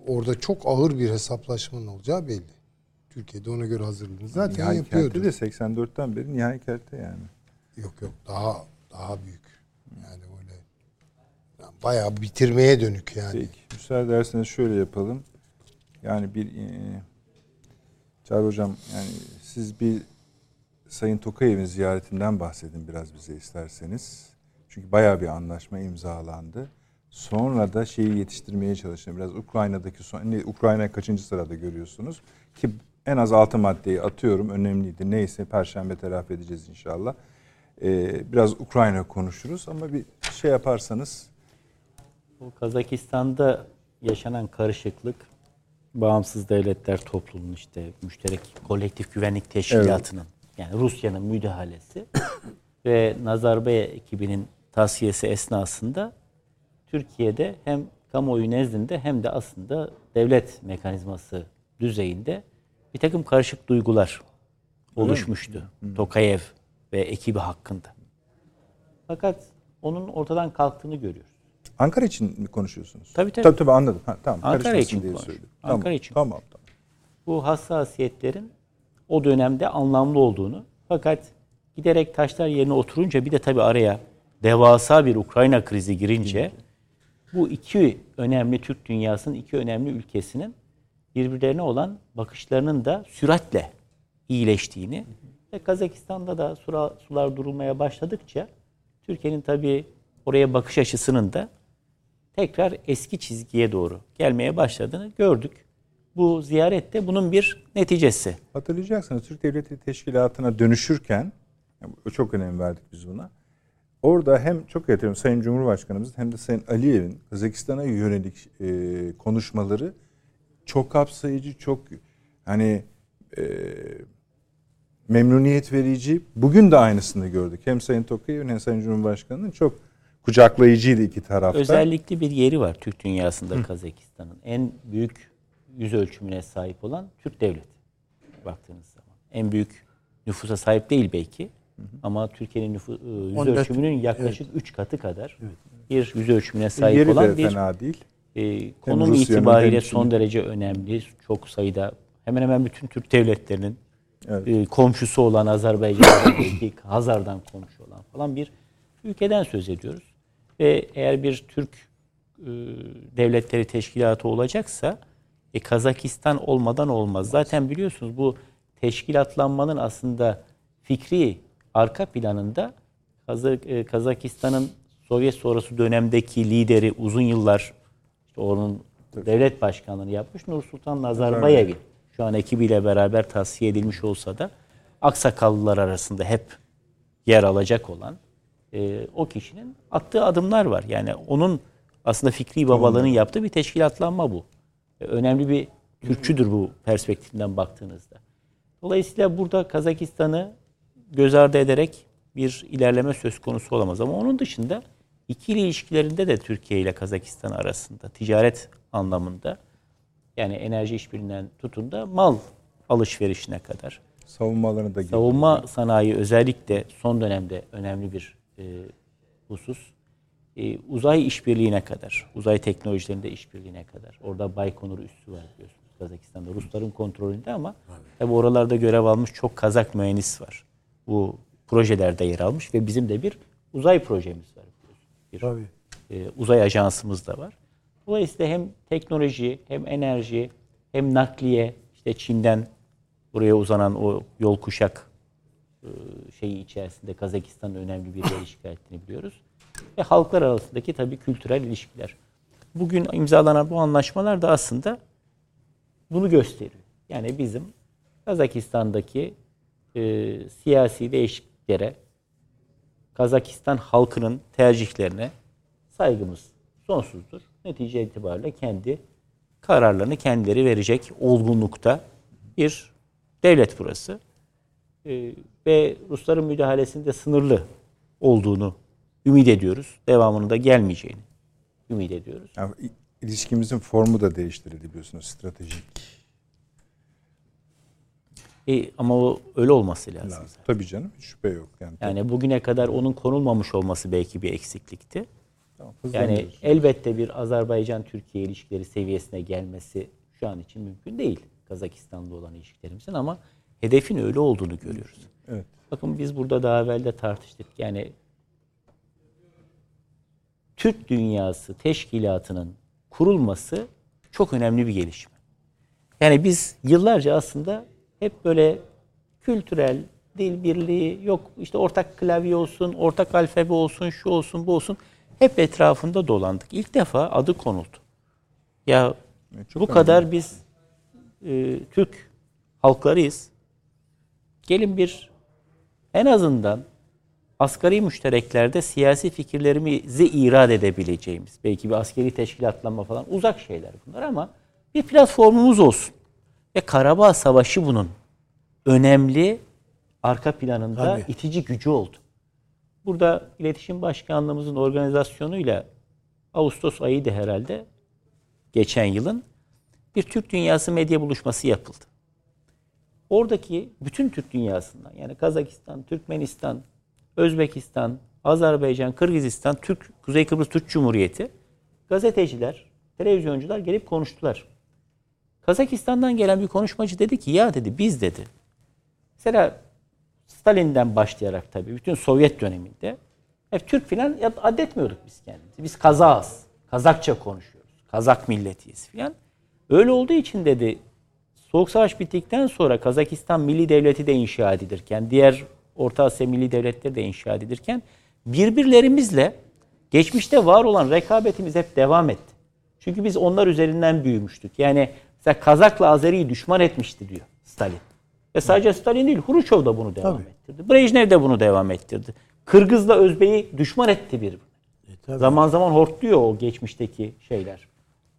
orada çok ağır bir hesaplaşmanın olacağı belli. Türkiye'de ona göre hazırlığını zaten nihai yapıyordu. kerte de 84'ten beri nihai kerte yani. Yok yok daha daha büyük. Yani öyle yani bayağı bitirmeye dönük yani. Peki. Müsaade ederseniz şöyle yapalım. Yani bir e, Çağrı Hocam yani siz bir Sayın Tokayev'in ziyaretinden bahsedin biraz bize isterseniz. Çünkü bayağı bir anlaşma imzalandı. Sonra da şeyi yetiştirmeye çalışın. Biraz Ukrayna'daki son, Ukrayna kaçıncı sırada görüyorsunuz? Ki en az altı maddeyi atıyorum. Önemliydi. Neyse Perşembe telafi edeceğiz inşallah. Ee, biraz Ukrayna konuşuruz ama bir şey yaparsanız Bu Kazakistan'da yaşanan karışıklık bağımsız devletler topluluğunun işte müşterek kolektif güvenlik teşkilatının yani Rusya'nın müdahalesi ve Nazarbaye ekibinin tasfiyesi esnasında Türkiye'de hem kamuoyu nezdinde hem de aslında devlet mekanizması düzeyinde bir takım karışık duygular oluşmuştu. Tokayev ve ekibi hakkında. Fakat onun ortadan kalktığını görüyoruz. Ankara için mi konuşuyorsunuz? Tabii, tabii. Tabii tabii anladım. Ha, tamam. Ankara için diye. Ankara tamam, için. Tamam tamam. bu hassasiyetlerin o dönemde anlamlı olduğunu fakat giderek taşlar yerine oturunca bir de tabii araya devasa bir Ukrayna krizi girince bu iki önemli Türk dünyasının iki önemli ülkesinin birbirlerine olan bakışlarının da süratle iyileştiğini ve Kazakistan'da da sular durulmaya başladıkça Türkiye'nin tabii oraya bakış açısının da tekrar eski çizgiye doğru gelmeye başladığını gördük. Bu ziyarette bunun bir neticesi. Hatırlayacaksınız Türk Devleti Teşkilatı'na dönüşürken çok önem verdik biz buna. Orada hem çok hatırlıyorum Sayın Cumhurbaşkanımız hem de Sayın Aliyev'in Kazakistan'a yönelik e, konuşmaları çok kapsayıcı, çok hani e, memnuniyet verici. Bugün de aynısını gördük. Hem Sayın Tokayev'in hem Sayın Cumhurbaşkanı'nın çok kucaklayıcıydı iki tarafta. Özellikle bir yeri var Türk dünyasında Kazakistan'ın. En büyük yüz ölçümüne sahip olan Türk devleti baktığınız zaman. En büyük nüfusa sahip değil belki ama Türkiye'nin nüfu, e, yüz 14 ölçümünün yaklaşık 3 katı kadar bir yüz ölçümüne sahip yeri de olan bir fena değil. e, konum itibariyle son derece önemli. Çok sayıda hemen hemen bütün Türk devletlerinin Evet. e, komşusu olan Azerbaycan'dan belki Hazar'dan komşu olan falan bir ülkeden söz ediyoruz. Ve eğer bir Türk e, devletleri teşkilatı olacaksa e, Kazakistan olmadan olmaz. Zaten biliyorsunuz bu teşkilatlanmanın aslında fikri arka planında e, Kazakistan'ın Sovyet sonrası dönemdeki lideri uzun yıllar işte onun devlet başkanlığını yapmış Nursultan Nazarbayev'i şu an ekibiyle beraber tasfiye edilmiş olsa da aksakallılar arasında hep yer alacak olan e, o kişinin attığı adımlar var. Yani onun aslında fikri babalığının yaptığı bir teşkilatlanma bu. E, önemli bir Türkçüdür bu perspektiften baktığınızda. Dolayısıyla burada Kazakistan'ı göz ardı ederek bir ilerleme söz konusu olamaz. Ama onun dışında ikili ilişkilerinde de Türkiye ile Kazakistan arasında ticaret anlamında Yani enerji işbirliğinden tutun da mal alışverişine kadar. Savunmalarını da Savunma sanayi özellikle son dönemde önemli bir e, husus. E, uzay işbirliğine kadar, uzay teknolojilerinde işbirliğine kadar. Orada Baykonur üssü var biliyorsunuz Kazakistan'da. Rusların kontrolünde ama tabi oralarda görev almış çok Kazak mühendis var. Bu projelerde yer almış ve bizim de bir uzay projemiz var. Bir Tabii. e, uzay ajansımız da var. Dolayısıyla hem teknoloji, hem enerji, hem nakliye, işte Çin'den buraya uzanan o yol kuşak e, şeyi içerisinde Kazakistan'ın önemli bir yer işgal ettiğini biliyoruz. Ve halklar arasındaki tabii kültürel ilişkiler. Bugün imzalanan bu anlaşmalar da aslında bunu gösteriyor. Yani bizim Kazakistan'daki e, siyasi değişikliklere, Kazakistan halkının tercihlerine saygımız sonsuzdur. Netice itibariyle kendi kararlarını kendileri verecek olgunlukta bir devlet burası. Ee, ve Rusların müdahalesinde sınırlı olduğunu ümit ediyoruz. Devamının da gelmeyeceğini ümit ediyoruz. Yani ilişkimizin formu da değiştirildi biliyorsunuz stratejik. E, ama o öyle olması lazım. lazım. Tabii canım hiç şüphe yok. Yani, Yani bugüne kadar onun konulmamış olması belki bir eksiklikti. tamam, Yani elbette bir Azerbaycan-Türkiye ilişkileri seviyesine gelmesi şu an için mümkün değil. Kazakistan'la olan ilişkilerimizin ama hedefin öyle olduğunu görüyoruz. Evet. Bakın biz burada daha evvel de tartıştık. Yani Türk Dünyası Teşkilatı'nın kurulması çok önemli bir gelişme. Yani biz yıllarca aslında hep böyle kültürel dil birliği yok işte ortak klavye olsun, ortak alfabe olsun, şu olsun, bu olsun hep etrafında dolandık. İlk defa adı konuldu. Ya çok bu kadar biz e, Türk halklarıyız. Gelin bir en azından asgari müştereklerde siyasi fikirlerimizi irad edebileceğimiz, belki bir askeri teşkilatlanma falan uzak şeyler bunlar ama bir platformumuz olsun. Ve Karabağ Savaşı bunun önemli arka planında Tabii. itici gücü oldu. Burada iletişim başkanlığımızın organizasyonuyla Ağustos ayıydı herhalde geçen yılın bir Türk Dünyası medya buluşması yapıldı. Oradaki bütün Türk dünyasından yani Kazakistan, Türkmenistan, Özbekistan, Azerbaycan, Kırgızistan, Türk Kuzey Kıbrıs Türk Cumhuriyeti gazeteciler, televizyoncular gelip konuştular. Kazakistan'dan gelen bir konuşmacı dedi ki ya dedi biz dedi. Mesela Stalin'den başlayarak tabii bütün Sovyet döneminde hep Türk filan addetmiyorduk biz kendimizi. Biz Kazağız. Kazakça konuşuyoruz. Kazak milletiyiz filan. Öyle olduğu için dedi Soğuk Savaş bittikten sonra Kazakistan Milli Devleti de inşa edilirken, diğer Orta Asya Milli Devletleri de inşa edilirken birbirlerimizle geçmişte var olan rekabetimiz hep devam etti. Çünkü biz onlar üzerinden büyümüştük. Yani mesela Kazak'la Azeri'yi düşman etmişti diyor Stalin. Ve sadece Stalin değil, Hrushchev da bunu devam Tabii. ettirdi. Brejnev de bunu devam ettirdi. Kırgız'la Özbek'i düşman etti birbirine. tabii. Zaman zaman hortluyor o geçmişteki şeyler.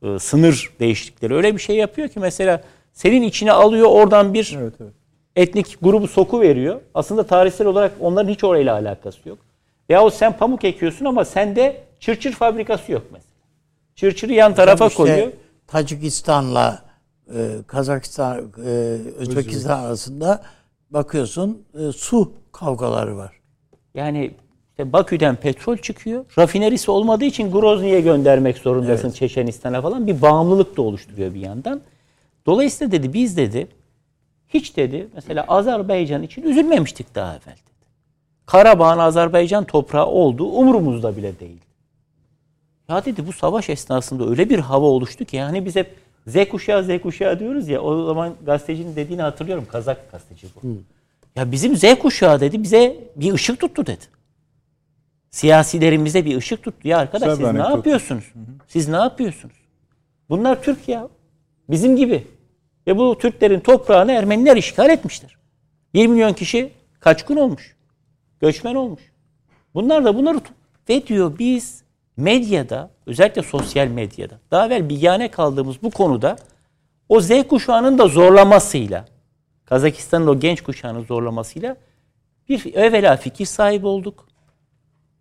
Ee, sınır değişiklikleri. Öyle bir şey yapıyor ki mesela senin içine alıyor oradan bir Evet evet. Etnik grubu soku veriyor. Aslında tarihsel olarak onların hiç orayla alakası yok. Yahut sen pamuk ekiyorsun ama sende çırçır fabrikası yok mesela. Çırçırı yan tarafa İşte koyuyor. Tacikistan'la e, Kazakistan, e, Özbekistan arasında bakıyorsun e, su kavgaları var. Yani işte Bakü'den petrol çıkıyor. Rafinerisi olmadığı için Grozny'ye göndermek zorundasın Çeçenistan'a falan. Bir bağımlılık da oluşturuyor bir yandan. Dolayısıyla dedi biz dedi hiç dedi mesela Azerbaycan için üzülmemiştik daha evvel dedi. Karabağ'ın Azerbaycan toprağı olduğu umurumuzda bile değil. Ya dedi bu savaş esnasında öyle bir hava oluştu ki yani biz hep Z kuşağı Z kuşağı diyoruz ya o zaman gazetecinin dediğini hatırlıyorum. Kazak gazeteci bu. Ya bizim Z kuşağı dedi bize bir ışık tuttu dedi. Siyasilerimize bir ışık tuttu. Ya arkadaş Güzel siz ne yapıyorsunuz? Siz ne yapıyorsunuz? Bunlar Türk ya. Bizim gibi. Ve bu Türklerin toprağını Ermeniler işgal etmişler. 1 milyon kişi kaçkın olmuş. Göçmen olmuş. Bunlar da bunları ve diyor biz medyada özellikle sosyal medyada daha evvel bilgane kaldığımız bu konuda o Z kuşağının da zorlamasıyla Kazakistan'ın o genç kuşağının zorlamasıyla bir evvela fikir sahibi olduk.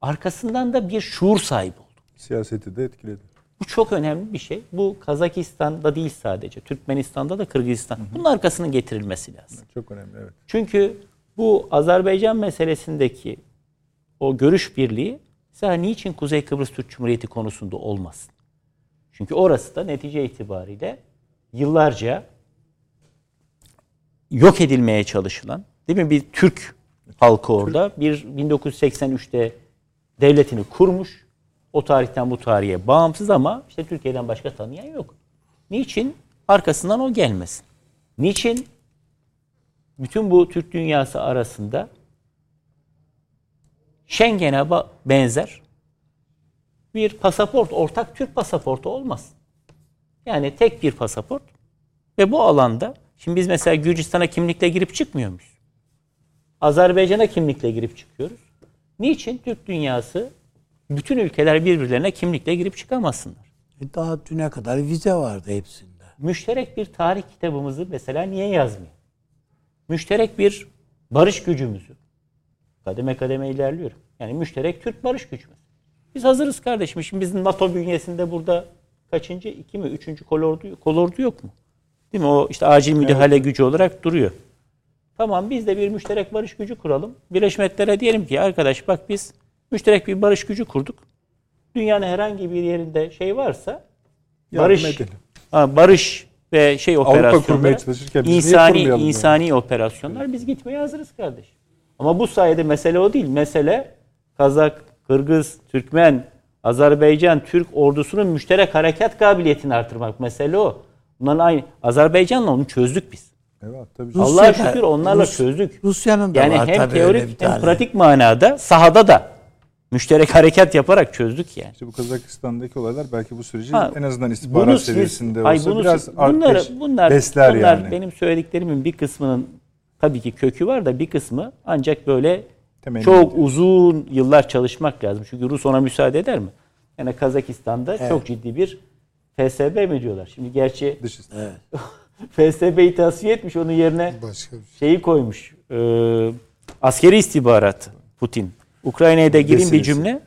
Arkasından da bir şuur sahibi olduk. Siyaseti de etkiledi. Bu çok önemli bir şey. Bu Kazakistan'da değil sadece. Türkmenistan'da da Kırgızistan. Bunun arkasının getirilmesi lazım. Çok önemli evet. Çünkü bu Azerbaycan meselesindeki o görüş birliği mesela niçin Kuzey Kıbrıs Türk Cumhuriyeti konusunda olmasın? Çünkü orası da netice itibariyle yıllarca yok edilmeye çalışılan, değil mi? Bir Türk halkı orada bir 1983'te devletini kurmuş. O tarihten bu tarihe bağımsız ama işte Türkiye'den başka tanıyan yok. Niçin? Arkasından o gelmesin. Niçin? Bütün bu Türk dünyası arasında Schengen'e benzer bir pasaport, ortak Türk pasaportu olmaz. Yani tek bir pasaport ve bu alanda şimdi biz mesela Gürcistan'a kimlikle girip çıkmıyor muyuz? Azerbaycan'a kimlikle girip çıkıyoruz. Niçin Türk dünyası bütün ülkeler birbirlerine kimlikle girip çıkamasınlar? E, Daha düne kadar vize vardı hepsinde. Müşterek bir tarih kitabımızı mesela niye yazmıyor? Müşterek bir barış gücümüzü. Kademe kademe ilerliyorum. Yani müşterek Türk barış gücümüz. Biz hazırız kardeşim. Şimdi bizim NATO bünyesinde burada kaçıncı? iki mi? Üçüncü kolordu, kolordu yok mu? Değil mi? O işte acil müdahale gücü olarak duruyor. Tamam biz de bir müşterek barış gücü kuralım. Birleşmiş Milletler'e diyelim ki arkadaş bak biz müşterek bir barış gücü kurduk. Dünyanın herhangi bir yerinde şey varsa barış edelim. ha, barış ve şey operasyonları kurmaya çalışırken biz niye insani kurmayalım yani? insani operasyonlar biz gitmeye hazırız kardeşim. Ama bu sayede mesele o değil. Mesele Kazak, Kırgız, Türkmen, Azerbaycan, Türk ordusunun müşterek harekat kabiliyetini artırmak. Mesele o. Bunların aynı. Azerbaycan'la onu çözdük biz. Evet tabii. Allah'a şükür onlarla Rus- çözdük. Rusya'nın da Yani var hem tabii teorik hem pratik manada sahada da müşterek harekat yaparak çözdük yani. İşte bu Kazakistan'daki olaylar belki bu süreci Ha, en azından istihbarat bunu seviyesinde ay olsa bunu biraz bunları, bunlar, besler bunlar yani. benim söylediklerimin bir kısmının tabii ki kökü var da bir kısmı ancak böyle Temelli çok ediyor. uzun yıllar çalışmak lazım. Çünkü Rus ona müsaade eder mi? Yani Kazakistan'da çok ciddi bir FSB mi diyorlar? Şimdi gerçi Dış Evet. FSB'yi tasfiye etmiş onun yerine Başka bir şey. şeyi koymuş. E, askeri istihbarat Putin. Ukrayna'ya da gireyim bir cümle.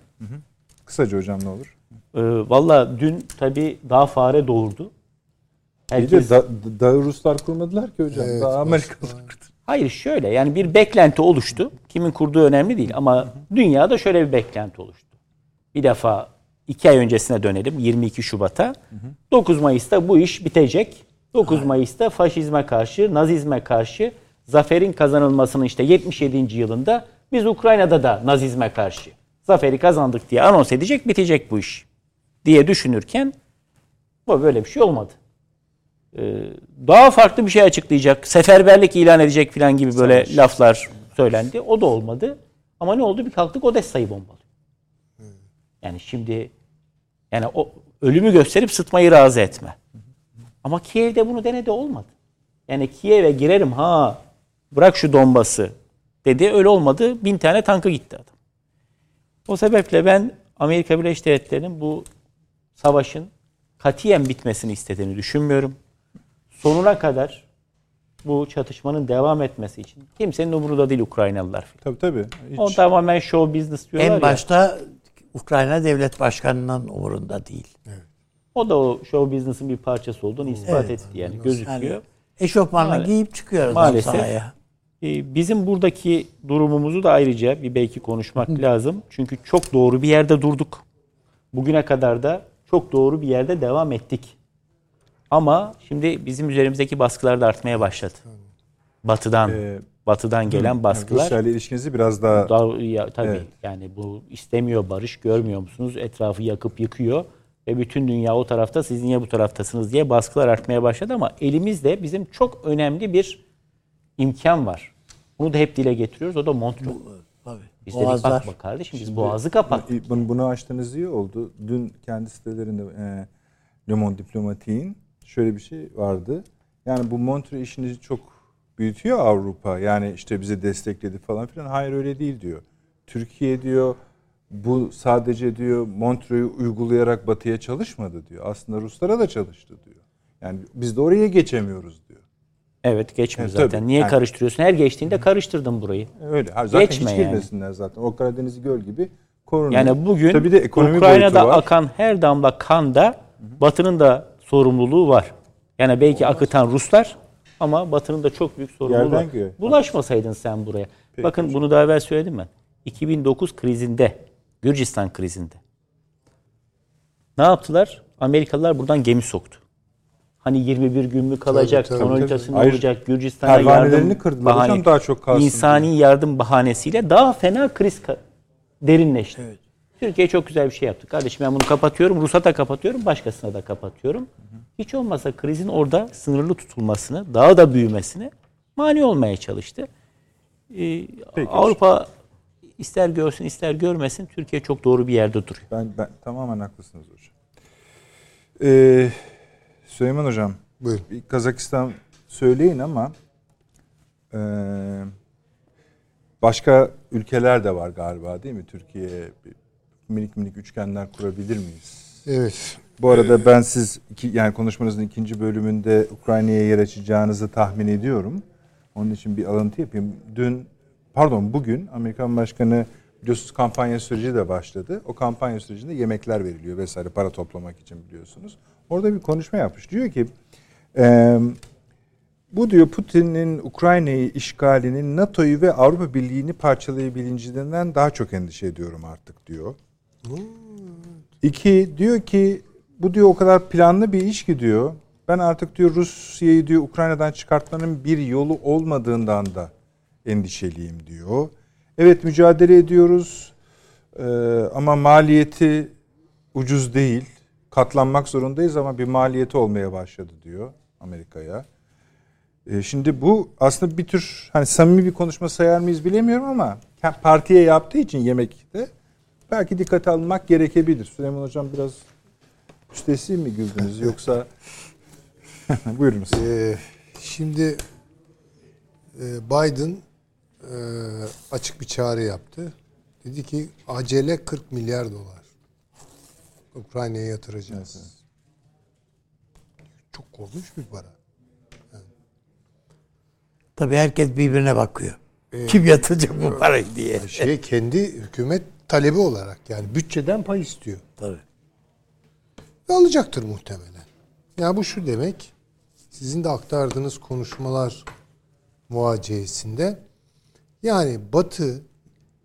Kısaca hocam ne olur? E, Valla dün tabii daha fare doğurdu. De da, da Ruslar kurmadılar ki hocam. Evet, daha Amerikalılar kurdu. Hayır şöyle yani bir beklenti oluştu. Kimin kurduğu önemli değil ama dünyada şöyle bir beklenti oluştu. Bir defa iki ay öncesine dönelim 22 Şubat'a. 9 Mayıs'ta bu iş bitecek. 9 Mayıs'ta faşizme karşı, nazizme karşı zaferin kazanılmasının işte 77. yılında biz Ukrayna'da da nazizme karşı zaferi kazandık diye anons edecek bitecek bu iş diye düşünürken bu böyle bir şey olmadı. Ee, daha farklı bir şey açıklayacak, seferberlik ilan edecek falan gibi böyle laflar söylendi. O da olmadı. Ama ne oldu? Bir kalktık Odessa'yı bombalıyor. Yani şimdi yani o ölümü gösterip sıtmayı razı etme. Ama Kiev'de bunu denedi olmadı. Yani Kiev'e girerim ha bırak şu Donbas'ı dedi öyle olmadı. Bin tane tankı gitti adam. O sebeple ben Amerika Birleşik Devletleri'nin bu savaşın katiyen bitmesini istediğini düşünmüyorum. Sonuna kadar bu çatışmanın devam etmesi için kimsenin umurunda değil Ukraynalılar. Tabii tabii. Hiç, O tamamen show business diyorlar En ya. başta Ukrayna Devlet Başkanı'nın umurunda değil. O da o show business'ın bir parçası olduğunu ispat Evet. etti yani gözüküyor. Yani eşofmanla giyip çıkıyor adam Maalesef. sahaya. Ee, Bizim buradaki durumumuzu da ayrıca bir belki konuşmak lazım. Çünkü çok doğru bir yerde durduk. Bugüne kadar da çok doğru bir yerde devam ettik. Ama şimdi bizim üzerimizdeki baskılar da artmaya başladı. Batıdan, Ee, batıdan gelen baskılar. Rusya ile ilişkinizi biraz daha Daha, ya, tabii Evet. yani bu istemiyor barış görmüyor musunuz? Etrafı yakıp yıkıyor ve bütün dünya o tarafta siz niye bu taraftasınız diye baskılar artmaya başladı ama elimizde bizim çok önemli bir imkan var. Bunu da hep dile getiriyoruz. O da Montreux. Tabii. Biz dedik Boğazlar. bakma kardeşim biz boğazı kapattık. Bunu, bunu açtığınız iyi oldu. Dün kendi sitelerinde e, Le Monde Diplomatik'in şöyle bir şey vardı. Yani bu Montreux işini çok büyütüyor Avrupa. Yani işte bize destekledi falan filan. Hayır öyle değil diyor. Türkiye diyor bu sadece diyor Montreux'u uygulayarak batıya çalışmadı diyor. Aslında Ruslara da çalıştı diyor. Yani biz de oraya geçemiyoruz diyor. Evet geçmiyor Evet, tabii. zaten. Niye Yani- karıştırıyorsun? Her geçtiğinde karıştırdın burayı. Öyle. Zaten Geçme hiç yani. girmesinler zaten. O Karadeniz'i göl gibi Korunur. Yani bugün Tabii de ekonomi Ukrayna'da var. akan her damla kanda Batı'nın da sorumluluğu var. Yani belki akıtan Ruslar ama Batı'nın da çok büyük sorumluluğu Yerden var. göğe. Bulaşmasaydın sen buraya. Bakın bunu daha evvel söyledim ben. 2009 krizinde, Gürcistan krizinde. Ne yaptılar? Amerikalılar buradan gemi soktu. Hani 21 gün mü kalacak, Tabii, son tabii, olacak, Gürcistan'a yardım kırdılar hocam, daha çok kalsın İnsani yardım bahanesiyle daha fena kriz derinleşti. Türkiye çok güzel bir şey yaptı. Kardeşim ben bunu kapatıyorum, Rus'a da kapatıyorum, başkasına da kapatıyorum. Hiç olmazsa krizin orada sınırlı tutulmasını, daha da büyümesine mani olmaya çalıştı. Ee, Avrupa ister görsün ister görmesin Türkiye çok doğru bir yerde duruyor. Ben, ben tamamen haklısınız hocam. Ee, Süleyman hocam, Buyurun. bir Kazakistan söyleyin ama e, başka ülkeler de var galiba değil mi? Türkiye minik minik üçgenler kurabilir miyiz? Evet. Bu arada ben siz iki, yani konuşmanızın ikinci bölümünde Ukrayna'ya yer açacağınızı tahmin ediyorum. Onun için bir alıntı yapayım. Dün pardon bugün Amerikan Başkanı biliyorsunuz kampanya süreci de başladı. O kampanya sürecinde yemekler veriliyor vesaire para toplamak için biliyorsunuz. Orada bir konuşma yapmış. Diyor ki eee, bu diyor Putin'in Ukrayna'yı işgalinin NATO'yu ve Avrupa Birliği'ni parçalayabileceğinden daha çok endişe ediyorum artık diyor. İki diyor ki bu diyor o kadar planlı bir iş ki diyor. Ben artık diyor Rusya'yı diyor Ukrayna'dan çıkartmanın bir yolu olmadığından da endişeliyim diyor. Evet mücadele ediyoruz Ee, ama maliyeti ucuz değil. Katlanmak zorundayız ama bir maliyeti olmaya başladı diyor Amerika'ya. Ee, şimdi bu aslında bir tür hani samimi bir konuşma sayar mıyız bilemiyorum ama partiye yaptığı için yemekte belki dikkate alınmak gerekebilir. Süleyman Hocam biraz üstesi mi güldünüz yoksa buyurunuz. Ee, şimdi e, Biden e, açık bir çağrı yaptı. Dedi ki acele 40 milyar dolar Ukrayna'ya yatıracağız. Çok korkunç bir para. Tabii herkes birbirine bakıyor. Kim yatıracak bu parayı diye. Şey kendi hükümet talebi olarak yani bütçeden pay istiyor. Tabii. Ve alacaktır muhtemelen. Yani bu şu demek, sizin de aktardığınız konuşmalar muhaceyesinde yani Batı,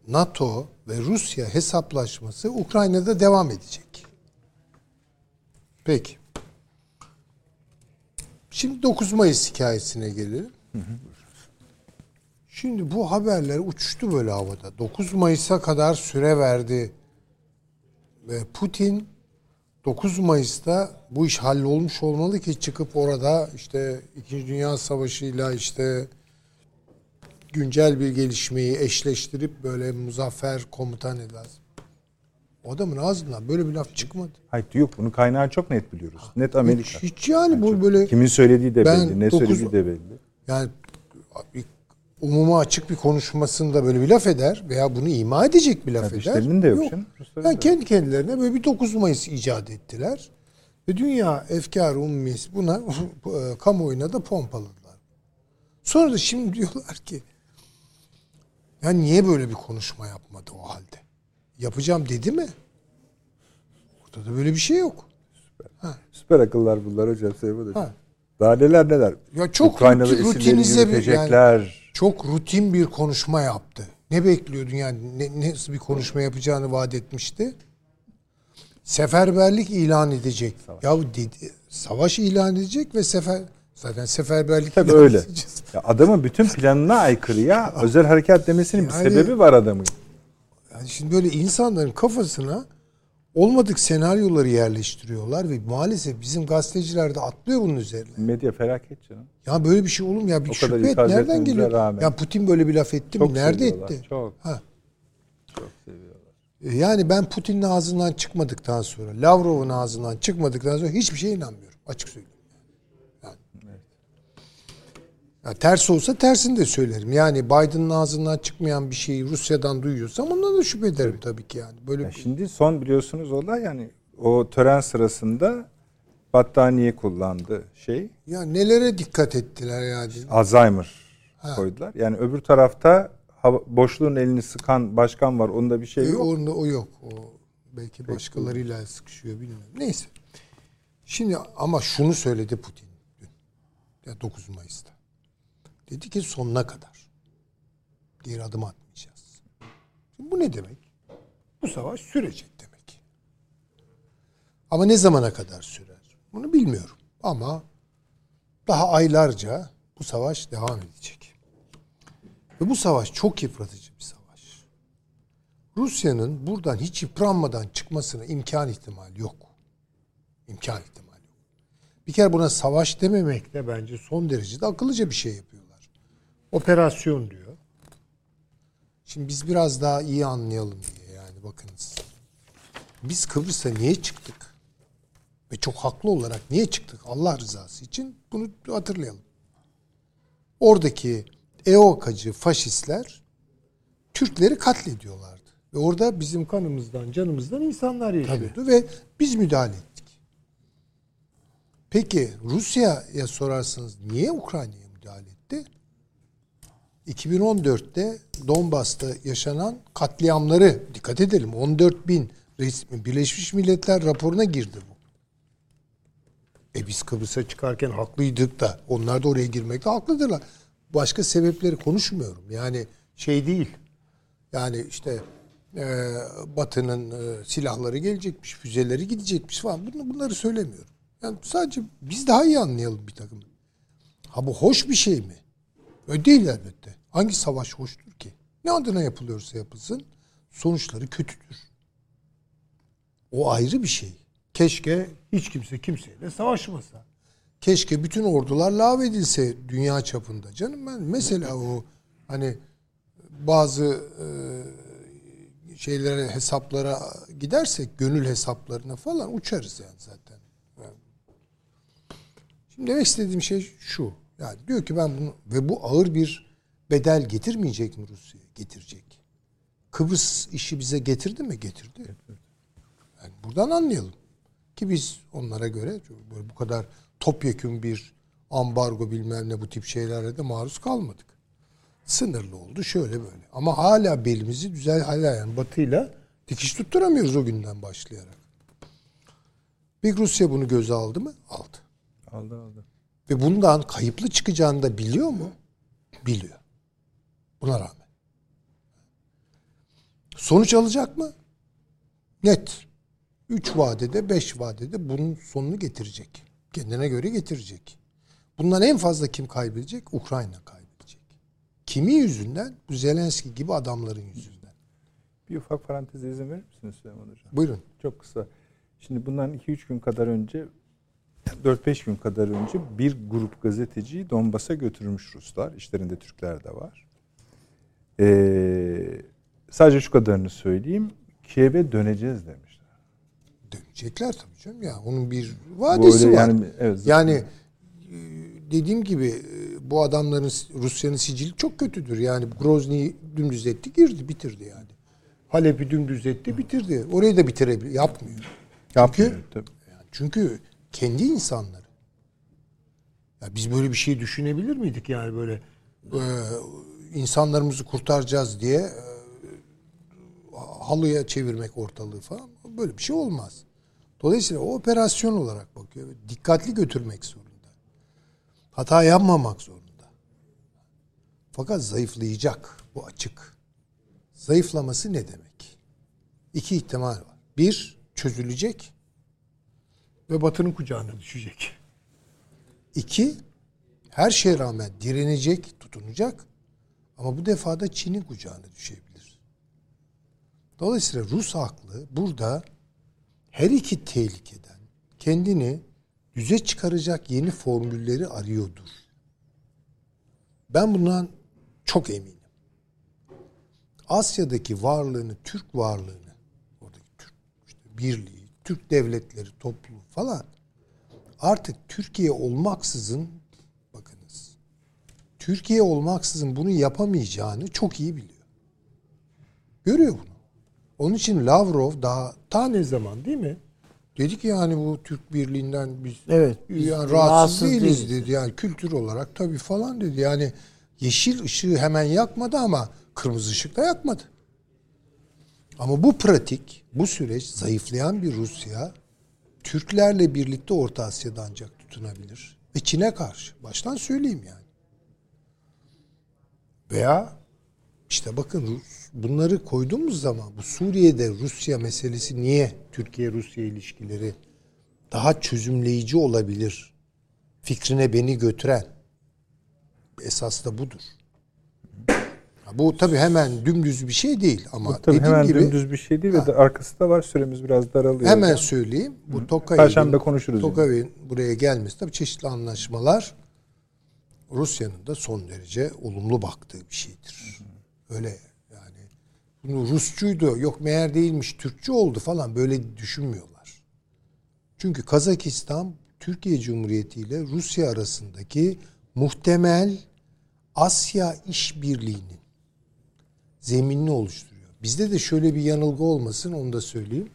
NATO ve Rusya hesaplaşması Ukrayna'da devam edecek. Peki. Şimdi 9 Mayıs hikayesine gelelim. Şimdi bu haberler uçuştu böyle havada. 9 Mayıs'a kadar süre verdi. Ve Putin 9 Mayıs'ta bu iş hallolmuş olmalı ki çıkıp orada işte 2. Dünya Savaşı'yla işte güncel bir gelişmeyi eşleştirip böyle muzaffer komutan edersin. Adamın ağzından böyle bir laf çıkmadı. Hayır yok bunun kaynağı çok net biliyoruz. Net Amerika. Hiç, hiç yani bu böyle Kimin söylediği de belli, ne dokuz- söylediği de belli. yani bir umuma açık bir konuşmasında böyle bir laf eder veya bunu ima edecek bir laf eder. Kardeşlerinin de yok Rusların Yani kendi kendilerine böyle bir 9 Mayıs icat ettiler. Ve dünya efkar ummis buna e, kamuoyuna da pompaladılar. Sonra da şimdi diyorlar ki ya niye böyle bir konuşma yapmadı o halde? Yapacağım dedi mi? Ortada da böyle bir şey yok. Süper akıllar bunlar hocam Süleyman Hocam. Ha. Daha neler neler. Ya çok Ukraynalı rutinize bir- yürütecekler. Çok rutin bir konuşma yaptı. Ne bekliyordun yani? Ne, nasıl bir konuşma yapacağını vaat etmişti? Seferberlik ilan edecek. Ya dedi, savaş ilan edecek ve sefer zaten seferberlik Tabii ilan öyle. edeceğiz. Ya adamın bütün planına aykırı ya. Özel harekat demesinin bir Yani- sebebi var adamın. Yani şimdi böyle insanların kafasına olmadık senaryoları yerleştiriyorlar ve maalesef bizim gazeteciler de atlıyor bunun üzerine. Medya felaket canım. Ya böyle bir şey olur mu ya? Bir O şüphe et. Nereden geliyor? rağmen. Ya Putin böyle bir laf etti Çok mi? Nerede etti? çok. Ha. Çok seviyorlar. Yani ben Putin'in ağzından çıkmadıktan sonra, Lavrov'un ağzından çıkmadıktan sonra hiçbir şeye inanmıyorum. Açık söyleyeyim. Yani. Ya ters olsa tersini de söylerim. Yani Biden'ın ağzından çıkmayan bir şeyi Rusya'dan duyuyorsam ondan da şüphe ederim tabii ki yani. Böyle Ya bir- şimdi son biliyorsunuz olay yani o tören sırasında battaniye kullandı şey. ya nelere dikkat ettiler yani. Alzheimer koydular. Yani öbür tarafta hava- boşluğun elini sıkan başkan var. Onda bir şey E, yok. onda o yok. O belki başkalarıyla sıkışıyor bilmiyorum. Neyse. Şimdi ama şunu söyledi Putin dün. Ya 9 Mayıs'ta. Dedi ki sonuna kadar. Geri adım atmayacağız. Şimdi bu ne demek? Bu savaş sürecek demek. Ama ne zamana kadar sürer? Bunu bilmiyorum. Ama daha aylarca bu savaş devam edecek. Ve bu savaş çok yıpratıcı bir savaş. Rusya'nın buradan hiç yıpranmadan çıkmasına imkan ihtimal yok. İmkan ihtimal yok. Bir kere buna savaş dememek de bence son derecede akıllıca bir şey yapıyorlar. Operasyon diyor. Şimdi biz biraz daha iyi anlayalım diye yani bakınız. Biz Kıbrıs'a niye çıktık? Ve çok haklı olarak niye çıktık? Allah rızası için bunu hatırlayalım. Oradaki EOKacı faşistler Türkleri katlediyorlardı. Ve orada bizim kanımızdan, canımızdan insanlar yaşıyordu ve biz müdahale ettik. Peki Rusya'ya sorarsanız niye Ukrayna'ya? 2014'te Donbas'ta yaşanan katliamları dikkat edelim 14 bin resmi Birleşmiş Milletler raporuna girdi bu. E biz Kıbrıs'a çıkarken haklıydık da onlar da oraya girmekte haklıdırlar. Başka sebepleri konuşmuyorum. Yani şey değil. Yani işte e, Batı'nın e, silahları gelecekmiş, füzeleri gidecekmiş falan. Bunu, bunları söylemiyorum. Yani sadece biz daha iyi anlayalım bir takım. Ha bu hoş bir şey mi? Öyle değil elbette. Hangi savaş hoştur ki? Ne adına yapılıyorsa yapılsın sonuçları kötüdür. O ayrı bir şey. Keşke hiç kimse kimseyle savaşmasa. Keşke bütün ordular lağvedilse dünya çapında. Canım ben mesela o hani bazı e, şeylere hesaplara gidersek gönül hesaplarına falan uçarız yani zaten. Yani. Şimdi demek istediğim şey şu. Yani diyor ki ben bunu ve bu ağır bir bedel getirmeyecek mi Rusya'ya? Getirecek. Kıbrıs işi bize getirdi mi? Getirdi. Yani buradan anlayalım. Ki biz onlara göre böyle bu kadar topyekun bir ambargo bilmem ne bu tip şeylere de maruz kalmadık. Sınırlı oldu şöyle böyle. Ama hala belimizi güzel hala yani batıyla dikiş tutturamıyoruz o günden başlayarak. Bir Rusya bunu göze aldı mı? Aldı. Aldı aldı. Ve bundan kayıplı çıkacağını da biliyor mu? Biliyor. Buna rağmen. Sonuç alacak mı? Net. Üç vadede, beş vadede bunun sonunu getirecek. Kendine göre getirecek. Bundan en fazla kim kaybedecek? Ukrayna kaybedecek. Kimi yüzünden? Bu Zelenski gibi adamların yüzünden. Bir ufak paranteze izin verir misiniz Süleyman Hocam? Buyurun. Çok kısa. Şimdi bundan 2-3 gün kadar önce 4-5 gün kadar önce bir grup gazeteciyi Donbas'a götürmüş Ruslar. İşlerinde Türkler de var. Ee, sadece şu kadarını söyleyeyim. Kiev'e döneceğiz demişler. Dönecekler tabii canım ya. Onun bir vadesi var. yani, evet, Yani e, dediğim gibi e, bu adamların Rusya'nın sicili çok kötüdür. Yani Grozny'yi dümdüz etti, girdi, bitirdi yani. Halep'i dümdüz etti, bitirdi. Orayı da bitirebilir. Yapmıyor. yapmıyor Çünkü, tabii. yani çünkü kendi insanları. Ya biz böyle bir şey düşünebilir miydik yani böyle e, insanlarımızı kurtaracağız diye e, halıya çevirmek ortalığı falan böyle bir şey olmaz. Dolayısıyla o operasyon olarak bakıyor. Dikkatli götürmek zorunda. Hata yapmamak zorunda. Fakat zayıflayacak. Bu açık. Zayıflaması ne demek? İki ihtimal var. Bir, çözülecek ve Batı'nın kucağına düşecek. İki, her şeye rağmen direnecek, tutunacak ama bu defa da Çin'in kucağına düşebilir. Dolayısıyla Rus haklı burada her iki tehlikeden kendini düze çıkaracak yeni formülleri arıyordur. Ben bundan çok eminim. Asya'daki varlığını, Türk varlığını, oradaki Türk işte birliği, Türk devletleri, topluluğu falan artık Türkiye olmaksızın Türkiye olmaksızın bunu yapamayacağını çok iyi biliyor. Görüyor bunu. Onun için Lavrov daha ta ne zaman değil mi? Dedi ki yani bu Türk Birliği'nden biz Evet, biz yani rahatsız, rahatsız değiliz değiliz. dedi. Yani kültür olarak tabii falan dedi. Yani yeşil ışığı hemen yakmadı ama kırmızı ışık da yakmadı. Ama bu pratik, bu süreç zayıflayan bir Rusya Türklerle birlikte Orta Asya'da ancak tutunabilir. Ve Çin'e karşı. Baştan söyleyeyim yani. Veya işte bakın bunları koyduğumuz zaman bu Suriye'de Rusya meselesi niye Türkiye-Rusya ilişkileri daha çözümleyici olabilir fikrine beni götüren esas da budur. Bu tabii hemen dümdüz bir şey değil ama Tabii dediğim hemen gibi dümdüz bir şey değil ve de arkası da var. Süremiz biraz daralıyor. hemen hocam. söyleyeyim. Bu Tokayev'in Perşembe konuşuruz yine. Tokayev'in buraya gelmesi tabii çeşitli anlaşmalar Rusya'nın da son derece olumlu baktığı bir şeydir. Öyle yani. Bunu Rusçuydu, yok meğer değilmiş, Türkçe oldu falan böyle düşünmüyorlar. Çünkü Kazakistan Türkiye Cumhuriyeti ile Rusya arasındaki muhtemel Asya işbirliğinin zeminini oluşturuyor. Bizde de şöyle bir yanılgı olmasın onu da söyleyeyim.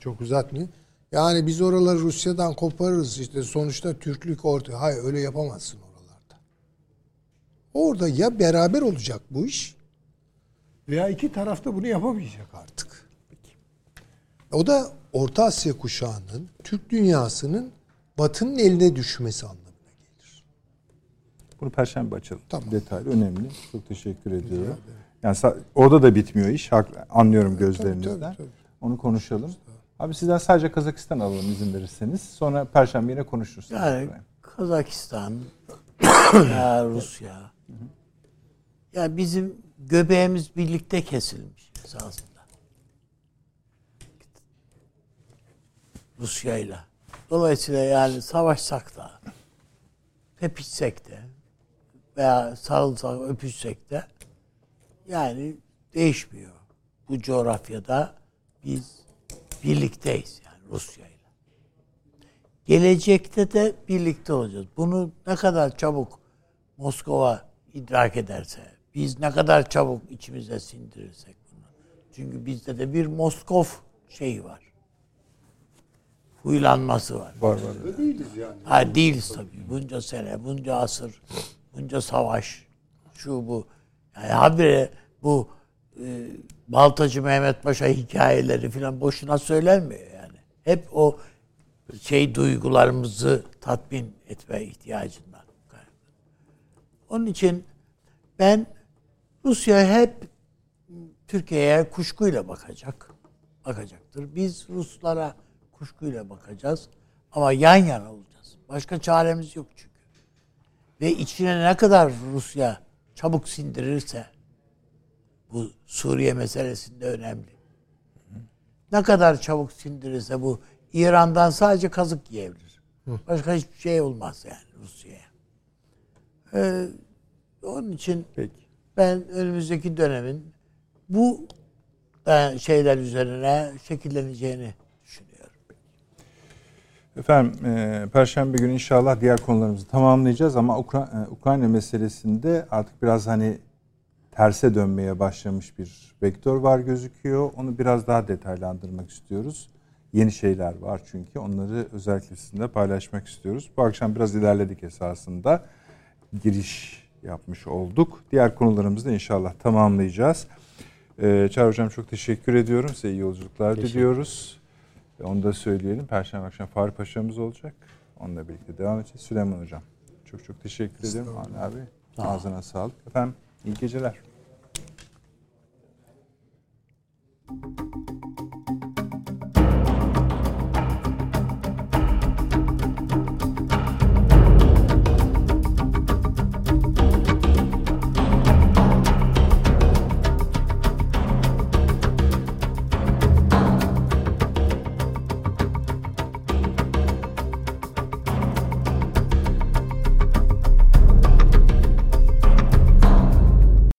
Çok uzatmayayım. Yani biz oraları Rusya'dan koparırız işte sonuçta Türklük ortaya. Hayır öyle yapamazsın. Orada ya beraber olacak bu iş veya iki taraf da bunu yapamayacak artık. O da Orta Asya kuşağının, Türk dünyasının Batı'nın eline düşmesi anlamına gelir. Bunu perşembe açalım. Tamam. Detaylı önemli. Çok teşekkür ediyorum. Yani orada da bitmiyor iş. Anlıyorum gözlerinizden. tabii, tabii. Onu konuşalım. Abi sizden sadece Kazakistan alalım izin verirseniz. Sonra perşembe yine konuşuruz. Yani Kazakistan, ya Rusya. Ya bizim göbeğimiz birlikte kesilmiş esasında. Rusya'yla. Dolayısıyla yani savaşsak da, tepişsek de veya sarılsak, öpüşsek de yani değişmiyor. Bu coğrafyada biz birlikteyiz yani Rusya'yla. Gelecekte de birlikte olacağız. Bunu ne kadar çabuk Moskova idrak ederse, biz ne kadar çabuk içimize sindirirsek bunu. Çünkü bizde de bir Moskov şeyi var. Huylanması var. Var var. Değiliz yani. Ha değiliz tabii. Bunca sene, bunca asır, bunca savaş, şu bu. Yani habire bu e, Baltacı Mehmet Paşa hikayeleri falan boşuna söylenmiyor yani. Hep o şey duygularımızı tatmin etme ihtiyacından. Onun için ben Rusya hep Türkiye'ye kuşkuyla bakacak. Bakacaktır. Biz Ruslara kuşkuyla bakacağız. Ama yan yana olacağız. Başka çaremiz yok çünkü. Ve içine ne kadar Rusya çabuk sindirirse bu Suriye meselesinde önemli. Ne kadar çabuk sindirirse bu İran'dan sadece kazık yiyebilir. Başka hiçbir şey olmaz yani Rusya'ya. Ee, onun için Peki. Ben önümüzdeki dönemin bu e, şeyler üzerine şekilleneceğini düşünüyorum. Efendim e, Perşembe günü inşallah diğer konularımızı tamamlayacağız ama e, Ukrayna meselesinde artık biraz hani terse dönmeye başlamış bir vektör var gözüküyor. Onu biraz daha detaylandırmak istiyoruz. Yeni şeyler var çünkü onları özellikle sizinle paylaşmak istiyoruz. Bu akşam biraz ilerledik esasında. Giriş yapmış olduk. Diğer konularımızı da inşallah tamamlayacağız. Ee, Çağrı Hocam çok teşekkür ediyorum. Size iyi yolculuklar Teşekkür diliyoruz. E, Onu da söyleyelim. Perşembe akşam Fahri Paşa'mız olacak. Onunla birlikte devam edeceğiz. Süleyman Hocam. Çok çok teşekkür ederim. Avni abi. Ağzına sağlık. Efendim iyi geceler.